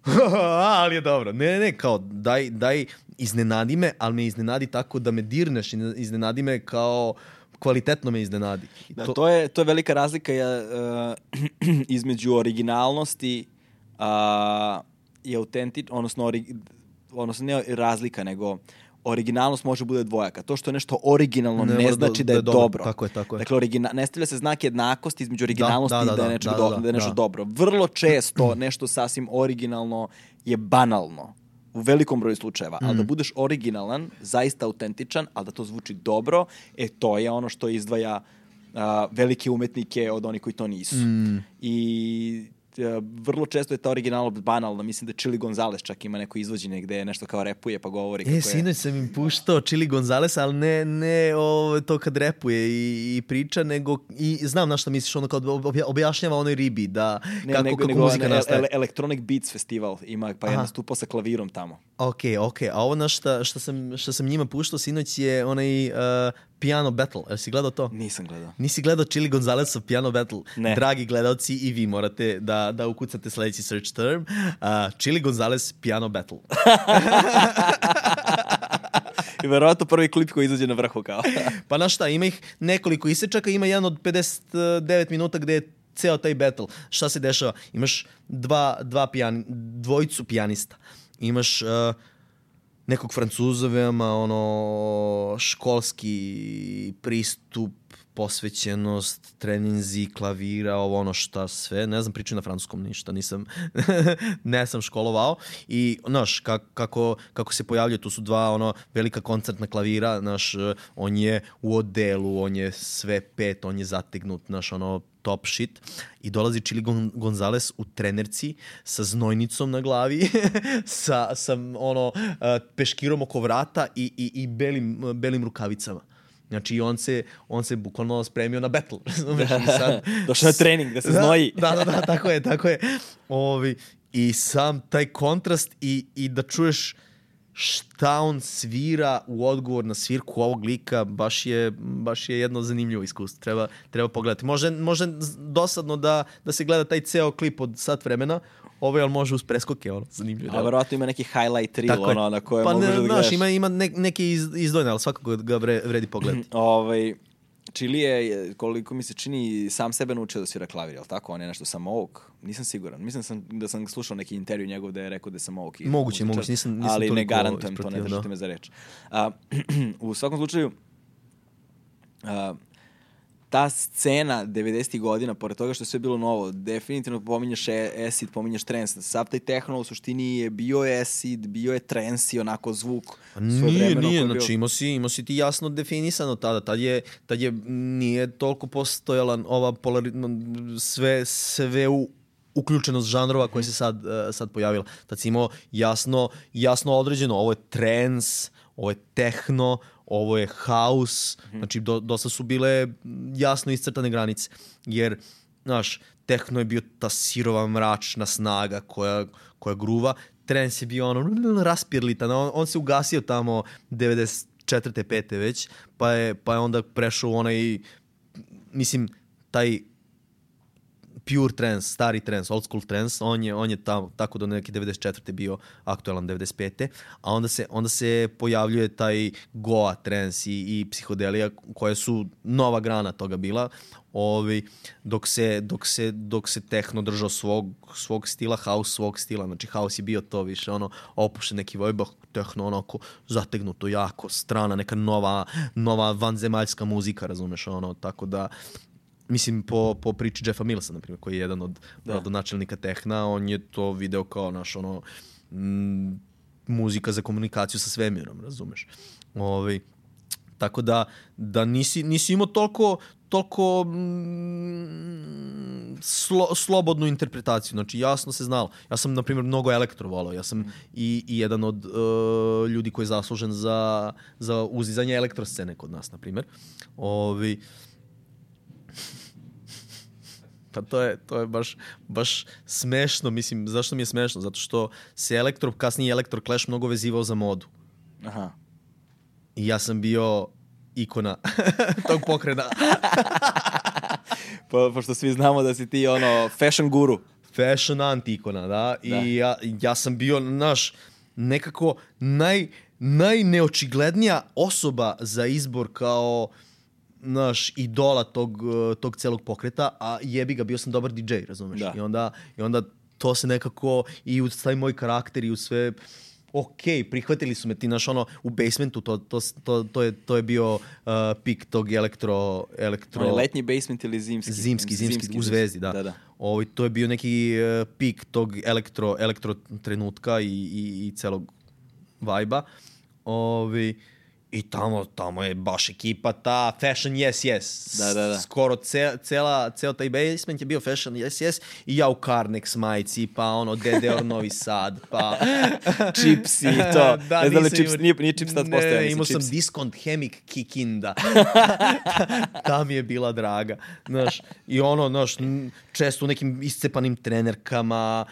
[SPEAKER 3] [LAUGHS] ali je dobro. Ne, ne, kao daj, daj iznenadi me, ali me iznenadi tako da me dirneš i iznenadi me kao kvalitetno me iznenadi. I
[SPEAKER 1] Da, to, je, to je velika razlika uh, [CLEARS THROAT] između originalnosti uh, i autentič, odnosno, ori, odnosno ne razlika, nego originalnost može bude dvojaka. To što je nešto originalno
[SPEAKER 3] Ne
[SPEAKER 1] ne,
[SPEAKER 3] da-
[SPEAKER 1] znači da,
[SPEAKER 3] da
[SPEAKER 1] je
[SPEAKER 3] je dobro.
[SPEAKER 1] dobro.
[SPEAKER 3] Tako je, tako je.
[SPEAKER 1] Dakle, origina, ne stavlja se znak jednakosti između originalnosti
[SPEAKER 3] da, da,
[SPEAKER 1] i da je,
[SPEAKER 3] da,
[SPEAKER 1] nečeg
[SPEAKER 3] da,
[SPEAKER 1] do,
[SPEAKER 3] da,
[SPEAKER 1] da je nešto
[SPEAKER 3] da.
[SPEAKER 1] dobro. Vrlo često [CLEARS THROAT] nešto sasvim originalno je banalno u velikom broju slučajeva, ali da
[SPEAKER 3] Mm.
[SPEAKER 1] budeš originalan, zaista autentičan, ali da to zvuči dobro, e to je ono što izdvaja a, velike umetnike od onih koji to nisu.
[SPEAKER 3] Mm.
[SPEAKER 1] I vrlo često je ta originalnost banalna. Mislim da Chili Gonzalez čak ima neko izvođenje gde nešto kao repuje pa govori. kako
[SPEAKER 3] E,
[SPEAKER 1] je-
[SPEAKER 3] sinoć sam im puštao Chili Gonzales, ali ne, ne ovo, to kad repuje i, i priča, nego i znam na šta misliš, ono kao obja- objašnjava onoj ribi, da
[SPEAKER 1] Ne,
[SPEAKER 3] kako,
[SPEAKER 1] nego,
[SPEAKER 3] kako
[SPEAKER 1] nego
[SPEAKER 3] muzika
[SPEAKER 1] ele-
[SPEAKER 3] nastaje.
[SPEAKER 1] ele- Electronic Beats festival ima, pa je nastupao sa klavirom tamo.
[SPEAKER 3] Ok, ok, a ovo na šta, šta, sam, šta sam njima puštao sinoć je onaj uh, Piano Battle, jel si gledao to?
[SPEAKER 1] Nisam gledao.
[SPEAKER 3] Nisi gledao Chili Gonzalesov Piano Battle?
[SPEAKER 1] Ne.
[SPEAKER 3] Dragi gledalci, i vi morate da, da ukucate sledeći search term. Uh, Chili Gonzales Piano Battle. [LAUGHS]
[SPEAKER 1] I verovatno prvi klip koji izađe na vrhu kao. [LAUGHS]
[SPEAKER 3] Pa na šta, ima ih nekoliko isečaka, ima jedan od 59 minuta gde je ceo taj battle. Šta se dešava? Imaš dva, dva pijan, dvojicu pijanista. Imaš uh, nekog francuza veoma ono školski pristup posvećenost, treninzi, klavira, ovo ono šta sve, ne znam, pričam na francuskom ništa, nisam, [LAUGHS] ne sam školovao. I, znaš, kako, kako, kako se pojavljaju, tu su dva, ono, velika koncertna klavira, znaš, on je u odelu, on je sve pet, on je zategnut, znaš, ono, top shit i dolazi Chili Gon Gonzales u trenerci sa znojnicom na glavi, [LAUGHS] sa, sa ono, eh, peškirom oko vrata i, i, i belim, belim rukavicama. Znači, on se, on se bukvalno spremio na battle. [LAUGHS] razumeš? Sad,
[SPEAKER 1] Došao na trening da se znoji.
[SPEAKER 3] Da, da, da, tako je, tako je. Ovi, I sam taj kontrast i, i da čuješ šta on svira u odgovor na svirku ovog lika, baš je, baš je jedno zanimljivo iskustvo. Treba, treba pogledati. Može, može dosadno da, da se gleda taj ceo klip od sat vremena, ovo je, ali može uz preskoke, ono, zanimljivo.
[SPEAKER 1] A verovatno ima neki highlight reel,
[SPEAKER 3] Tako
[SPEAKER 1] ono, na kojem
[SPEAKER 3] pa
[SPEAKER 1] možeš
[SPEAKER 3] ne,
[SPEAKER 1] da
[SPEAKER 3] znaš,
[SPEAKER 1] gledaš.
[SPEAKER 3] ima, ima ne, neke iz, izdvojene, ali svakako ga vre, vredi pogledati.
[SPEAKER 1] Ovaj, Chili je, koliko mi se čini, sam sebe naučio da svira klavir, jel tako? On je nešto samouk. Nisam siguran. Mislim sam, da sam slušao neki intervju njegov da je rekao da je samouk. i
[SPEAKER 3] Moguće, moguće, nisam- nisam
[SPEAKER 1] Ali ne garantujem to, ne držite
[SPEAKER 3] da.
[SPEAKER 1] me za reč. A, [CLEARS THROAT] u svakom slučaju, a, ta scena 90. godina, pored toga što je sve bilo novo, definitivno pominješ e- acid, pominješ trance. Sav taj tehno u suštini je bio acid, bio je trance i onako zvuk.
[SPEAKER 3] Nije, nije,
[SPEAKER 1] je bio-
[SPEAKER 3] znači imao si, imao si ti jasno definisano tada, tad je, tad je nije toliko postojala ova polari, sve, sve u, uključenost žanrova koja se sad, eh, sad pojavila. Tad si imao jasno, jasno određeno, ovo je trance, ovo je techno, ovo je house, znači do, dosta su bile jasno iscrtane granice, jer, znaš, techno je bio ta sirova mračna snaga koja, koja gruva, trance je bio ono raspirlitan, on, on se ugasio tamo 94. 5. već, pa je, pa je onda prešao u onaj, mislim, taj pure trance, stari trance, old school trance, on je, on je tamo, tako do neke 94. bio aktualan 95. A onda se, onda se pojavljuje taj goa trance i, i psihodelija koje su nova grana toga bila. Ovi, dok se, dok se, dok se tehno držao svog, svog stila, house svog stila, znači house je bio to više ono opušten neki vibe, tehno onako zategnuto jako, strana, neka nova, nova vanzemaljska muzika, razumeš, ono, tako da mislim po, po priči Jeffa Millsa, na primjer, koji je jedan od da. načelnika tehna, on je to video kao naš ono m, muzika za komunikaciju sa svemirom, razumeš. Ovaj tako da da nisi nisi imao toliko toliko mm, slo, slobodnu interpretaciju. Znači, jasno se znalo. Ja sam, na primjer, mnogo elektro volao. Ja sam i, i jedan od uh, ljudi koji je zaslužen za, za uzizanje elektroscene kod nas, na primjer. Ovi, Pa to je, to je baš, baš smešno, mislim, zašto mi je smešno? Zato što se elektro, kasnije elektro Clash mnogo vezivao za modu.
[SPEAKER 1] Aha.
[SPEAKER 3] I ja sam bio ikona [LAUGHS] tog pokrena. [LAUGHS]
[SPEAKER 1] Po, pošto svi znamo da si ti ono fashion guru.
[SPEAKER 3] Fashion anti-ikona, da? I
[SPEAKER 1] Da.
[SPEAKER 3] Ja, ja sam bio, naš, nekako naj, najneočiglednija osoba za izbor kao naš idola tog, uh, tog celog pokreta, a jebi ga, bio sam dobar DJ, razumeš?
[SPEAKER 1] Da.
[SPEAKER 3] I, onda, I onda to se nekako i u taj moj karakter i u sve ok, prihvatili su me ti, naš ono, u basementu, to, to, to, to, je, to je bio uh, pik tog elektro... elektro
[SPEAKER 1] On je letnji basement ili zimski?
[SPEAKER 3] Zimski, zimski, u Zvezdi, da.
[SPEAKER 1] Da, da.
[SPEAKER 3] Ovaj, to je bio neki uh, pik tog elektro, elektro trenutka i, i, i celog vajba. Ovi, I tamo, tamo je baš ekipa ta Fashion Yes Yes.
[SPEAKER 1] Da, da, da.
[SPEAKER 3] Skoro ce, cela, ceo taj basement je bio Fashion Yes Yes i ja u Carnex majici, pa ono DDR Novi Sad, pa... [LAUGHS]
[SPEAKER 1] Chips i to. [LAUGHS] ne znam li
[SPEAKER 3] nisam
[SPEAKER 1] Chips,
[SPEAKER 3] imao-
[SPEAKER 1] nije, nije Chips tad postojao,
[SPEAKER 3] Ne, imao sam
[SPEAKER 1] Chips.
[SPEAKER 3] diskont Hemik Kikinda. [LAUGHS] Ta mi je bila draga. Znaš, I ono, znaš, često u nekim iscepanim trenerkama,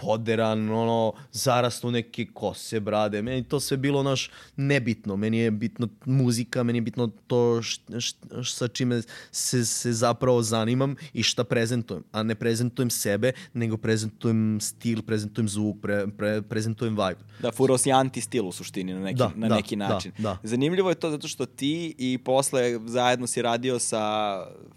[SPEAKER 3] poderan, ono, zarastu u neke kose, brade. Meni to sve bilo, naš, nebitno. Meni je bitno muzika, meni je bitno to š, š, š- sa čime se, se zapravo zanimam i šta prezentujem. A ne prezentujem sebe, nego prezentujem stil, prezentujem zvuk, pre, pre, prezentujem vibe.
[SPEAKER 1] Da, furao si anti-stil u suštini na neki,
[SPEAKER 3] Da,
[SPEAKER 1] na
[SPEAKER 3] da,
[SPEAKER 1] neki
[SPEAKER 3] da,
[SPEAKER 1] način.
[SPEAKER 3] da.
[SPEAKER 1] Zanimljivo je to zato što ti i posle zajedno si radio sa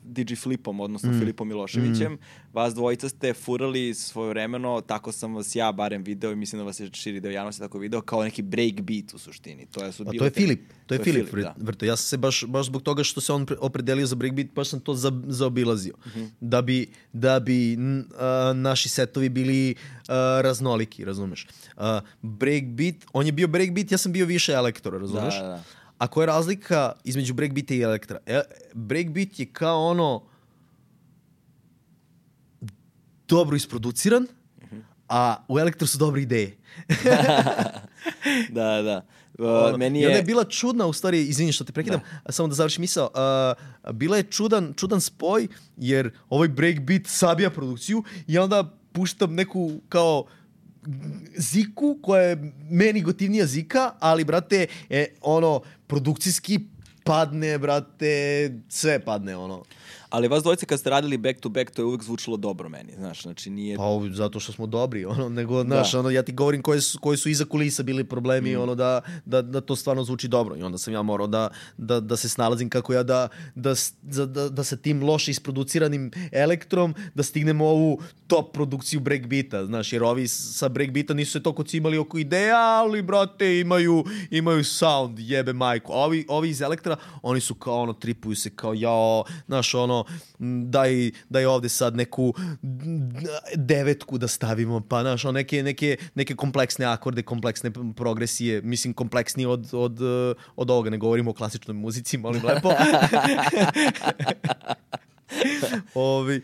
[SPEAKER 1] DJ Flipom, odnosno
[SPEAKER 3] Mm.
[SPEAKER 1] Filipom Miloševićem. Vas dvojica ste furali svojevremeno, tako sam vas ja barem video i mislim da vas je širi deo javnosti tako video, kao neki break beat u suštini. To je, su
[SPEAKER 3] A
[SPEAKER 1] bile
[SPEAKER 3] to je
[SPEAKER 1] te-
[SPEAKER 3] Filip, to je Filip,
[SPEAKER 1] da.
[SPEAKER 3] vrto. Ja sam se baš, baš zbog toga što se on pre- opredelio za breakbeat, baš sam to za, zaobilazio.
[SPEAKER 1] Mhm.
[SPEAKER 3] Da bi, da bi n- a, naši setovi bili a, raznoliki, razumeš? A, breakbeat, on je bio breakbeat, ja sam bio više elektora, razumeš?
[SPEAKER 1] Da, da, da.
[SPEAKER 3] A koja je razlika između breakbeata i elektra? E, breakbeat je kao ono dobro isproduciran, a u elektro su dobre ideje. [LAUGHS]
[SPEAKER 1] Da, da. Uh,
[SPEAKER 3] Ono,
[SPEAKER 1] meni
[SPEAKER 3] I onda
[SPEAKER 1] je...
[SPEAKER 3] je bila čudna, u stvari, izvini što te prekidam, a samo da završim misao, uh, bila je čudan, čudan spoj, jer ovaj breakbeat sabija produkciju i onda puštam neku kao ziku koja je meni gotivnija zika, ali brate, e, ono, produkcijski padne, brate, sve padne, ono.
[SPEAKER 1] Ali vas dvojice kad ste radili back to back, to je uvek zvučilo dobro meni, znaš, znači nije...
[SPEAKER 3] Pa zato što smo dobri, [LAUGHS] ono, nego, znaš,
[SPEAKER 1] Da.
[SPEAKER 3] ono, ja ti govorim koji su, koji su iza kulisa bili problemi,
[SPEAKER 1] Mm.
[SPEAKER 3] ono, da, da, da to stvarno zvuči dobro. I onda sam ja morao da, da, da se snalazim kako ja da, da, da, da, da sa tim loše isproduciranim elektrom, da stignemo ovu top produkciju breakbeata, znaš, jer ovi sa breakbeata nisu se toliko cimali oko ideja, ali, brate, imaju, imaju sound, jebe majku. Ovi, ovi iz elektra, oni su kao, ono, tripuju se kao, jao, znaš, ono, daj, daj ovde sad neku devetku da stavimo, pa, znaš, ono, neke, neke, neke kompleksne akorde, kompleksne progresije, mislim, kompleksnije od, od, od ovoga, ne govorimo o klasičnoj muzici, molim lepo. [LAUGHS] [LAUGHS] Ovi,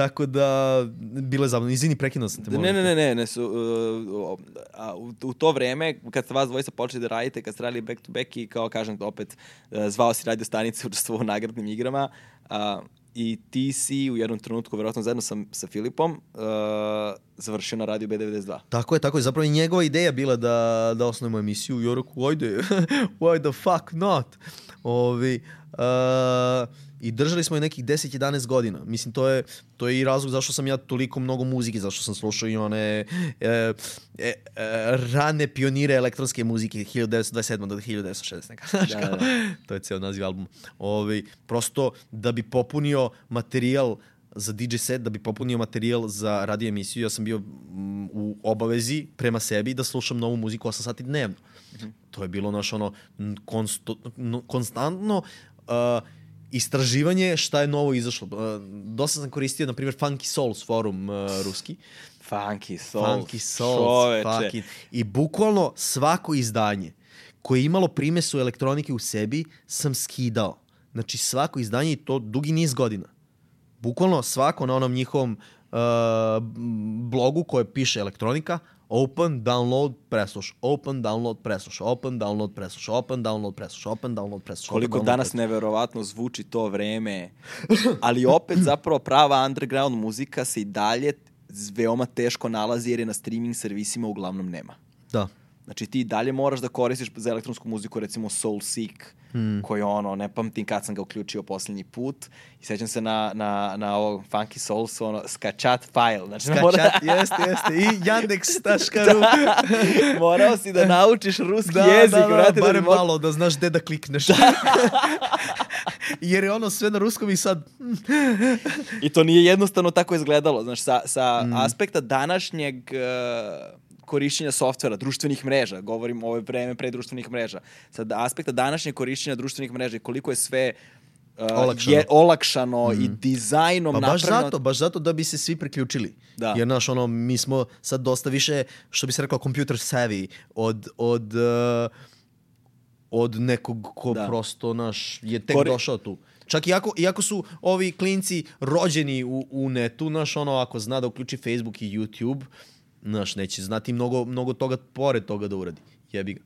[SPEAKER 3] tako da, bilo je zabavno. Izvini, prekinuo sam te.
[SPEAKER 1] Ne, ne, ne, ne, ne su, uh, a, u, u to vreme, kad ste vas dvojica počeli da radite, kad ste radili back to back i kao kažem opet, uh, zvao si radio stanice, [LAUGHS] učestvovao u nagradnim igrama a, i ti si u jednom trenutku, verovatno zajedno sa, sa Filipom, uh, završio na radio B92.
[SPEAKER 3] Tako je, tako je. Zapravo i njegova ideja bila da, da osnovimo emisiju rekao, ajde, [LAUGHS] why the fuck not? Ovi, uh, I držali smo je nekih 10-11 godina. Mislim, to je, to je i razlog zašto sam ja toliko mnogo muzike, zašto sam slušao i one e, e, e, rane pionire elektronske muzike 1927. do 1960. neka. Znaš,
[SPEAKER 1] Da,
[SPEAKER 3] kao,
[SPEAKER 1] da. [LAUGHS]
[SPEAKER 3] to je ceo naziv albuma. Ovi, prosto da bi popunio materijal za DJ set, da bi popunio materijal za radio emisiju, ja sam bio mm, u obavezi prema sebi da slušam novu muziku 8 sati dnevno. To je bilo naš ono konsto, konstantno uh, istraživanje šta je novo izašlo. Uh, dosta sam koristio, na primjer, Funky Souls forum uh, ruski.
[SPEAKER 1] Funky Souls.
[SPEAKER 3] Funky Souls.
[SPEAKER 1] Čoveče.
[SPEAKER 3] Fucking. I bukvalno svako izdanje koje je imalo primesu elektronike u sebi sam skidao. Znači svako izdanje i to dugi niz godina. Bukvalno svako na onom njihovom uh, blogu koje piše elektronika, open, download, presluš, open, download, presluš, open, download, presluš, open, download, presluš, open, download, presluš.
[SPEAKER 1] Koliko
[SPEAKER 3] download,
[SPEAKER 1] danas
[SPEAKER 3] presluš.
[SPEAKER 1] neverovatno zvuči to vreme. Ali opet zapravo prava underground muzika se i dalje veoma teško nalazi jer je na streaming servisima uglavnom nema.
[SPEAKER 3] Da.
[SPEAKER 1] Znači ti dalje moraš da koristiš za elektronsku muziku recimo Soulseek,
[SPEAKER 3] Hmm.
[SPEAKER 1] koji ono, ne pamtim kad sam ga uključio posljednji put i sećam se na, na, na ovo Funky Souls, ono, skačat file. Znači, mora-
[SPEAKER 3] Kačat, [LAUGHS] jeste, jeste. I Yandex.ru. [LAUGHS] [LAUGHS]
[SPEAKER 1] morao si da naučiš ruski
[SPEAKER 3] Da,
[SPEAKER 1] jezik,
[SPEAKER 3] da, da,
[SPEAKER 1] brate, da
[SPEAKER 3] barem
[SPEAKER 1] mo-
[SPEAKER 3] malo da znaš gde da klikneš. Jer je ono sve na ruskom i sad...
[SPEAKER 1] I to nije jednostavno tako izgledalo. Znaš, sa, sa
[SPEAKER 3] Mm.
[SPEAKER 1] aspekta današnjeg uh, korišćenja softvera, društvenih mreža, govorim o ovo vreme pre društvenih mreža, sa aspekta današnjeg korišćenja društvenih mreža i koliko je sve uh,
[SPEAKER 3] Olakšano.
[SPEAKER 1] Je, olakšano i dizajnom
[SPEAKER 3] Pa baš
[SPEAKER 1] napravljeno.
[SPEAKER 3] zato, baš zato da bi se svi priključili.
[SPEAKER 1] Da.
[SPEAKER 3] Jer, znaš, ono, mi smo sad dosta više, što bi se rekao, computer savvy od, od, uh, od nekog ko
[SPEAKER 1] Da.
[SPEAKER 3] prosto, naš, je tek
[SPEAKER 1] Kori-
[SPEAKER 3] došao tu. Čak iako, iako su ovi klinci rođeni u, u netu, znaš, ono, ako zna da uključi Facebook i YouTube, znaš, neće znati mnogo, mnogo toga pored toga da uradi. Jebi ga.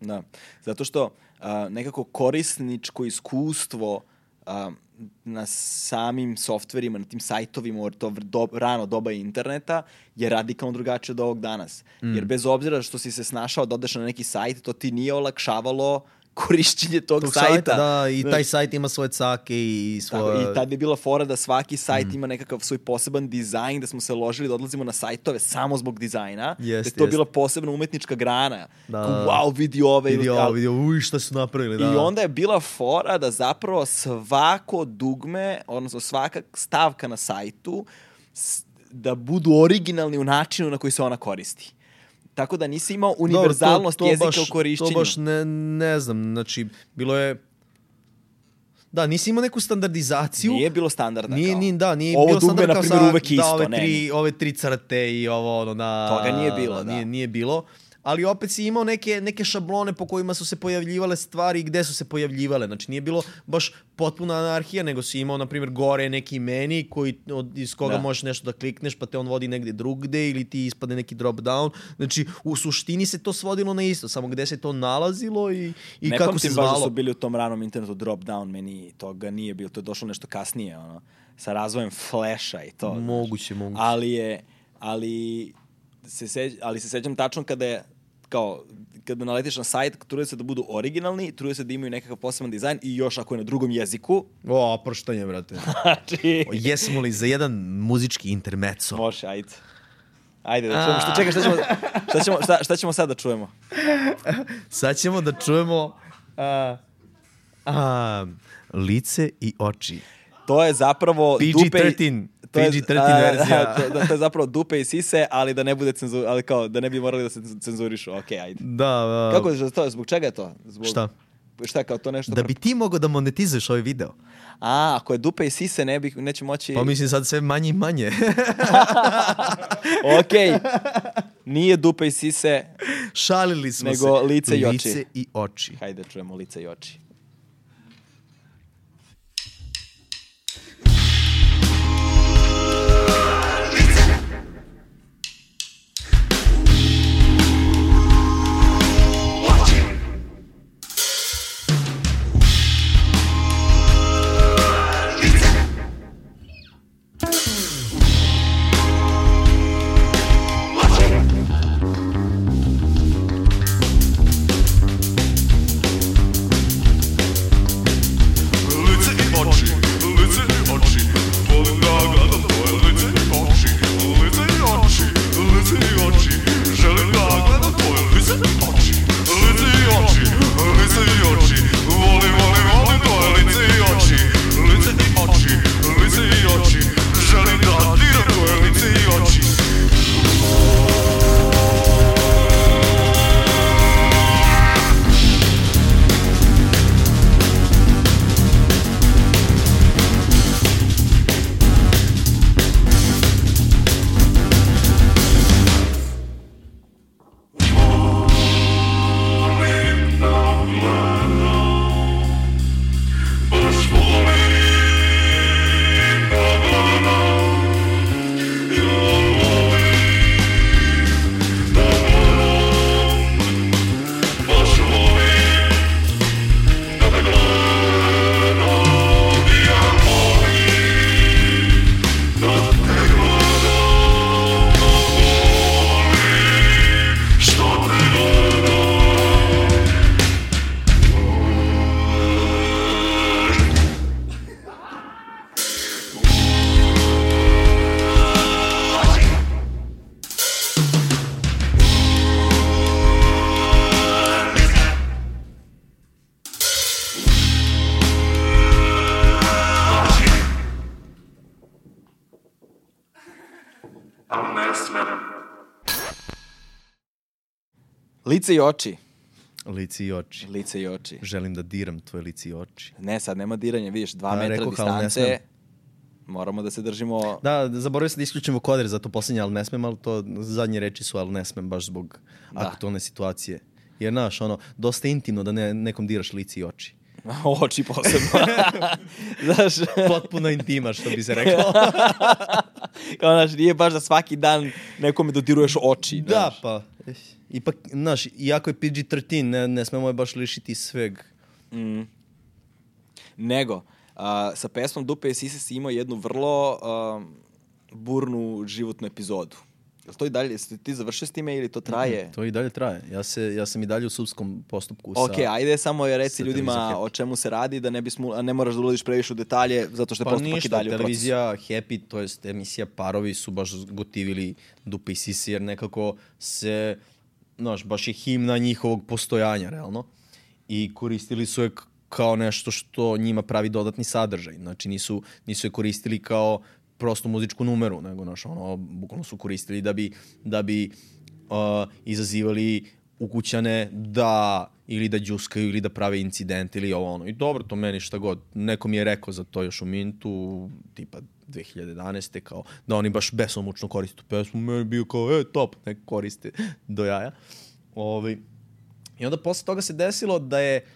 [SPEAKER 1] Da, zato što a, nekako korisničko iskustvo a, na samim softverima, na tim sajtovima, u to do, rano doba interneta, je radikalno drugačije od ovog danas.
[SPEAKER 3] Mm.
[SPEAKER 1] Jer bez obzira što si se snašao da odeš na neki sajt, to ti nije olakšavalo korišćenje tog,
[SPEAKER 3] Tog
[SPEAKER 1] sajta.
[SPEAKER 3] Da, i taj sajt ima svoje cake i
[SPEAKER 1] Tako,
[SPEAKER 3] svoje...
[SPEAKER 1] I tad je bila fora da svaki sajt
[SPEAKER 3] Mm.
[SPEAKER 1] ima nekakav svoj poseban dizajn, da smo se ložili da odlazimo na sajtove samo zbog dizajna. da je to
[SPEAKER 3] jest.
[SPEAKER 1] bila posebna umetnička grana.
[SPEAKER 3] Da.
[SPEAKER 1] Kao, wow, vidi ove.
[SPEAKER 3] Vidio,
[SPEAKER 1] ali-
[SPEAKER 3] ovo, vidio, uj, šta su napravili, da.
[SPEAKER 1] I onda je bila fora da zapravo svako dugme, odnosno svaka stavka na sajtu, da budu originalni u načinu na koji se ona koristi. Tako da nisi imao univerzalnost
[SPEAKER 3] to- to
[SPEAKER 1] jezika
[SPEAKER 3] baš-
[SPEAKER 1] u korišćenju.
[SPEAKER 3] To baš ne, ne znam, znači, bilo je... Da, nisi imao neku standardizaciju.
[SPEAKER 1] Nije bilo standardno.
[SPEAKER 3] Nije,
[SPEAKER 1] kao.
[SPEAKER 3] nije, da, nije
[SPEAKER 1] Ovo
[SPEAKER 3] bilo
[SPEAKER 1] na
[SPEAKER 3] kao
[SPEAKER 1] primjer,
[SPEAKER 3] sad,
[SPEAKER 1] uvek
[SPEAKER 3] da,
[SPEAKER 1] isto,
[SPEAKER 3] ove
[SPEAKER 1] ne,
[SPEAKER 3] tri,
[SPEAKER 1] nije.
[SPEAKER 3] ove tri crte i ovo, ono, na...
[SPEAKER 1] Toga nije bilo, da.
[SPEAKER 3] Nije, nije bilo. Ali opet si imao neke, neke šablone po kojima su se pojavljivale stvari i gde su se pojavljivale. Znači, nije bilo baš potpuna anarhija, nego si imao, na primjer, gore neki meni koji, od, iz koga
[SPEAKER 1] Da.
[SPEAKER 3] možeš nešto da klikneš, pa te on vodi negde drugde ili ti ispadne neki drop down. Znači, u suštini se to svodilo na isto, samo gde se to nalazilo i, i
[SPEAKER 1] ne
[SPEAKER 3] kako se
[SPEAKER 1] pamtim baš da
[SPEAKER 3] zvalo.
[SPEAKER 1] su bili u tom ranom internetu drop down meni toga nije bilo, to je došlo nešto kasnije, ono, sa razvojem flasha i to. znaš.
[SPEAKER 3] Moguće, moguće.
[SPEAKER 1] Ali je, ali se, seć, ali se sećam tačno kada je, kao, kada naletiš na sajt, trude se da budu originalni, trude se da imaju nekakav poseban dizajn i još ako je na drugom jeziku,
[SPEAKER 3] O, oproštanje, brate. [LAUGHS]
[SPEAKER 1] znači...
[SPEAKER 3] O, Jesmo li za jedan muzički intermezzo?
[SPEAKER 1] Može, ajde. Ajde, da čujemo. Što, čekaj, šta ćemo, šta, ćemo, šta, šta ćemo sad da čujemo? [LAUGHS]
[SPEAKER 3] Sad ćemo da čujemo a, a, lice i oči.
[SPEAKER 1] To je zapravo dupe...
[SPEAKER 3] PG-13,
[SPEAKER 1] to je-
[SPEAKER 3] PG-13
[SPEAKER 1] a,
[SPEAKER 3] verzija. [LAUGHS]
[SPEAKER 1] To, da, to je zapravo dupe i sise, ali da ne bude cenzur, ali kao da ne bi morali da se cenzurišu. Ok, ajde.
[SPEAKER 3] Da, da.
[SPEAKER 1] Kako je to? Zbog čega je to? Zbog,
[SPEAKER 3] Šta?
[SPEAKER 1] Šta, kao to nešto...
[SPEAKER 3] Da bi ti mogao da monetizuješ ovaj video.
[SPEAKER 1] A, ako je dupe i sise, ne bi, neće moći...
[SPEAKER 3] Pa mislim sad sve manje i manje. [LAUGHS]
[SPEAKER 1] Ok. Nije dupe i sise.
[SPEAKER 3] Šalili smo
[SPEAKER 1] Nego
[SPEAKER 3] se.
[SPEAKER 1] lice i oči.
[SPEAKER 3] Lice i oči.
[SPEAKER 1] Hajde, čujemo lice i oči.
[SPEAKER 5] Lice
[SPEAKER 1] i oči.
[SPEAKER 3] Lici i oči.
[SPEAKER 1] Lice i oči.
[SPEAKER 3] Želim da diram tvoje lici i oči.
[SPEAKER 1] Ne, sad nema diranja, vidiš, dva
[SPEAKER 3] A,
[SPEAKER 1] metra
[SPEAKER 3] ne
[SPEAKER 1] distance.
[SPEAKER 3] smem.
[SPEAKER 1] Moramo da se držimo...
[SPEAKER 3] Da, zaboravio sam da isključim vokoder za to poslednje, ali ne smem, ali to zadnje reči su, ali ne smem baš zbog
[SPEAKER 1] Da.
[SPEAKER 3] aktualne situacije. Jer, znaš, ono, dosta intimno da ne, nekom diraš lici i oči. [LAUGHS]
[SPEAKER 1] oči posebno. [LAUGHS] Znaš,
[SPEAKER 3] Potpuno intima, što bi se rekao. [LAUGHS]
[SPEAKER 1] kao, znaš, nije baš da svaki dan nekome dodiruješ oči.
[SPEAKER 3] da,
[SPEAKER 1] znaš.
[SPEAKER 3] pa, ipak, znaš, iako je PG-13, ne, ne smemo je baš lišiti sveg.
[SPEAKER 1] Mm. Nego, a, sa pesmom Dupe i Sise si imao jednu vrlo a, burnu životnu epizodu. Jel to i dalje, jesi ti završio s time ili to traje?
[SPEAKER 3] To i dalje traje. Ja, se, ja sam i dalje u sudskom postupku
[SPEAKER 1] Ok,
[SPEAKER 3] sa...
[SPEAKER 1] ajde samo je reci ljudima o čemu se radi, da ne, bismo, a ne moraš da ulaziš previše u detalje, zato što je
[SPEAKER 3] Pa
[SPEAKER 1] postupak i
[SPEAKER 3] ništa,
[SPEAKER 1] dalje u procesu.
[SPEAKER 3] televizija Happy, to jest emisija Parovi su baš gotivili Dupe i Sisi, jer nekako se, znaš, baš je himna njihovog postojanja, realno. I koristili su je kao nešto što njima pravi dodatni sadržaj. Znači, nisu, nisu je koristili kao prostu muzičku numeru, nego, znaš, ono, bukvalno su koristili da bi, da bi uh, izazivali ukućane da ili da džuskaju ili da prave incident ili ovo ono. I dobro, to meni šta god. Neko mi je rekao za to još u Mintu, tipa 2011. kao da oni baš besomučno koriste tu pesmu. Meni bio kao, e, top, nek koriste [LAUGHS] do jaja. Ovi. I onda posle toga se desilo da je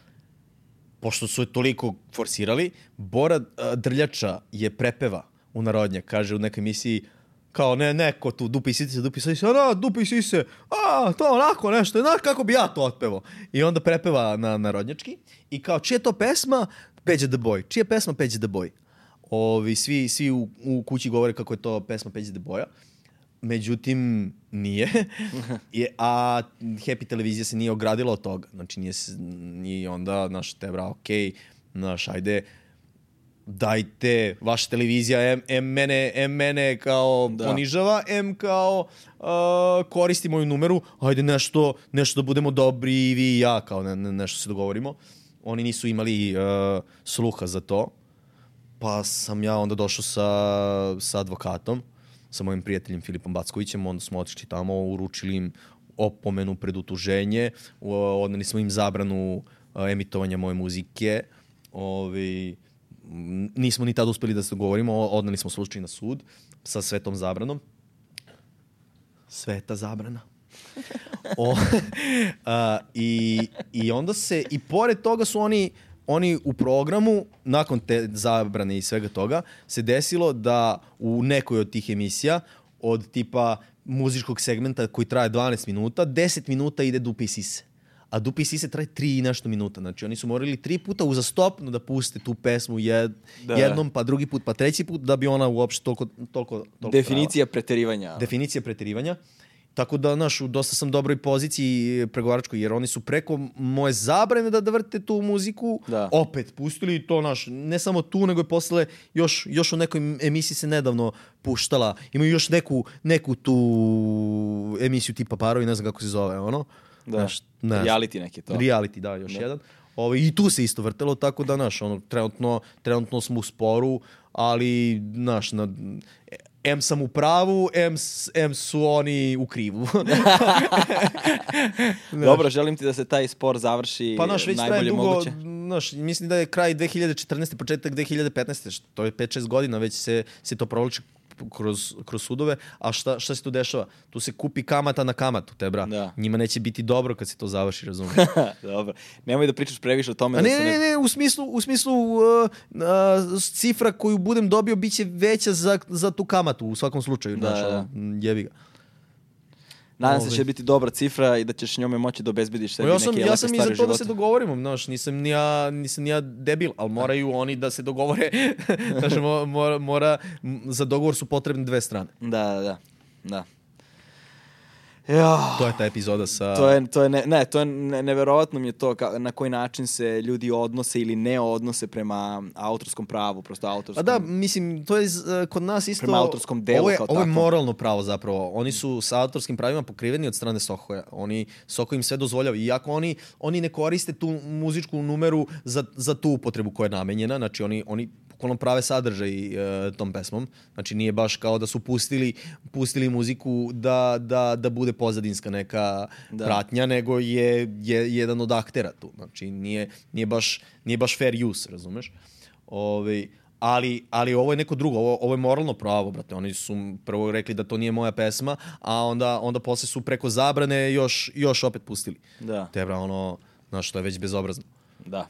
[SPEAKER 3] pošto su je toliko forsirali, Bora Drljača je prepeva u narodnja, kaže u nekoj emisiji kao ne, neko tu, dupi sise, dupi sise, a da, dupi sise, a, to onako nešto, znaš kako bi ja to otpevao. I onda prepeva na narodnjački i kao, čija to pesma? Peđa the Boy. Čija pesma Peđa the Boy? Ovi, svi, svi u, u kući govore kako je to pesma Peđa the Boya. Međutim, nije. [LAUGHS] je, a Happy televizija se nije ogradila od toga. Znači, nije, se- nije onda, znaš, tebra, okej, znaš, ajde, dajte, vaša televizija em, em mene, em mene kao
[SPEAKER 1] Da.
[SPEAKER 3] ponižava, em kao uh, koristi moju numeru, ajde nešto, nešto da budemo dobri i vi i ja, kao ne, ne, nešto se dogovorimo. Oni nisu imali uh, sluha za to, pa sam ja onda došao sa, sa advokatom, sa mojim prijateljem Filipom Backovićem, onda smo otišli tamo, uručili im opomenu pred utuženje, odneli smo im zabranu a, emitovanja moje muzike, Ovi, nismo ni tada uspeli da se dogovorimo, odneli smo slučaj na sud sa svetom zabranom. Sveta zabrana. [LAUGHS] o, [LAUGHS] a, i, I onda se, i pored toga su oni, oni u programu, nakon te zabrane i svega toga, se desilo da u nekoj od tih emisija, od tipa muzičkog segmenta koji traje 12 minuta, 10 minuta ide dupe i sise. A dupe i sise traje 3 i nešto minuta. Znači oni su morali tri puta uzastopno da puste tu pesmu jed,
[SPEAKER 1] Da.
[SPEAKER 3] jednom, pa drugi put, pa treći put, da bi ona uopšte toliko, toliko, toliko trajala.
[SPEAKER 1] Definicija preterivanja.
[SPEAKER 3] Definicija preterivanja. Tako da, znaš, u dosta sam dobroj poziciji pregovaračkoj, jer oni su preko moje zabrane da, da vrte tu muziku,
[SPEAKER 1] Da.
[SPEAKER 3] opet pustili i to, naš, ne samo tu, nego je posle, još, još u nekoj emisiji se nedavno puštala, imaju još neku, neku tu emisiju tipa Parovi, ne znam kako se zove, ono.
[SPEAKER 1] Da.
[SPEAKER 3] Znaš, ne.
[SPEAKER 1] Reality neki to.
[SPEAKER 3] Reality, da, još
[SPEAKER 1] Da.
[SPEAKER 3] jedan. Ovo, I tu se isto vrtelo, tako da, znaš, ono, trenutno, trenutno smo u sporu, ali, znaš, na, M sam u pravu, M, s- M su oni u krivu. [LAUGHS]
[SPEAKER 1] Dobro, želim ti da se taj spor završi
[SPEAKER 3] pa, znaš, već
[SPEAKER 1] najbolje
[SPEAKER 3] dugo,
[SPEAKER 1] moguće.
[SPEAKER 3] znaš, mislim da je kraj 2014. početak 2015. što to je 5-6 godina, već se, se to provlači kroz, kroz sudove, a šta, šta se tu dešava? Tu se kupi kamata na kamatu, te bra.
[SPEAKER 1] Da.
[SPEAKER 3] Njima neće biti dobro kad se to završi, razumiješ? [LAUGHS]
[SPEAKER 1] Dobro. Nemoj da pričaš previše o tome.
[SPEAKER 3] A
[SPEAKER 1] da
[SPEAKER 3] ne,
[SPEAKER 1] se
[SPEAKER 3] ne, ne, u smislu, u smislu uh, uh, cifra koju budem dobio biće veća za, za tu kamatu u svakom slučaju.
[SPEAKER 1] Da,
[SPEAKER 3] znaš,
[SPEAKER 1] da.
[SPEAKER 3] m, jebi ga.
[SPEAKER 1] Nadam se da
[SPEAKER 3] Ovaj.
[SPEAKER 1] će biti dobra cifra i da ćeš njome moći da obezbediš sebi
[SPEAKER 3] ja
[SPEAKER 1] neke
[SPEAKER 3] sam,
[SPEAKER 1] lepe
[SPEAKER 3] ja sam i za to da se dogovorimo, znaš, nisam ni ja, nisam ni ja debil, ali moraju oni da se dogovore, [LAUGHS] znaš, mo- mora, mora, za dogovor su potrebne dve strane.
[SPEAKER 1] Da, da, da. da. Ja,
[SPEAKER 3] To je ta epizoda sa...
[SPEAKER 1] to je, to je, ne, ne, to je ne, neverovatno mi je to ka, na koji način se ljudi odnose ili ne odnose prema autorskom pravu, prosto
[SPEAKER 3] Pa
[SPEAKER 1] autorskom.
[SPEAKER 3] da, mislim, to je uh, kod nas isto...
[SPEAKER 1] Prema autorskom delu
[SPEAKER 3] ovo je,
[SPEAKER 1] kao
[SPEAKER 3] Ovo je
[SPEAKER 1] takvom.
[SPEAKER 3] moralno pravo zapravo. Oni su sa autorskim pravima pokriveni od strane Sohoja. Oni, Soko im sve dozvoljava. Iako oni, oni ne koriste tu muzičku numeru za, za tu upotrebu koja je namenjena, znači oni, oni bukvalno prave sadržaj e, tom pesmom. Znači nije baš kao da su pustili, pustili muziku da, da, da bude pozadinska neka
[SPEAKER 1] Da.
[SPEAKER 3] pratnja, nego je, je jedan od aktera tu. Znači nije, nije, baš, nije baš fair use, razumeš? Ove, ali, ali ovo je neko drugo, ovo, ovo je moralno pravo, brate. Oni su prvo rekli da to nije moja pesma, a onda, onda posle su preko zabrane još, još opet pustili.
[SPEAKER 1] Da.
[SPEAKER 3] Te bra, ono, znaš, to je već bezobrazno.
[SPEAKER 1] Da.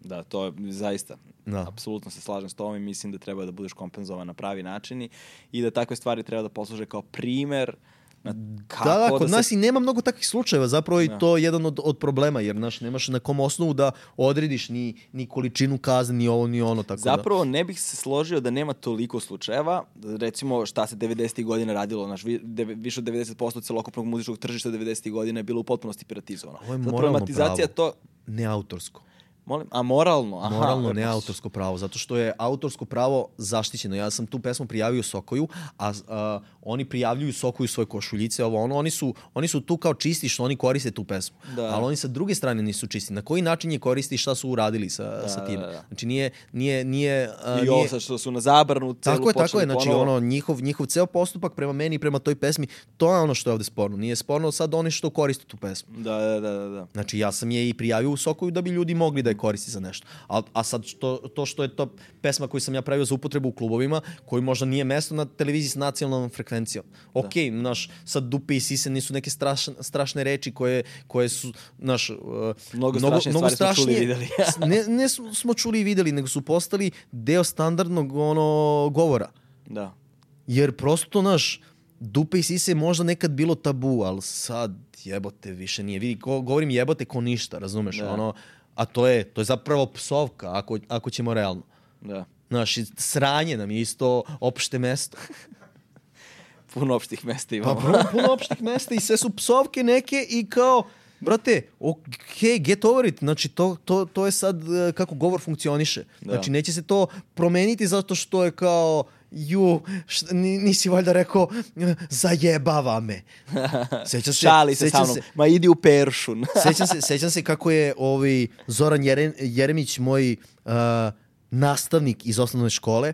[SPEAKER 1] Da, to je zaista.
[SPEAKER 3] Da.
[SPEAKER 1] Apsolutno se slažem s tobom i mislim da treba da budeš kompenzovan na pravi način i, i da takve stvari treba da posluže kao primer na kako
[SPEAKER 3] da, da, kod
[SPEAKER 1] se-
[SPEAKER 3] nas i nema mnogo takvih slučajeva, zapravo i
[SPEAKER 1] Da.
[SPEAKER 3] to je jedan od, od problema, jer znaš, nemaš na kom osnovu da odrediš ni, ni količinu kazne, ni ovo, ni ono, tako da.
[SPEAKER 1] Zapravo ne bih se složio da nema toliko slučajeva, recimo šta se 90. godina radilo, naš, vi, deve- više od 90% celokupnog muzičkog tržišta 90. godina je bilo u potpunosti piratizovano.
[SPEAKER 3] Ovo je moralno pravo.
[SPEAKER 1] to,
[SPEAKER 3] Ne autorsko.
[SPEAKER 1] Molim, a moralno? Aha,
[SPEAKER 3] Moralno ne autorsko pravo, zato što je autorsko pravo zaštićeno. Ja sam tu pesmu prijavio Sokoju, a, a oni prijavljuju Sokoju svoje košuljice, ovo ono, oni su, oni su tu kao čisti što oni koriste tu pesmu.
[SPEAKER 1] Da.
[SPEAKER 3] Ali oni sa druge strane nisu čisti. Na koji način je koristi i šta su uradili sa, sa tim?
[SPEAKER 1] da, da.
[SPEAKER 3] Znači nije, nije, nije, a,
[SPEAKER 1] I ovo sad što su na zabranu celu
[SPEAKER 3] Tako je, tako je. Znači,
[SPEAKER 1] ponovo.
[SPEAKER 3] ono, njihov, njihov ceo postupak prema meni i prema toj pesmi, to je ono što je ovde sporno. Nije sporno sad oni što koriste tu pesmu.
[SPEAKER 1] Da, da, da, da, da.
[SPEAKER 3] Znači, ja sam je i prijavio u Sokoju da bi ljudi mogli da je koristi za nešto. A, a sad, što, to što je to pesma koju sam ja pravio za upotrebu u klubovima, koji možda nije mesto na televiziji s nacionalnom frekvencijom. Ok, naš, sad dupe i sise nisu neke strašne, strašne reči koje, koje su, naš, uh,
[SPEAKER 1] Mnogo strašnije stvari smo čuli i videli.
[SPEAKER 3] ne, ne smo smo čuli i videli, nego su postali deo standardnog ono, govora.
[SPEAKER 1] da.
[SPEAKER 3] Jer prosto, naš, dupe i sise je možda nekad bilo tabu, ali sad jebote više nije. Vidi, ko, govorim jebote ko ništa, razumeš?
[SPEAKER 1] Da.
[SPEAKER 3] Ono, a to je, to je zapravo psovka, ako, ako ćemo realno.
[SPEAKER 1] Da.
[SPEAKER 3] Znaš, sranje nam je isto opšte mesto. [LAUGHS]
[SPEAKER 1] Puno opštih mesta
[SPEAKER 3] Pa
[SPEAKER 1] imamo.
[SPEAKER 3] puno, puno opštih mesta i sve su psovke neke i kao, brate, ok, get over it. Znači, to, to, to je sad e, kako govor funkcioniše.
[SPEAKER 1] Da.
[SPEAKER 3] Znači, neće se to promeniti zato što je kao, ju, št, ni- nisi valjda rekao, zajebava me. [LAUGHS] Sećam se,
[SPEAKER 1] Šali se sa mnom.
[SPEAKER 3] se,
[SPEAKER 1] Ma idi u peršun. [LAUGHS]
[SPEAKER 3] sećam se, sećam se kako je ovaj Zoran Jere, Jeremić, moj uh, nastavnik iz osnovne škole,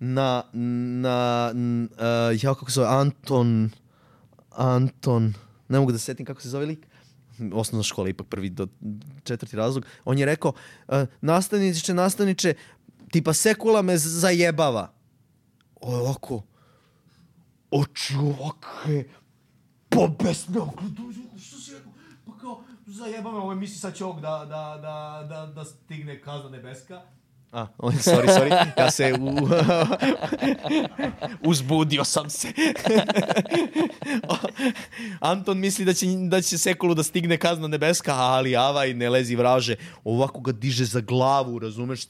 [SPEAKER 3] na, na uh, ja kako se zove, Anton, Anton, ne mogu da se setim kako se zove lik, osnovna škola, ipak prvi do četvrti razlog, on je rekao, uh, nastavniče, nastavniče, tipa sekula me zajebava. Ovako, oči ovakve, pobesne, ogledu, što si rekao? Pa kao, zajeba me, ovo misli sad će ovog da, da, da, da, da stigne kazna nebeska. A, oj, [LAUGHS] sorry, sorry, ja se u... [LAUGHS] uzbudio sam se. [LAUGHS] Anton misli da će, da će Sekulu da stigne kazna nebeska, ali Avaj ne lezi vraže. Ovako ga diže za glavu, razumeš?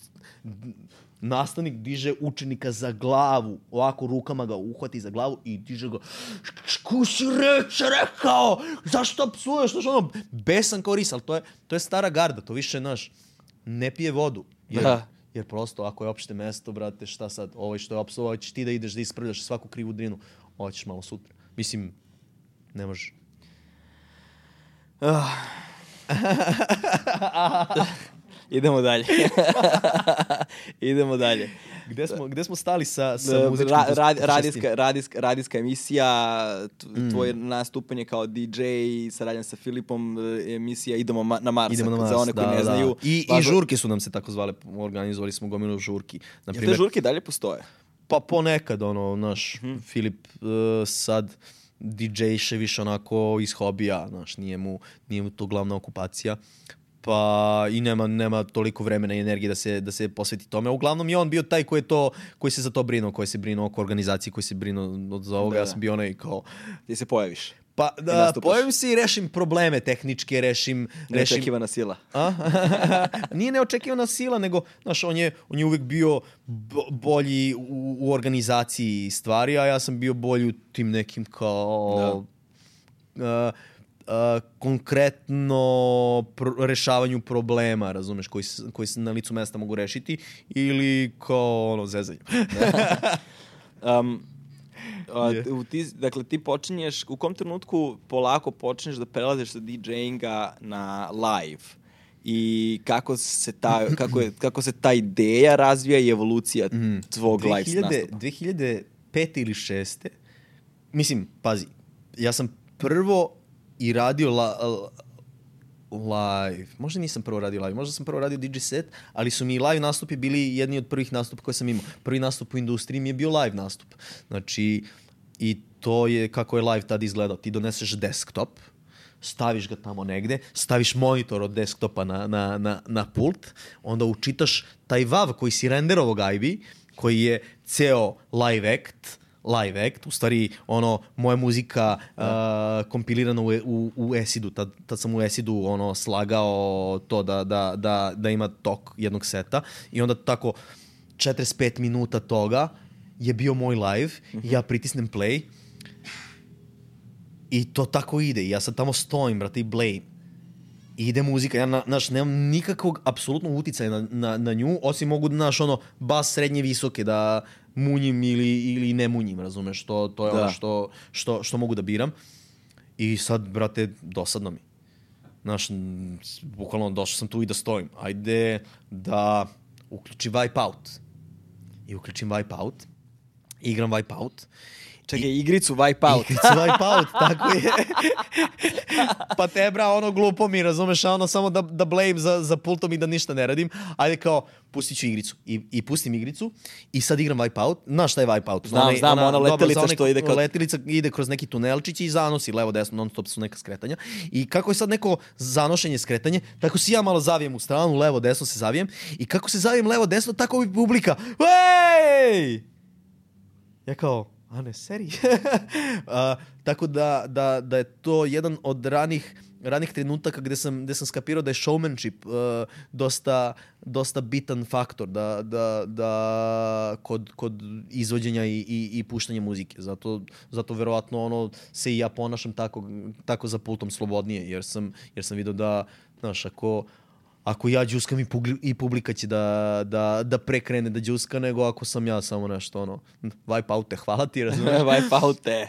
[SPEAKER 3] Nastavnik diže učenika za glavu, ovako rukama ga uhvati za glavu i diže ga Ko si reče rekao? Zašto psuješ? Znaš, ono, besan kao ris, ali to je, to je stara garda, to više, naš, ne pije vodu. Jer,
[SPEAKER 1] Da.
[SPEAKER 3] jer prosto, ako je opšte mesto, brate, šta sad, ovaj što je opsovao, ćeš ti da ideš da ispravljaš svaku krivu drinu, ovo ćeš malo sutra. Mislim, ne može.
[SPEAKER 1] Ah. [LAUGHS] Idemo dalje. [LAUGHS] Idemo dalje.
[SPEAKER 3] Gde smo, gde smo stali sa, sa
[SPEAKER 1] Ra,
[SPEAKER 3] muzičkim
[SPEAKER 1] ra,
[SPEAKER 3] putešestjem?
[SPEAKER 1] radijska, radijska, radijska emisija,
[SPEAKER 3] Mm.
[SPEAKER 1] tvoje nastupanje kao DJ, saradnja sa Filipom, e, emisija Idemo ma- na Mars,
[SPEAKER 3] Idemo na Mars,
[SPEAKER 1] za one koji
[SPEAKER 3] da,
[SPEAKER 1] ne
[SPEAKER 3] da.
[SPEAKER 1] znaju.
[SPEAKER 3] I, I žurke su nam se tako zvale, organizovali smo gomilu žurki. Na
[SPEAKER 1] Jel te žurke dalje postoje?
[SPEAKER 3] Pa ponekad, ono, naš,
[SPEAKER 1] Mhm.
[SPEAKER 3] Filip uh, sad DJ še više onako iz hobija, znaš, nije mu, nije mu to glavna okupacija. Pa i nema, nema toliko vremena i energije da se, da se posveti tome. Uglavnom je on bio taj koji, je to, koji se za to brinuo, koji se brinuo oko organizacije, koji se brinuo od za ovoga.
[SPEAKER 1] Da,
[SPEAKER 3] ja
[SPEAKER 1] da.
[SPEAKER 3] sam bio onaj kao...
[SPEAKER 1] Ti se pojaviš.
[SPEAKER 3] Pa da, pojavim se i rešim probleme tehničke, rešim... rešim
[SPEAKER 1] Neočekivana sila.
[SPEAKER 3] A? [LAUGHS] Nije neočekivana sila, nego, znaš, on je, on je uvek bio bo- bolji u, u organizaciji stvari, a ja sam bio bolji u tim nekim kao... a, konkretno pr- rešavanju problema, razumeš, koji, koji se na licu mesta mogu rešiti, ili kao ono, zezanje. [LAUGHS]
[SPEAKER 1] Um, a, u ti, dakle, ti počinješ, u kom trenutku polako počneš da prelaziš sa DJ-inga na live?
[SPEAKER 6] i kako se ta, [LAUGHS] kako je, kako se ta ideja razvija i evolucija tvog live
[SPEAKER 3] 2000,
[SPEAKER 6] nastupa.
[SPEAKER 3] 2005. ili 6. Mislim, pazi, ja sam prvo i radio la, live. Možda nisam prvo radio live, možda sam prvo radio DJ set, ali su mi live nastupi bili jedni od prvih nastupa koje sam imao. Prvi nastup u industriji mi je bio live nastup. Znači, i to je kako je live tad izgledao. Ti doneseš desktop, staviš ga tamo negde, staviš monitor od desktopa na, na, na, na pult, onda učitaš taj WAV koji si renderovao gajbi, koji je ceo live act, live act, u stvari ono, moja muzika uh, kompilirana u, u, u Esidu, tad, tad sam u Esidu ono, slagao to da, da, da, da ima tok jednog seta i onda tako 45 minuta toga je bio moj live i ja pritisnem play i to tako ide. Ja sad tamo stojim, brate, i blame. I ide muzika, ja, na, znaš, nemam nikakvog apsolutnog uticaja na, na, na nju, osim mogu, znaš, ono, bas srednje visoke da munjim ili, ili ne munjim, razumeš, to, to je
[SPEAKER 6] Da.
[SPEAKER 3] ono što, što, što mogu da biram. I sad, brate, dosadno mi. Znaš, bukvalno došao sam tu i da stojim. Ajde da uključim Wipeout. I uključim Wipeout. Igram Wipeout.
[SPEAKER 6] Čekaj, igricu Wipeout.
[SPEAKER 3] Igricu Wipeout, [LAUGHS] tako je. pa te bra, ono glupo mi, razumeš, a ono samo da, da blame za, za pultom i da ništa ne radim. Ajde kao, pustit ću igricu. I, i pustim igricu i sad igram Wipeout. Znaš šta je Wipeout?
[SPEAKER 6] Znam, znam, ona
[SPEAKER 3] dobro,
[SPEAKER 6] letelica
[SPEAKER 3] onaj-
[SPEAKER 6] što ide kao-
[SPEAKER 3] Letelica ide kroz neki tunelčić i zanosi levo, desno, non stop su neka skretanja. I kako je sad neko zanošenje skretanje, tako se ja malo zavijem u stranu, levo, desno se zavijem. I kako se zavijem levo, desno, tako bi publika. Ej! Ja kao, a ne, seri? [LAUGHS] A, tako da, da, da je to jedan od ranih ranih trenutaka gde sam, gde sam skapirao da je showmanship uh, dosta, dosta bitan faktor da, da, da kod, kod izvođenja i, i, i puštanja muzike. Zato, zato verovatno ono, se i ja ponašam tako, tako za pultom slobodnije, jer sam, jer sam vidio da, znaš, ako, ako ja džuskam i, pugli, i publika će da, da, da prekrene da džuska, nego ako sam ja samo nešto, ono, wipe out te, hvala ti, razumiješ? [LAUGHS]
[SPEAKER 6] Wipeoute.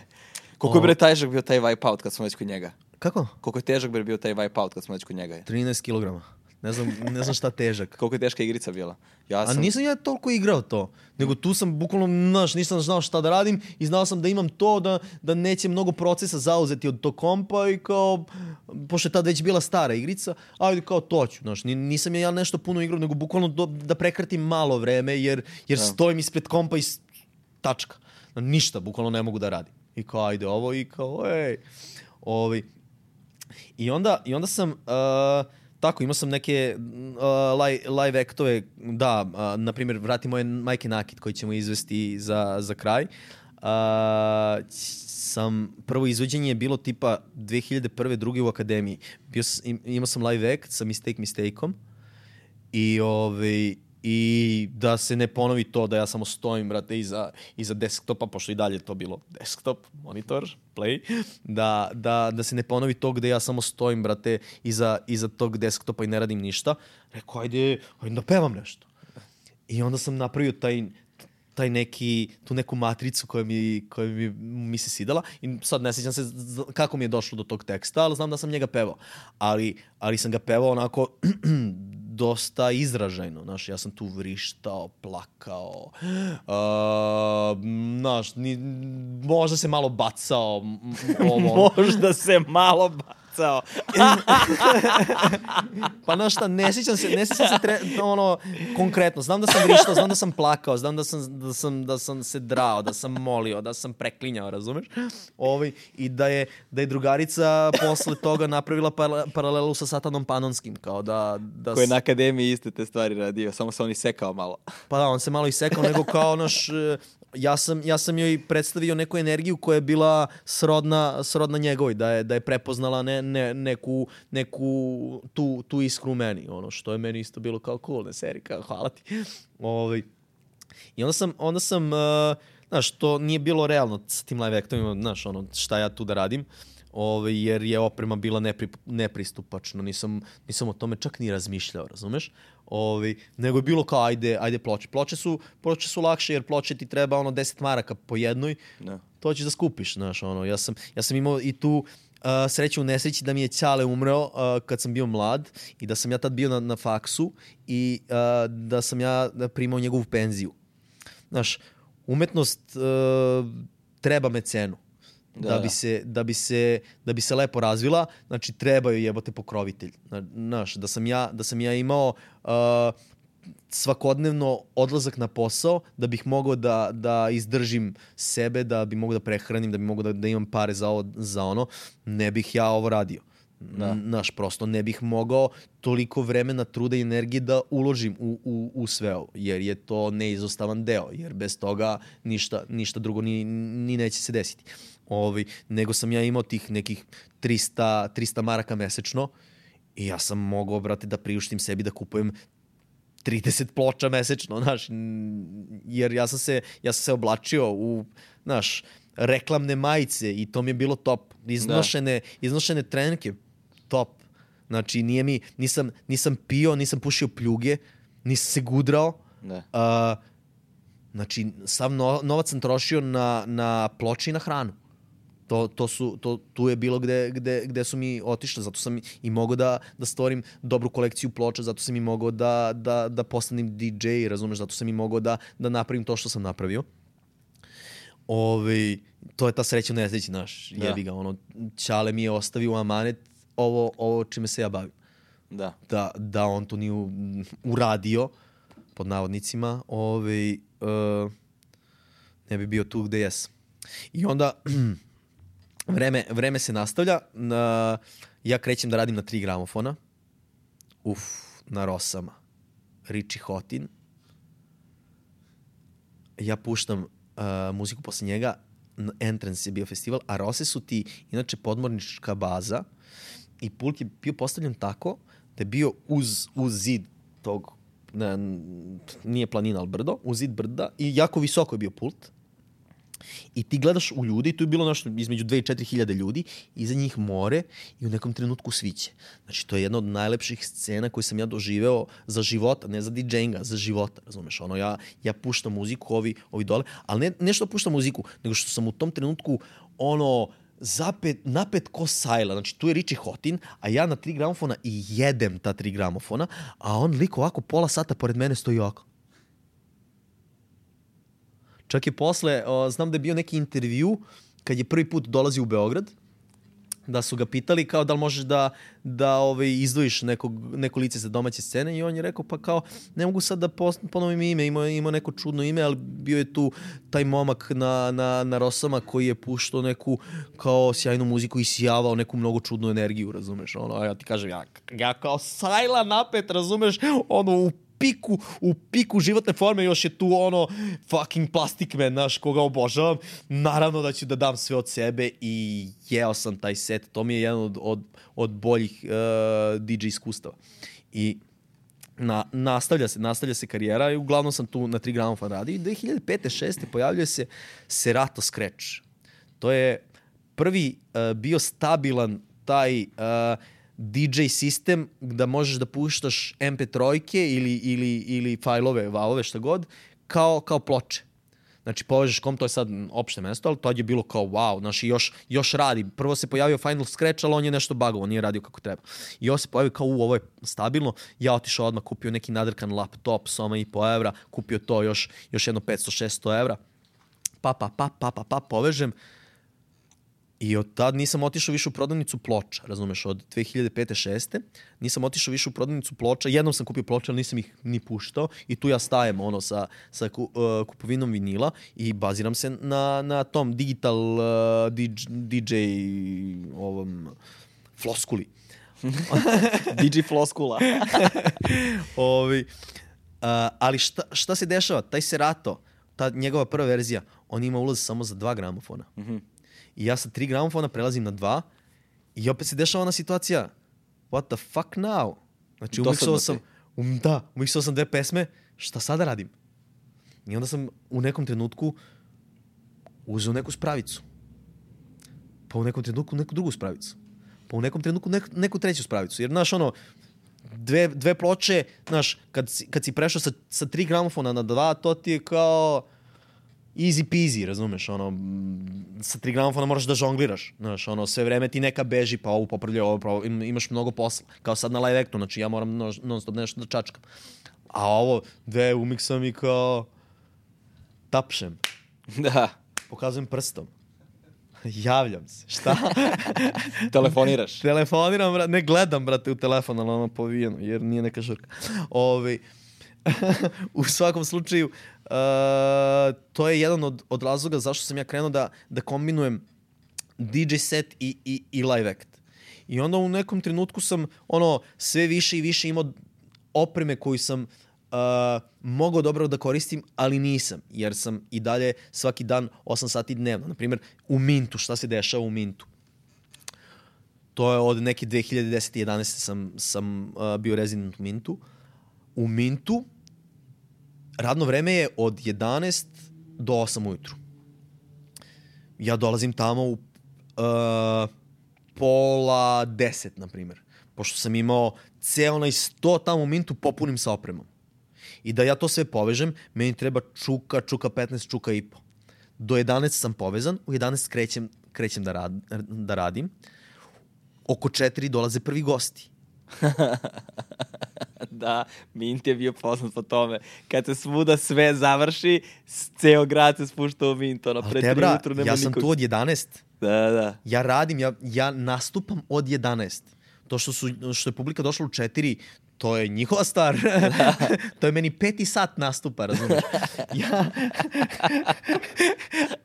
[SPEAKER 6] Koliko je bre težak bio taj Wipeout kad smo već kod njega?
[SPEAKER 3] Kako?
[SPEAKER 6] Koliko je težak bre bio taj Wipeout kad smo već kod njega?
[SPEAKER 3] 13 kg. Ne znam, ne znam šta težak.
[SPEAKER 6] Koliko je teška igrica bila? Ja
[SPEAKER 3] A
[SPEAKER 6] sam...
[SPEAKER 3] nisam ja toliko igrao to. Nego tu sam bukvalno, znaš, nisam znao šta da radim i znao sam da imam to, da, da neće mnogo procesa zauzeti od tog kompa i kao, pošto je tad već bila stara igrica, ajde kao to ću, znaš, ni- nisam ja nešto puno igrao, nego bukvalno do, da prekratim malo vreme, jer, jer stojim ispred kompa i tačka. Ništa, bukvalno ne mogu da radim. I kao, ajde ovo i kao, ej. Ovi. I onda, i onda sam, uh, tako, imao sam neke uh, live, aktove, da, uh, na primjer, vrati moje majke nakit koji ćemo izvesti za, za kraj. Uh, sam, prvo izvođenje je bilo tipa 2001. druge u akademiji. Bio sam, im- imao sam live act sa Mistake Mistakeom i ovaj i da se ne ponovi to da ja samo stojim, brate, iza, iza desktopa, pošto i dalje je to bilo desktop, monitor, play, da, da, da se ne ponovi to gde ja samo stojim, brate, iza, iza tog desktopa i ne radim ništa. Rekao, ajde, ajde da pevam nešto. I onda sam napravio taj, taj neki, tu neku matricu koja mi, koja mi, mi se sidala i sad ne sjećam se kako mi je došlo do tog teksta, ali znam da sam njega pevao. Ali, ali sam ga pevao onako [CLEARS THROAT] dosta izražajno, znaš, ja sam tu vrištao, plakao, uh, znaš, ni, možda se malo bacao, [LAUGHS] ovo,
[SPEAKER 6] Možda se malo bacao. [LAUGHS]
[SPEAKER 3] Pa znaš šta, ne sjećam se, ne sjećam se tre, ono, konkretno. Znam da sam vrištao, znam da sam plakao, znam da sam, da sam, da sam se drao, da sam molio, da sam preklinjao, razumeš? Ovaj, I da je, da je drugarica posle toga napravila para, paralelu sa Satanom Panonskim, kao da... da
[SPEAKER 6] Ko je na akademiji iste te stvari radio, samo se on isekao malo.
[SPEAKER 3] Pa da, on se malo isekao, nego kao naš... Ja sam, ja sam joj predstavio neku energiju koja je bila srodna, srodna njegovoj, da je, da je prepoznala ne, ne, neku, neku tu, tu iskru meni, ono što je meni isto bilo kao cool, ne seri, kao hvala ti. Ovaj, I onda sam, onda sam uh, znaš, to nije bilo realno s tim live actovima, znaš, ono, šta ja tu da radim, ovaj, jer je oprema bila nepri, nepristupačna, nisam, nisam o tome čak ni razmišljao, razumeš? Ovaj, nego je bilo kao, ajde, ajde ploče. Ploče su, ploče su lakše, jer ploče ti treba ono 10 maraka po jednoj,
[SPEAKER 6] Da.
[SPEAKER 3] to ćeš da skupiš, znaš, ono, ja sam, ja sam imao i tu sreća u nesreći da mi je Ćale umreo uh, kad sam bio mlad i da sam ja tad bio na, na faksu i uh, da sam ja primao njegovu penziju. Znaš, umetnost uh, treba mecenu. Da, da, bi se, da, bi se, da bi se lepo razvila, znači treba joj jebote pokrovitelj. Znaš, da sam ja, da sam ja imao uh, svakodnevno odlazak na posao da bih mogao da, da izdržim sebe, da bi mogao da prehranim, da bi mogao da, da imam pare za, ovo, za ono, ne bih ja ovo radio. Da. Naš, prosto ne bih mogao toliko vremena, truda i energije da uložim u, u, u sve ovo, jer je to neizostavan deo, jer bez toga ništa, ništa drugo ni, ni neće se desiti. Ovi, nego sam ja imao tih nekih 300, 300 maraka mesečno i ja sam mogao, brate, da priuštim sebi da kupujem 30 ploča mesečno, [LAUGHS] znaš, jer ja sam se, ja sam se oblačio u, znaš, reklamne majice i to mi je bilo top. Iznošene, da. iznošene trenke, top. Znači, nije mi, nisam, nisam pio, nisam pušio pljuge, nisam se gudrao. Da. Uh, znači, sav no, novac sam trošio na, na ploče i na hranu. To, to su, to, tu je bilo gde, gde, gde su mi otišle, zato sam i mogao da, da stvorim dobru kolekciju ploča, zato sam i mogao da, da, da postanem DJ, razumeš, zato sam i mogao da, da napravim to što sam napravio. Ove, to je ta sreća nesreći, naš, da. jebi ga, ono, Ćale mi je ostavio amanet ovo, ovo čime se ja bavim.
[SPEAKER 6] Da.
[SPEAKER 3] Da, da on to nije uradio, pod navodnicima, ove, uh, ne bi bio tu gde jesam. I onda, [CLEARS THROAT] vreme, vreme se nastavlja. Na, ja krećem da radim na tri gramofona. Uf, na Rosama. Richie Hotin. Ja puštam uh, muziku posle njega. Entrance je bio festival, a Rose su ti inače podmornička baza i pult je bio postavljen tako da je bio uz, uz zid tog ne, nije planina, ali brdo, uz zid brda i jako visoko je bio pult I ti gledaš u ljudi, tu je bilo nešto između 2 i 4 hiljade ljudi, iza njih more i u nekom trenutku sviće. Znači, to je jedna od najlepših scena koje sam ja doživeo za života, ne za DJ-inga, za života, razumeš? Ono, ja, ja puštam muziku, ovi, ovi dole, ali ne, ne što puštam muziku, nego što sam u tom trenutku, ono, zapet, napet ko sajla. Znači, tu je Richie Hotin, a ja na tri gramofona i jedem ta tri gramofona, a on lik ovako pola sata pored mene stoji ovako. Čak je posle, o, znam da je bio neki intervju kad je prvi put dolazi u Beograd, da su ga pitali kao da li možeš da, da ovaj, izdvojiš nekog, neko lice za domaće scene i on je rekao pa kao ne mogu sad da ponovim ime, imao, imao neko čudno ime, ali bio je tu taj momak na, na, na Rosama koji je puštao neku kao sjajnu muziku i sijavao neku mnogo čudnu energiju, razumeš? Ono, ja ti kažem, ja, ja kao sajla napet, razumeš? Ono, u piku, u piku životne forme još je tu ono fucking plastic man, naš, koga obožavam. Naravno da ću da dam sve od sebe i jeo sam taj set. To mi je jedan od, od, od boljih uh, DJ iskustava. I na, nastavlja se, nastavlja se karijera i uglavnom sam tu na 3 gramofon radio i 2005. 6. pojavljuje se Serato Scratch. To je prvi uh, bio stabilan taj uh, DJ sistem da možeš da puštaš MP3-ke ili, ili, ili fajlove, valove, šta god, kao, kao ploče. Znači, povežeš kom, to je sad opšte mesto, ali to je bilo kao wow, znači još, još radi. Prvo se pojavio Final Scratch, ali on je nešto bagovo, nije radio kako treba. I ovo se pojavio kao, u, ovo je stabilno. Ja otišao odmah, kupio neki nadrkan laptop, soma i po evra, kupio to još, još jedno 500-600 evra. Pa, pa, pa, pa, pa, pa, povežem I od tad nisam otišao više u prodavnicu ploča, razumeš, od 2005. 6. Nisam otišao više u prodavnicu ploča, jednom sam kupio ploče, ali nisam ih ni puštao i tu ja stajem ono sa, sa ku, uh, kupovinom vinila i baziram se na, na tom digital uh, DJ, DJ ovom floskuli. [LAUGHS] [LAUGHS]
[SPEAKER 6] DJ floskula. [LAUGHS]
[SPEAKER 3] Ovi, uh, ali šta, šta se dešava? Taj Serato, ta njegova prva verzija, on ima ulaz samo za dva gramofona. Mm -hmm i ja sa tri gramofona prelazim na dva i opet se dešava ona situacija what the fuck now? Znači umiksao sam, um, da, umiksao sam dve pesme, šta sada radim? I onda sam u nekom trenutku uzeo neku spravicu. Pa u nekom trenutku neku drugu spravicu. Pa u nekom trenutku neku, neku treću spravicu. Jer, znaš, ono, dve, dve ploče, znaš, kad, si, kad si prešao sa, sa tri gramofona na dva, to ti je kao easy peasy, razumeš, ono, sa tri gramofona moraš da žongliraš, znaš, ono, sve vreme ti neka beži, pa ovo popravlja, ovo pravo, im- imaš mnogo posla, kao sad na live actu, znači ja moram no, non stop nešto da čačkam. A ovo, dve umiksam i kao, tapšem, [LAUGHS]
[SPEAKER 6] Da,
[SPEAKER 3] pokazujem prstom, [LAUGHS] javljam se, šta? [LAUGHS]
[SPEAKER 6] telefoniraš.
[SPEAKER 3] Telefoniram, ne gledam, brate, u telefon, ali ono povijeno, jer nije neka žurka. Ovi, [LAUGHS] u svakom slučaju, uh, to je jedan od, od razloga zašto sam ja krenuo da, da kombinujem DJ set i, i, i live act. I onda u nekom trenutku sam ono sve više i više imao opreme koju sam uh, mogao dobro da koristim, ali nisam, jer sam i dalje svaki dan 8 sati dnevno. Naprimjer, u Mintu, šta se dešava u Mintu? To je od neke 2010. 11. sam, sam uh, bio rezident u Mintu. U Mintu radno vreme je od 11 do 8 ujutru. Ja dolazim tamo u uh, pola 10, na primjer. Pošto sam imao ceo onaj sto tamo u Mintu popunim sa opremom. I da ja to sve povežem, meni treba čuka, čuka 15, čuka i po. Do 11 sam povezan, u 11 krećem, krećem da, rad, da radim. Oko 4 dolaze prvi gosti. [LAUGHS] [LAUGHS]
[SPEAKER 6] da, Mint je bio poznat po tome. Kad se svuda sve završi, ceo grad se spušta u Mint. Ono,
[SPEAKER 3] Ali
[SPEAKER 6] pre
[SPEAKER 3] te,
[SPEAKER 6] tri
[SPEAKER 3] bra,
[SPEAKER 6] ujutru nema
[SPEAKER 3] ja sam
[SPEAKER 6] nikog.
[SPEAKER 3] tu od 11.
[SPEAKER 6] Da, da.
[SPEAKER 3] Ja radim, ja, ja nastupam od 11. To što, su, što je publika došla u 4, to je njihova stvar. [LAUGHS] to je meni peti sat nastupa, razumiješ? [LAUGHS] Ja...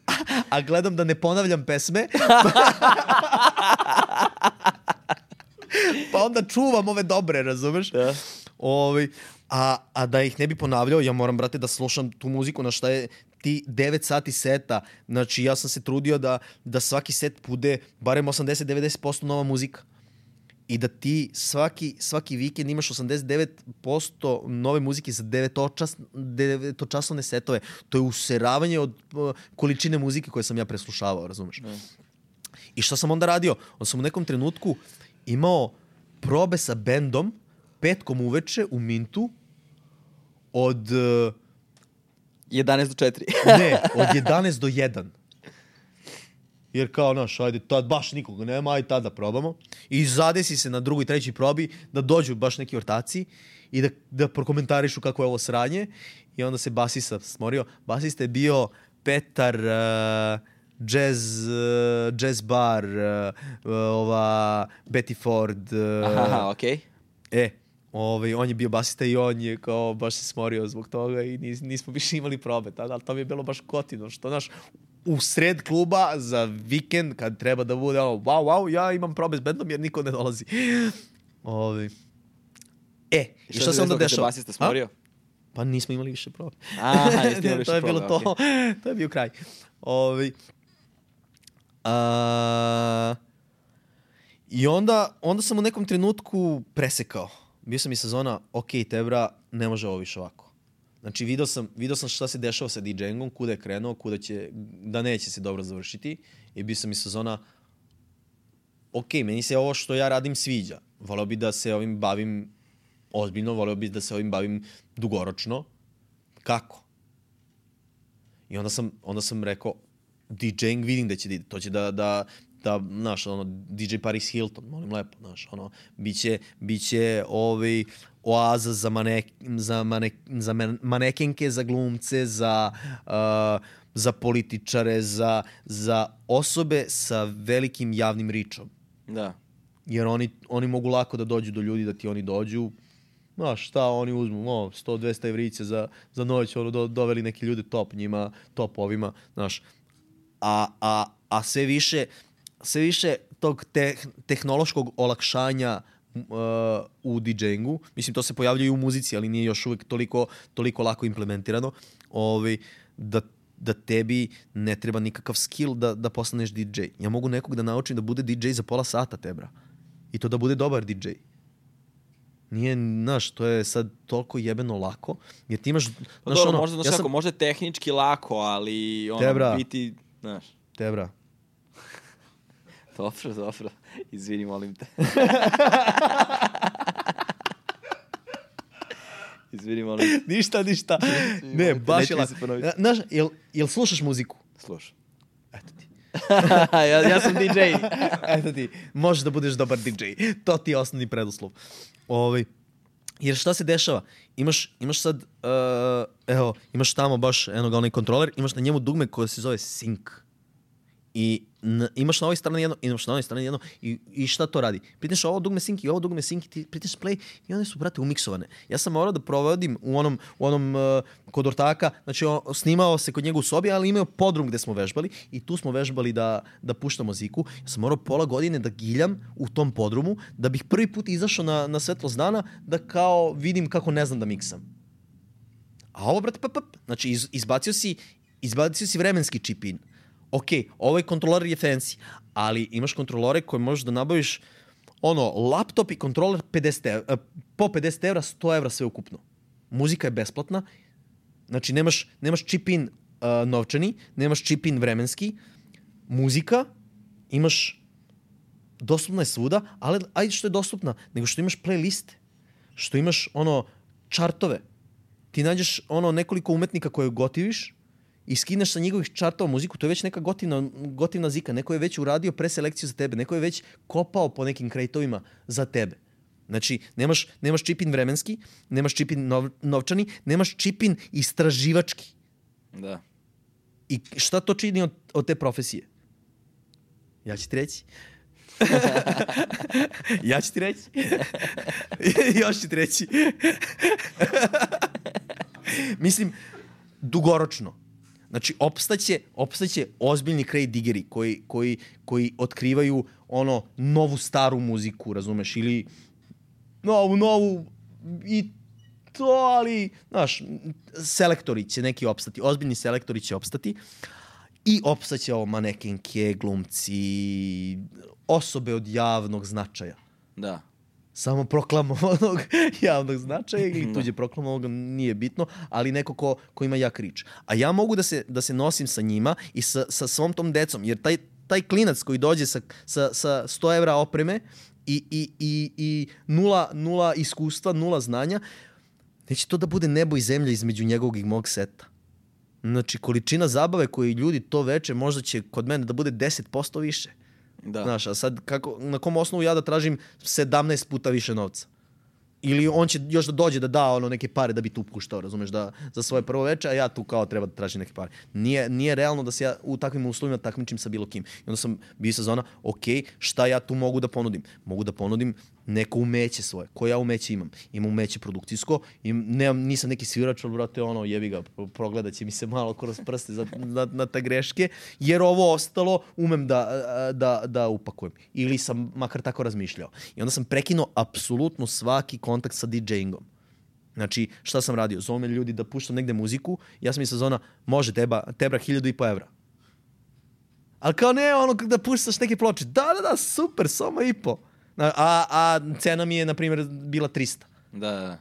[SPEAKER 3] a, a gledam da ne ponavljam pesme. pa onda čuvam ove dobre, razumeš?
[SPEAKER 6] Da.
[SPEAKER 3] Ovi, a, a da ih ne bi ponavljao, ja moram, brate, da slušam tu muziku na šta je ti 9 sati seta. Znači, ja sam se trudio da, da svaki set bude barem 80-90% nova muzika. I da ti svaki, svaki vikend imaš 89% nove muzike za devetočas, devetočasovne setove. To je useravanje od uh, količine muzike koje sam ja preslušavao, razumeš? I šta sam onda radio? Onda sam u nekom trenutku imao probe sa bendom petkom uveče u Mintu od, uh,
[SPEAKER 6] 11 do 4. [LAUGHS]
[SPEAKER 3] ne, [LAUGHS] od 11 do 1. Jer kao, naš, ajde, tad baš nikoga nema, ajde tad da probamo. I zadesi se na drugoj, trećoj probi da dođu baš neki ortaci i da, da prokomentarišu kako je ovo sranje. I onda se basista smorio. Basista je bio Petar, uh, jazz, uh, jazz bar, uh, ova Betty Ford. Uh,
[SPEAKER 6] Aha, okej.
[SPEAKER 3] E, ovaj, on je bio basista i on je kao baš se smorio zbog toga i nis, nismo više imali probe tada, ali to mi je bilo baš kotino, što znaš, u sred kluba za vikend kad treba da bude ono, wow, wow, ja imam probe s bendom jer niko ne dolazi. Ovi. E, i šta, se onda dešava?
[SPEAKER 6] basista smorio?
[SPEAKER 3] Pa nismo imali više probe.
[SPEAKER 6] Aha, imali [LAUGHS] više
[SPEAKER 3] to je bilo
[SPEAKER 6] probe,
[SPEAKER 3] to.
[SPEAKER 6] okej. [LAUGHS]
[SPEAKER 3] to je bio kraj. Ovi. A, I onda, onda sam u nekom trenutku presekao. Bio sam i sezona, ok, Tebra, ne može ovo više ovako. Znači, video sam, video sam šta se dešava sa DJ-engom, kuda je krenuo, kuda će, da neće se dobro završiti. I bio sam i sezona, ok, meni se ovo što ja radim sviđa. Voleo bi da se ovim bavim ozbiljno, voleo bi da se ovim bavim dugoročno. Kako? I onda sam, onda sam rekao, DJing vidim da će da ide. To će da, da, da, znaš, ono, DJ Paris Hilton, molim lepo, znaš, ono, biće, biće ovaj, oaza za, manek, za, manek, za man- manekenke, za glumce, za, uh, za političare, za, za osobe sa velikim javnim ričom.
[SPEAKER 6] Da.
[SPEAKER 3] Jer oni, oni mogu lako da dođu do ljudi, da ti oni dođu, Znaš, šta oni uzmu, o, 100-200 evrice za, za noć, ono, do, doveli neki ljude top njima, top ovima, znaš. A, a, a sve više, sve više tog teh, tehnološkog olakšanja uh, u DJ-ingu, mislim, to se pojavljuje i u muzici, ali nije još uvek toliko, toliko lako implementirano, ovaj, da da tebi ne treba nikakav skill da, da postaneš DJ. Ja mogu nekog da naučim da bude DJ za pola sata, tebra. I to da bude dobar DJ. Nije, znaš, to je sad toliko jebeno lako, jer ti imaš,
[SPEAKER 6] Pa
[SPEAKER 3] znaš,
[SPEAKER 6] dobro,
[SPEAKER 3] ono,
[SPEAKER 6] možda, znaš
[SPEAKER 3] ja sam,
[SPEAKER 6] možda tehnički lako, ali ono,
[SPEAKER 3] Te, bra.
[SPEAKER 6] biti, znaš,
[SPEAKER 3] tebra, [LAUGHS]
[SPEAKER 6] dobro, dobro, izvini, molim te. [LAUGHS] izvini, molim te.
[SPEAKER 3] ništa, ništa. Ne, baš je lako. Znaš, jel, jel slušaš muziku?
[SPEAKER 6] Slušaj.
[SPEAKER 3] Eto ti. [LAUGHS]
[SPEAKER 6] ja, ja sam DJ.
[SPEAKER 3] Eto ti, možeš da budeš dobar DJ. To ti je osnovni preduslov. Ovaj, jer šta se dešava? Imaš, imaš sad, uh, evo, imaš tamo baš jednog onaj kontroler, imaš na njemu dugme koje se zove sync. I na, imaš na ovoj strani jedno, imaš na ovoj strani jedno i, i šta to radi? Pritisneš ovo dugme sync i ovo dugme sync i ti pritisneš play i one su, brate, umiksovane. Ja sam morao da provodim u onom, u onom uh, kod ortaka, znači on, snimao se kod njega u sobi, ali imao podrum gde smo vežbali i tu smo vežbali da, da puštamo ziku. Ja sam morao pola godine da giljam u tom podrumu, da bih prvi put izašao na, na svetlost dana, da kao vidim kako ne znam da miksam. A ovo, brate, pap, pap. Znači, iz, izbacio, si, izbacio si vremenski čip in. Ok, ovaj kontroler je fancy, ali imaš kontrolore koje možeš da nabaviš ono, laptop i kontroler 50 evra, po 50 evra, 100 evra sve ukupno. Muzika je besplatna, znači nemaš, nemaš čip in uh, novčani, nemaš čip in vremenski, muzika, imaš dostupna je svuda, ali ajde što je dostupna, nego što imaš playliste, što imaš ono čartove. Ti nađeš ono nekoliko umetnika koje gotiviš i skineš sa njegovih čartova muziku, to je već neka gotivna, gotivna zika, neko je već uradio preselekciju za tebe, neko je već kopao po nekim krejtovima za tebe. Znači, nemaš, nemaš čipin vremenski, nemaš čipin nov, novčani, nemaš čipin istraživački.
[SPEAKER 6] Da.
[SPEAKER 3] I šta to čini od, od te profesije? Ja ću ti reći. [LAUGHS] ja ću ti reći. [LAUGHS] Još ću ti reći. [LAUGHS] Mislim, dugoročno. Znači, opstaće, opstaće ozbiljni krej digeri koji, koji, koji otkrivaju ono novu staru muziku, razumeš, ili novu, novu i to, ali, znaš, selektori će neki opstati, ozbiljni selektori će opstati i opstaće ovo manekenke, glumci, osobe od javnog značaja
[SPEAKER 6] Da.
[SPEAKER 3] Samo proklamovanog [LAUGHS] javnog značaja ili tuđe proklamovanog nije bitno, ali neko ko, ko ima jak rič. A ja mogu da se, da se nosim sa njima i sa, sa svom tom decom, jer taj, taj klinac koji dođe sa, sa, sa 100 evra opreme i, i, i, i nula, nula iskustva, nula znanja, neće to da bude nebo i zemlja između njegovog i mog seta. Znači, količina zabave koju ljudi to veče možda će kod mene da bude 10% više.
[SPEAKER 6] Da.
[SPEAKER 3] Znaš, a sad kako, na kom osnovu ja da tražim 17 puta više novca? Ili on će još da dođe da da ono neke pare da bi tu puštao, razumeš, da, za svoje prvo veče, a ja tu kao treba da tražim neke pare. Nije, nije realno da se ja u takvim uslovima takmičim sa bilo kim. I onda sam bio sa zona, ok, šta ja tu mogu da ponudim? Mogu da ponudim neko umeće svoje. Koje ja umeće imam? Imam umeće produkcijsko, im, nemam, nisam neki svirač, ali brate, ono, jebi ga, progledat će mi se malo kroz prste za, na, na ta greške, jer ovo ostalo umem da, da, da upakujem. Ili sam makar tako razmišljao. I onda sam prekinuo apsolutno svaki kontakt sa DJ-ingom. Znači, šta sam radio? Zovu me ljudi da puštam negde muziku, ja sam i sezona, može, teba, tebra hiljadu i po evra. Ali kao ne, ono da puštaš neke ploče. Da, da, da, super, samo i po. A, a, cena mi je, na primjer, bila 300.
[SPEAKER 6] Da, da.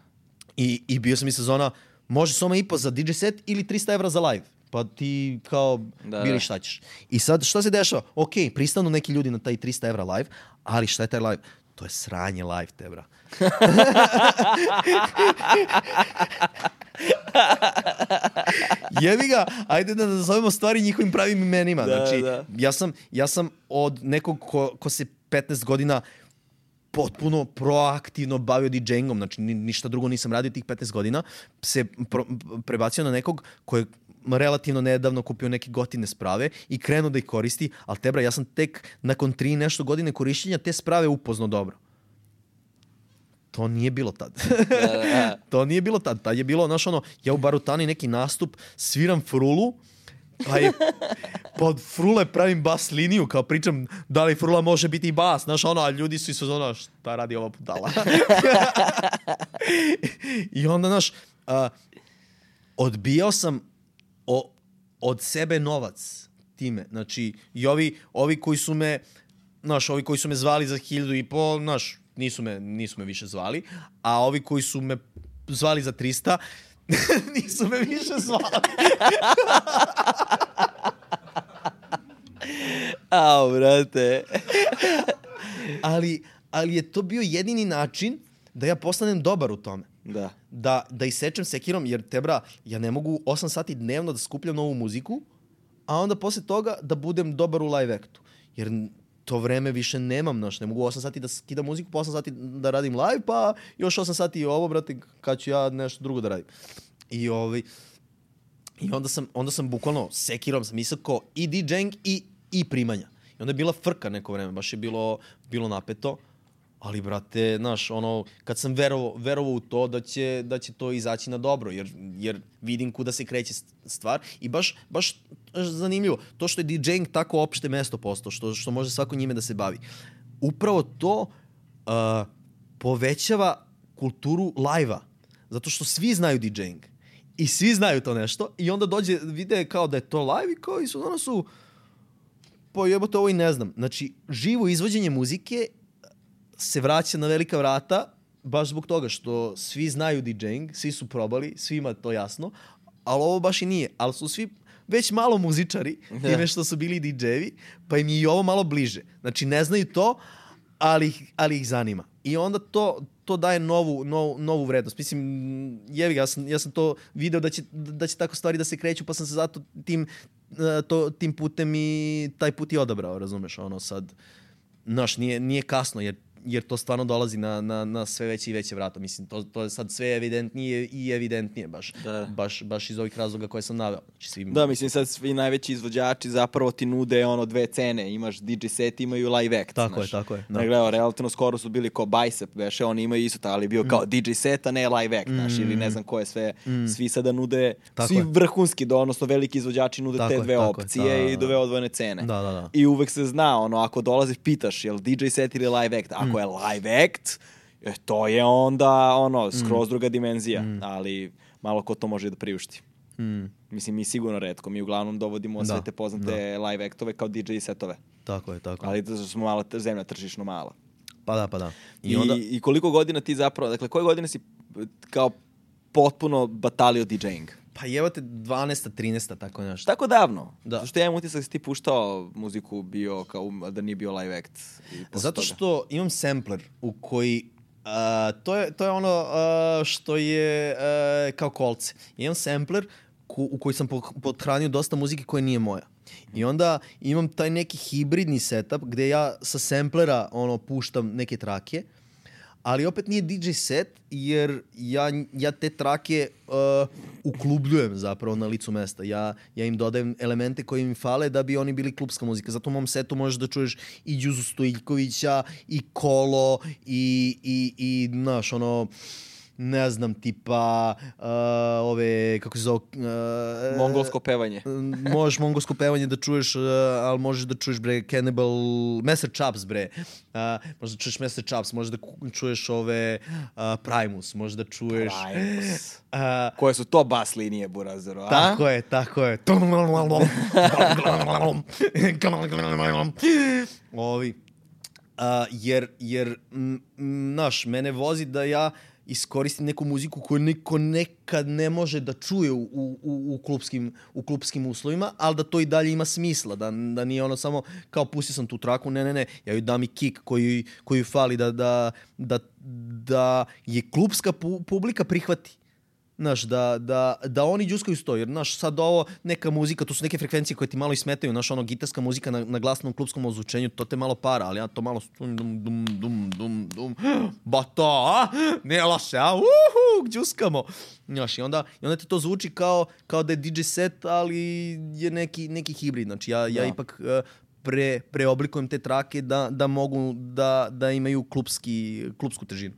[SPEAKER 3] I, I bio sam i sezona, može soma i po za DJ set ili 300 evra za live. Pa ti kao
[SPEAKER 6] Da,
[SPEAKER 3] da, bili
[SPEAKER 6] da.
[SPEAKER 3] šta ćeš. I sad šta se dešava? Ok, pristanu neki ljudi na taj 300 evra live, ali šta je taj live? To je sranje live, te bra. [LAUGHS] Jebi ga, ajde da nazovemo stvari njihovim pravim imenima.
[SPEAKER 6] Da,
[SPEAKER 3] znači,
[SPEAKER 6] da.
[SPEAKER 3] Ja, sam, ja sam od nekog ko, ko se 15 godina potpuno proaktivno bavio DJ-ingom, znači ni, ništa drugo nisam radio tih 15 godina, se pro, prebacio na nekog ko je relativno nedavno kupio neke gotivne sprave i krenuo da ih koristi, ali tebra, ja sam tek nakon tri nešto godine korišćenja te sprave upoznao dobro. To nije bilo tad. [LAUGHS] to nije bilo tad. Tad je bilo, znaš, ono, ja u Barutani neki nastup, sviram frulu, pa je pod frule pravim bas liniju, kao pričam da li frula može biti i bas, znaš, ono, a ljudi su i su ono, šta radi ova budala? [LAUGHS] I onda, znaš, a, odbijao sam o, od sebe novac time. Znači, i ovi, ovi koji su me, znaš, ovi koji su me zvali za hiljadu i po, znaš, nisu me, nisu me više zvali, a ovi koji su me zvali za 300, [LAUGHS] nisu me više zvali. [LAUGHS]
[SPEAKER 6] Au, brate. [LAUGHS]
[SPEAKER 3] ali, ali je to bio jedini način da ja postanem dobar u tome.
[SPEAKER 1] Da.
[SPEAKER 3] da, da isečem sekirom, jer te bra, ja ne mogu 8 sati dnevno da skupljam novu muziku, a onda posle toga da budem dobar u live actu. Jer to vreme više nemam, znaš, ne mogu 8 sati da skidam muziku, pa 8 sati da radim live, pa još 8 sati i ovo, brate, kad ću ja nešto drugo da radim. I ovaj, i onda sam, onda sam bukvalno sekirom sam isako i DJing i, i primanja. I onda je bila frka neko vreme, baš je bilo, bilo napeto. Ali, brate, znaš, ono, kad sam verovao, verovao u to da će, da će to izaći na dobro, jer, jer vidim kuda se kreće st- stvar i baš, baš zanimljivo, to što je DJing tako opšte mesto postao, što, što može svako njime da se bavi. Upravo to uh, povećava kulturu live-a, zato što svi znaju DJing i svi znaju to nešto i onda dođe, vide kao da je to live i kao i su, ono su, pa ovo i ne znam. Znači, živo izvođenje muzike se vraća na velika vrata baš zbog toga što svi znaju DJing, svi su probali, svima to jasno, ali ovo baš i nije. Ali su svi već malo muzičari, [LAUGHS]
[SPEAKER 1] Da.
[SPEAKER 3] time što su bili DJ-evi, pa im je i ovo malo bliže. Znači, ne znaju to, ali, ali ih zanima. I onda to, to daje novu, novu, novu vrednost. Mislim, jevi ga, ja sam, ja sam to video da će, da će tako stvari da se kreću, pa sam se zato tim, e, to, tim putem i taj put i odabrao, razumeš, ono sad, znaš, nije, nije kasno, jer jer to stvarno dolazi na, na, na sve veće i veće vrata. Mislim, to, to je sad sve evidentnije i evidentnije baš,
[SPEAKER 1] Da.
[SPEAKER 3] baš, baš iz ovih razloga koje sam naveo. Znači, svim,
[SPEAKER 1] Da, mislim sad svi najveći izvođači zapravo ti nude ono dve cene. Imaš DJ set, imaju live act.
[SPEAKER 3] Tako je,
[SPEAKER 1] znaš.
[SPEAKER 3] tako je, da.
[SPEAKER 1] Da. Ne gledao, relativno skoro su bili kao Bicep, veše, oni imaju isto, ali je bio kao DJ set, a ne live act, znaš, ili ne znam ko je sve. Svi sada nude,
[SPEAKER 3] Mm. Tako
[SPEAKER 1] svi
[SPEAKER 3] je.
[SPEAKER 1] vrhunski, do, odnosno veliki izvođači nude
[SPEAKER 3] Tako
[SPEAKER 1] te
[SPEAKER 3] je,
[SPEAKER 1] dve
[SPEAKER 3] je,
[SPEAKER 1] opcije
[SPEAKER 3] da, da,
[SPEAKER 1] i
[SPEAKER 3] da.
[SPEAKER 1] dve odvojene cene.
[SPEAKER 3] Da, da, da.
[SPEAKER 1] I uvek se zna, ono, ako dolaziš, pitaš, jel DJ set ili live act? Ako
[SPEAKER 3] Mm.
[SPEAKER 1] je live act, e, to je onda, ono,
[SPEAKER 3] Mm.
[SPEAKER 1] skroz druga dimenzija, ali malo ko to može da priušti.
[SPEAKER 3] Mm,
[SPEAKER 1] Mislim, mi sigurno redko. Mi uglavnom dovodimo
[SPEAKER 3] Da,
[SPEAKER 1] sve te poznate live aktove kao DJ setove.
[SPEAKER 3] tako je, tako.
[SPEAKER 1] Ali to smo mala, zemlja tržišno mala.
[SPEAKER 3] Pa da, pa da. I,
[SPEAKER 1] I,
[SPEAKER 3] onda,
[SPEAKER 1] I koliko godina ti zapravo, dakle, koje godine si eh, kao potpuno batalio DJing?
[SPEAKER 3] Pa evo te 12. 13. tako nešto.
[SPEAKER 1] Tako davno?
[SPEAKER 3] Da.
[SPEAKER 1] Zašto ja imam utisak da si ti puštao muziku bio kao, da nije bio live act?
[SPEAKER 3] Zato
[SPEAKER 1] toga?
[SPEAKER 3] što imam sampler u koji a, to, je, to je ono a, što je a, kao kolce. Imam sampler ku, u koji sam po- pothranio dosta muzike koja nije moja. I onda imam taj neki hibridni setup gde ja sa samplera ono puštam neke trake, ali opet nije DJ set jer ja, ja te trake uh, uklubljujem zapravo na licu mesta. Ja, ja im dodajem elemente koji im fale da bi oni bili klubska muzika. Zato u mom setu možeš da čuješ i Đuzu Stojiljkovića, i Kolo, i, i, i znaš, ono, ne znam, tipa uh, ove, kako se zove... Uh,
[SPEAKER 1] Mongolsko pevanje.
[SPEAKER 3] možeš mongolsko pevanje da čuješ, uh, ali možeš da čuješ bre Cannibal, Messer Chaps bre. Uh, možeš da čuješ Messer Chaps, možeš da čuješ ove uh, Primus, možeš da čuješ...
[SPEAKER 1] Primus.
[SPEAKER 3] Uh,
[SPEAKER 1] Koje su to bas linije, Burazeru, a?
[SPEAKER 3] tako je, tako je. Ovi. Uh, jer, jer, m, m, znaš, mene vozi da ja iskoristim neku muziku koju niko nekad ne može da čuje u, u, u, klubskim, u klubskim uslovima, ali da to i dalje ima smisla, da, da nije ono samo kao pustio sam tu traku, ne, ne, ne, ja joj dam i kick koji, koji fali da, da, da, da je klubska pu, publika prihvati. Znaš, da, da, da oni džuskaju sto, jer znaš, sad ovo neka muzika, to su neke frekvencije koje ti malo i smetaju, znaš, ono, gitarska muzika na, na glasnom klubskom ozvučenju, to te malo para, ali ja to malo dum, dum, dum, dum, dum, dum, ba to, a? Nije loše, a? Uhu, džuskamo. Znaš, i onda, i onda ti to zvuči kao, kao da je DJ set, ali je neki, neki hibrid, znači ja, ja
[SPEAKER 1] Da.
[SPEAKER 3] ipak eh, pre, preoblikujem te trake da, da mogu da, da imaju klubski, klubsku težinu.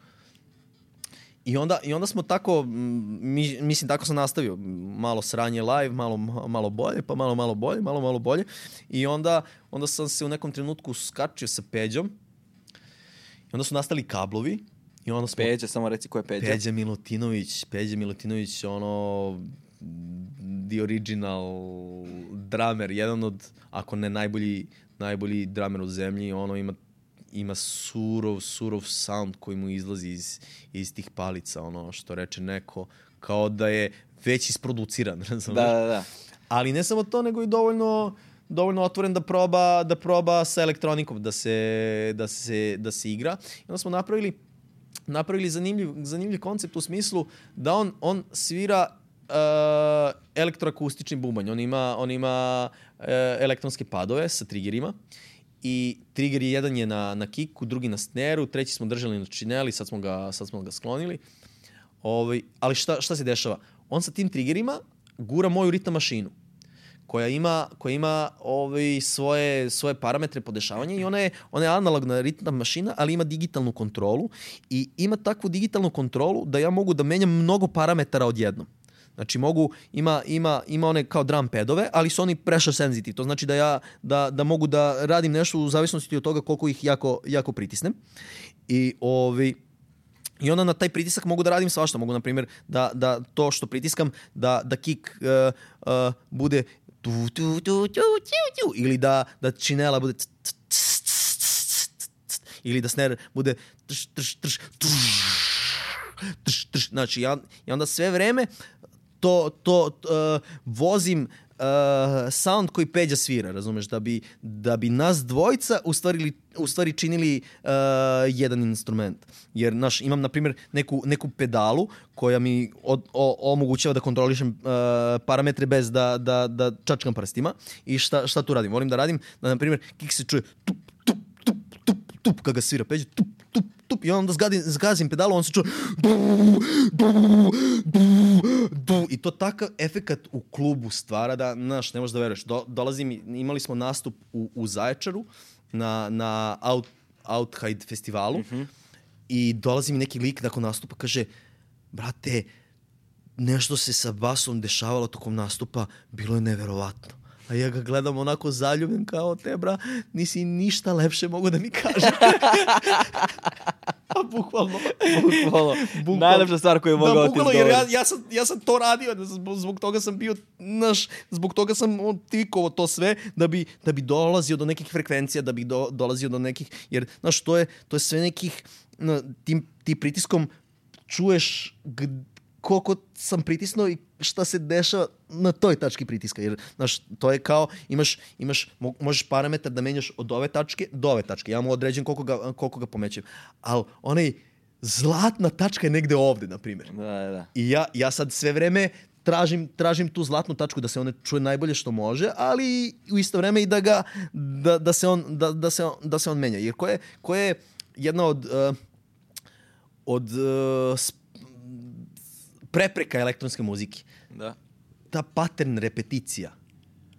[SPEAKER 3] I onda, I onda smo tako, mi, mislim, tako sam nastavio. Malo sranje live, malo, malo bolje, pa malo, malo bolje, malo, malo bolje. I onda, onda sam se u nekom trenutku skačio sa Peđom. I onda su nastali kablovi. I onda smo...
[SPEAKER 1] Peđa, samo reci ko je Peđa.
[SPEAKER 3] Peđa Milutinović, Peđa Milutinović, ono, the original dramer, jedan od, ako ne najbolji, najbolji dramer u zemlji, ono ima ima surov, surov sound koji mu izlazi iz, iz tih palica, ono što reče neko, kao da je već isproduciran, [LAUGHS] razumeš?
[SPEAKER 1] Da, da, da.
[SPEAKER 3] Ali ne samo to, nego i dovoljno dovoljno otvoren da proba da proba sa elektronikom da se da se da se igra. I onda smo napravili napravili zanimljiv, zanimljiv koncept u smislu da on, on svira uh, elektroakustični bubanj. On ima, on ima uh, elektronske padove sa triggerima i trigger je jedan je na, na kiku, drugi na sneru, treći smo držali na čineli, sad smo ga, sad smo ga sklonili. Ovaj, ali šta, šta se dešava? On sa tim triggerima gura moju ritam mašinu koja ima, koja ima ovaj, svoje, svoje parametre podešavanja i ona je, ona je analogna ritna mašina, ali ima digitalnu kontrolu i ima takvu digitalnu kontrolu da ja mogu da menjam mnogo parametara odjednom. Znači mogu, ima, ima, ima one kao drum padove, ali su oni pressure sensitive. To znači da ja da, da mogu da radim nešto u zavisnosti od toga koliko ih jako, jako pritisnem. I ovi, I onda na taj pritisak mogu da radim svašta. Mogu, na primjer, da, da to što pritiskam, da, da kick uh, uh, bude tu, tu, tu, tu, tu, tu, ili da, da činela bude ili da snare bude trš, trš, trš, trš, trš, trš. Znači, ja, i onda sve vreme to, to uh, vozim uh, sound koji Peđa svira, razumeš, da bi, da bi nas dvojica u stvari, u stvari činili uh, jedan instrument. Jer, znaš, imam, na primjer, neku, neku pedalu koja mi od, o, omogućava da kontrolišem uh, parametre bez da, da, da čačkam prstima. I šta, šta tu radim? Volim da radim, da, na primjer, kik se čuje tup, tup, tup, tup, tup, kada ga svira Peđa, tup, tup, i onda zgadim, zgazim pedalu, on se čuje i to takav efekat u klubu stvara da, znaš, ne možeš da veruješ. Do, dolazim, imali smo nastup u, u Zaječaru na, na Out, Outhide festivalu i dolazi mi neki lik nakon nastupa, kaže, brate, nešto se sa basom dešavalo tokom nastupa, bilo je neverovatno. A ja ga gledam onako zaljubljen kao te, bra, nisi ništa lepše mogu da mi kaže. A [LAUGHS] bukvalno.
[SPEAKER 6] Bukvalno.
[SPEAKER 3] Bukvalno.
[SPEAKER 6] Najlepša stvar koju je mogao
[SPEAKER 3] da,
[SPEAKER 6] ti
[SPEAKER 3] bukvalno, jer ja, ja, sam, ja sam to radio, zbog, zbog toga sam bio, naš, zbog toga sam tikovao to sve, da bi, da bi dolazio do nekih frekvencija, da bi do, dolazio do nekih, jer, znaš, to je, to je sve nekih, na, tim, ti pritiskom čuješ g, koliko sam pritisnuo i šta se dešava na toj tački pritiska. Jer, znaš, to je kao, imaš, imaš, mo- možeš parametar da menjaš od ove tačke do ove tačke. Ja mu određujem koliko ga, koliko ga pomećem. Ali onaj zlatna tačka je negde ovde, na primjer.
[SPEAKER 6] Da, da, da.
[SPEAKER 3] I ja, ja sad sve vreme tražim, tražim tu zlatnu tačku da se on čuje najbolje što može, ali u isto vreme i da ga da, da se on da, da se on, da se on menja. Jer ko je, ko je jedna od uh, od uh, prepreka elektronske muzike?
[SPEAKER 6] Da.
[SPEAKER 3] Ta pattern repeticija.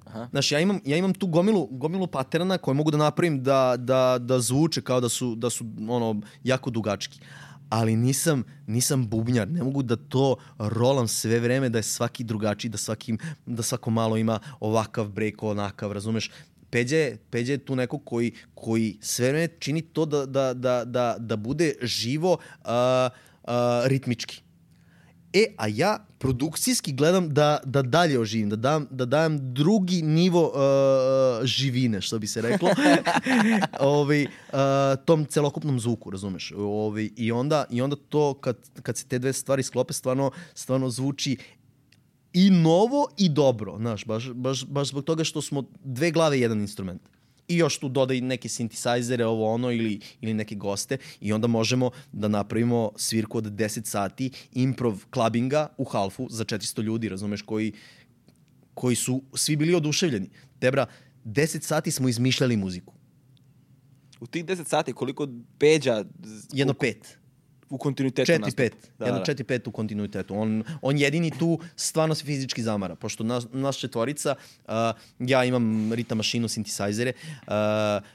[SPEAKER 6] Aha.
[SPEAKER 3] Znaš, ja imam, ja imam tu gomilu, gomilu paterna koje mogu da napravim da, da, da zvuče kao da su, da su ono, jako dugački. Ali nisam, nisam bubnjar, ne mogu da to rolam sve vreme, da je svaki drugačiji, da, svaki, da svako malo ima ovakav break, onakav, razumeš? Peđa je, Peđa je tu neko koji, koji sve vreme čini to da, da, da, da, da bude živo uh, uh, ritmički. E, a ja produkcijski gledam da, da dalje oživim, da dam, da dajem drugi nivo uh, živine, što bi se reklo, [LAUGHS] ovaj, uh, tom celokupnom zvuku, razumeš? Ovaj, i, onda, I onda to, kad, kad se te dve stvari sklope, stvarno, stvarno zvuči i novo i dobro, znaš, baš, baš, baš zbog toga što smo dve glave i jedan instrument. I još tu dodaj neke sintisajzere, ovo ono, ili, ili neke goste i onda možemo da napravimo svirku od 10 sati improv klabinga u halfu za 400 ljudi, razumeš, koji, koji su svi bili oduševljeni. Debra, 10 sati smo izmišljali muziku.
[SPEAKER 6] U tih 10 sati koliko peđa
[SPEAKER 3] Jedno
[SPEAKER 6] u,
[SPEAKER 3] pet.
[SPEAKER 6] U kontinuitetu
[SPEAKER 3] 4
[SPEAKER 6] nastupa?
[SPEAKER 3] 5.
[SPEAKER 6] Da,
[SPEAKER 3] Jedno
[SPEAKER 6] da.
[SPEAKER 3] 4 5 u kontinuitetu. On on jedini tu stvarno se fizički zamara, pošto nas, nas četvorica, uh, ja imam rita mašinu, sintisajzere, uh,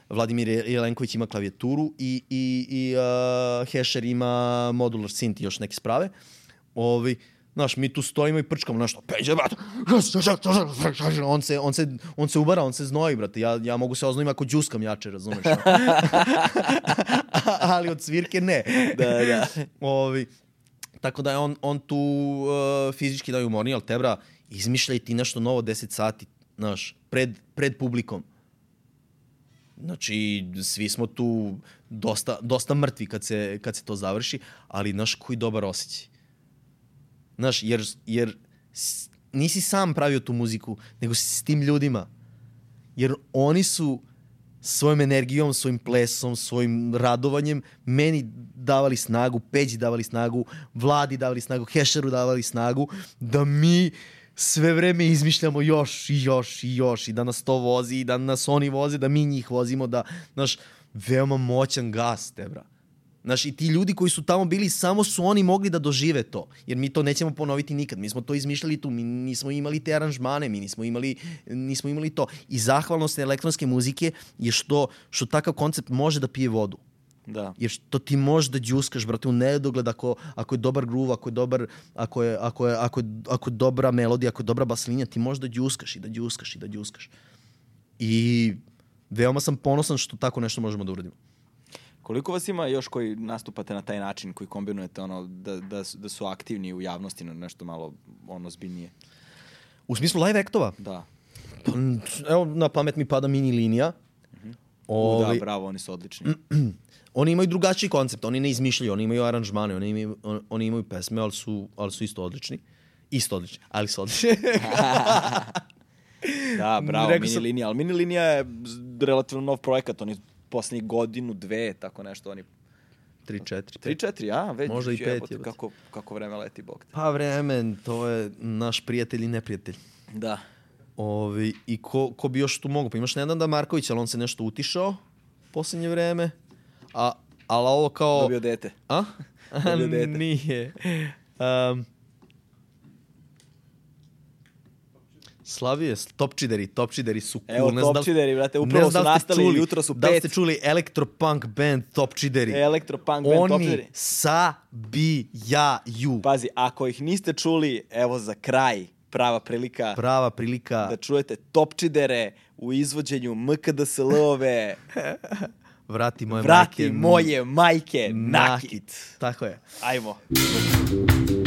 [SPEAKER 3] Vladimir Jelenković ima klavijaturu i i i uh, Hesher ima modular synth i još neke sprave. Ovi Znaš, mi tu stojimo i prčkamo nešto, peđe, brate, on se, on, se, on se ubara, on se znoji, brate, ja, ja mogu se oznojim ako džuskam jače, razumeš? [LAUGHS] Ali od svirke ne.
[SPEAKER 6] Da, da. [LAUGHS]
[SPEAKER 3] Ovi, tako da je on, on tu uh, fizički najumorniji, ali tebra, izmišljaj ti nešto novo 10 sati, znaš, pred, pred publikom. Znači, svi smo tu dosta, dosta mrtvi kad se, kad se to završi, ali znaš koji dobar osjećaj. Znaš, jer, jer nisi sam pravio tu muziku, nego si s tim ljudima. Jer oni su svojom energijom, svojim plesom, svojim radovanjem meni davali snagu, Peđi davali snagu, Vladi davali snagu, Hešeru davali snagu, da mi sve vreme izmišljamo još i još i još i da nas to vozi i da nas oni voze, da mi njih vozimo, da, znaš, veoma moćan gas, te bra. Znaš, i ti ljudi koji su tamo bili, samo su oni mogli da dožive to. Jer mi to nećemo ponoviti nikad. Mi smo to izmišljali tu, mi nismo imali te aranžmane, mi nismo imali, nismo imali to. I zahvalnost elektronske muzike je što, što takav koncept može da pije vodu.
[SPEAKER 1] Da.
[SPEAKER 3] Jer što ti možeš da džuskaš, brate, u nedogled ako, ako je dobar groove, ako je, dobar, ako je, ako je, ako je, ako je dobra melodija, ako je dobra baslinja, ti možeš da džuskaš i da džuskaš i da džuskaš. I veoma sam ponosan što tako nešto možemo da uradimo.
[SPEAKER 1] Koliko vas ima još koji nastupate na taj način, koji kombinujete ono, da, da, su- da su aktivni u javnosti na nešto malo ono zbiljnije?
[SPEAKER 3] U smislu live aktova,
[SPEAKER 1] Da.
[SPEAKER 3] pa, evo na pamet mi pada mini linija.
[SPEAKER 1] U,
[SPEAKER 3] Ovaj,
[SPEAKER 1] da, bravo, oni su odlični. [CLEARS THROAT]
[SPEAKER 3] oni imaju drugačiji koncept, oni ne izmišljaju, oni imaju aranžmane, oni imaju, on, oni imaju pesme, ali su, ali su isto odlični. Isto odlični, ali su odlični. [LAUGHS]
[SPEAKER 1] Da, bravo,
[SPEAKER 3] Rekao
[SPEAKER 1] mini
[SPEAKER 3] sam-
[SPEAKER 1] linija. Ali mini linija je relativno nov projekat, oni poslednjih godinu, dve, tako nešto, oni...
[SPEAKER 3] 3, 4,
[SPEAKER 1] Tri, četiri, a? Već,
[SPEAKER 3] Možda i pet,
[SPEAKER 1] jebote. Kako, kako vreme leti, bog te.
[SPEAKER 3] Pa vremen, to je naš prijatelj i neprijatelj.
[SPEAKER 1] Da.
[SPEAKER 3] Ovi, I ko, ko bi još tu mogu? Pa imaš Nenada Marković, ali on se nešto utišao posljednje vreme. A, ali ovo kao...
[SPEAKER 1] Dobio dete.
[SPEAKER 3] A? [LAUGHS]
[SPEAKER 1] Dobio dete. [LAUGHS]
[SPEAKER 3] Nije. Um, Slavije, topčideri, topčideri su cool.
[SPEAKER 1] Evo,
[SPEAKER 3] Ne da
[SPEAKER 1] Topčideri, brate, upravo su
[SPEAKER 3] da
[SPEAKER 1] nastali,
[SPEAKER 3] čuli-
[SPEAKER 1] jutro su
[SPEAKER 3] Da li ste
[SPEAKER 1] pet.
[SPEAKER 3] čuli elektropunk band Topčideri?
[SPEAKER 1] Elektropunk band
[SPEAKER 3] Oni
[SPEAKER 1] Topčideri.
[SPEAKER 3] sabijaju.
[SPEAKER 1] Pazi, ako ih niste čuli, evo za kraj, prava prilika
[SPEAKER 3] Prava prilika.
[SPEAKER 1] da čujete Topčidere u izvođenju MKDSL-ove [LAUGHS]
[SPEAKER 3] Vrati moje
[SPEAKER 1] Vrati
[SPEAKER 3] majke.
[SPEAKER 1] moje majke, nakit.
[SPEAKER 3] nakit. Tako je.
[SPEAKER 1] Ajmo.
[SPEAKER 7] Topčideri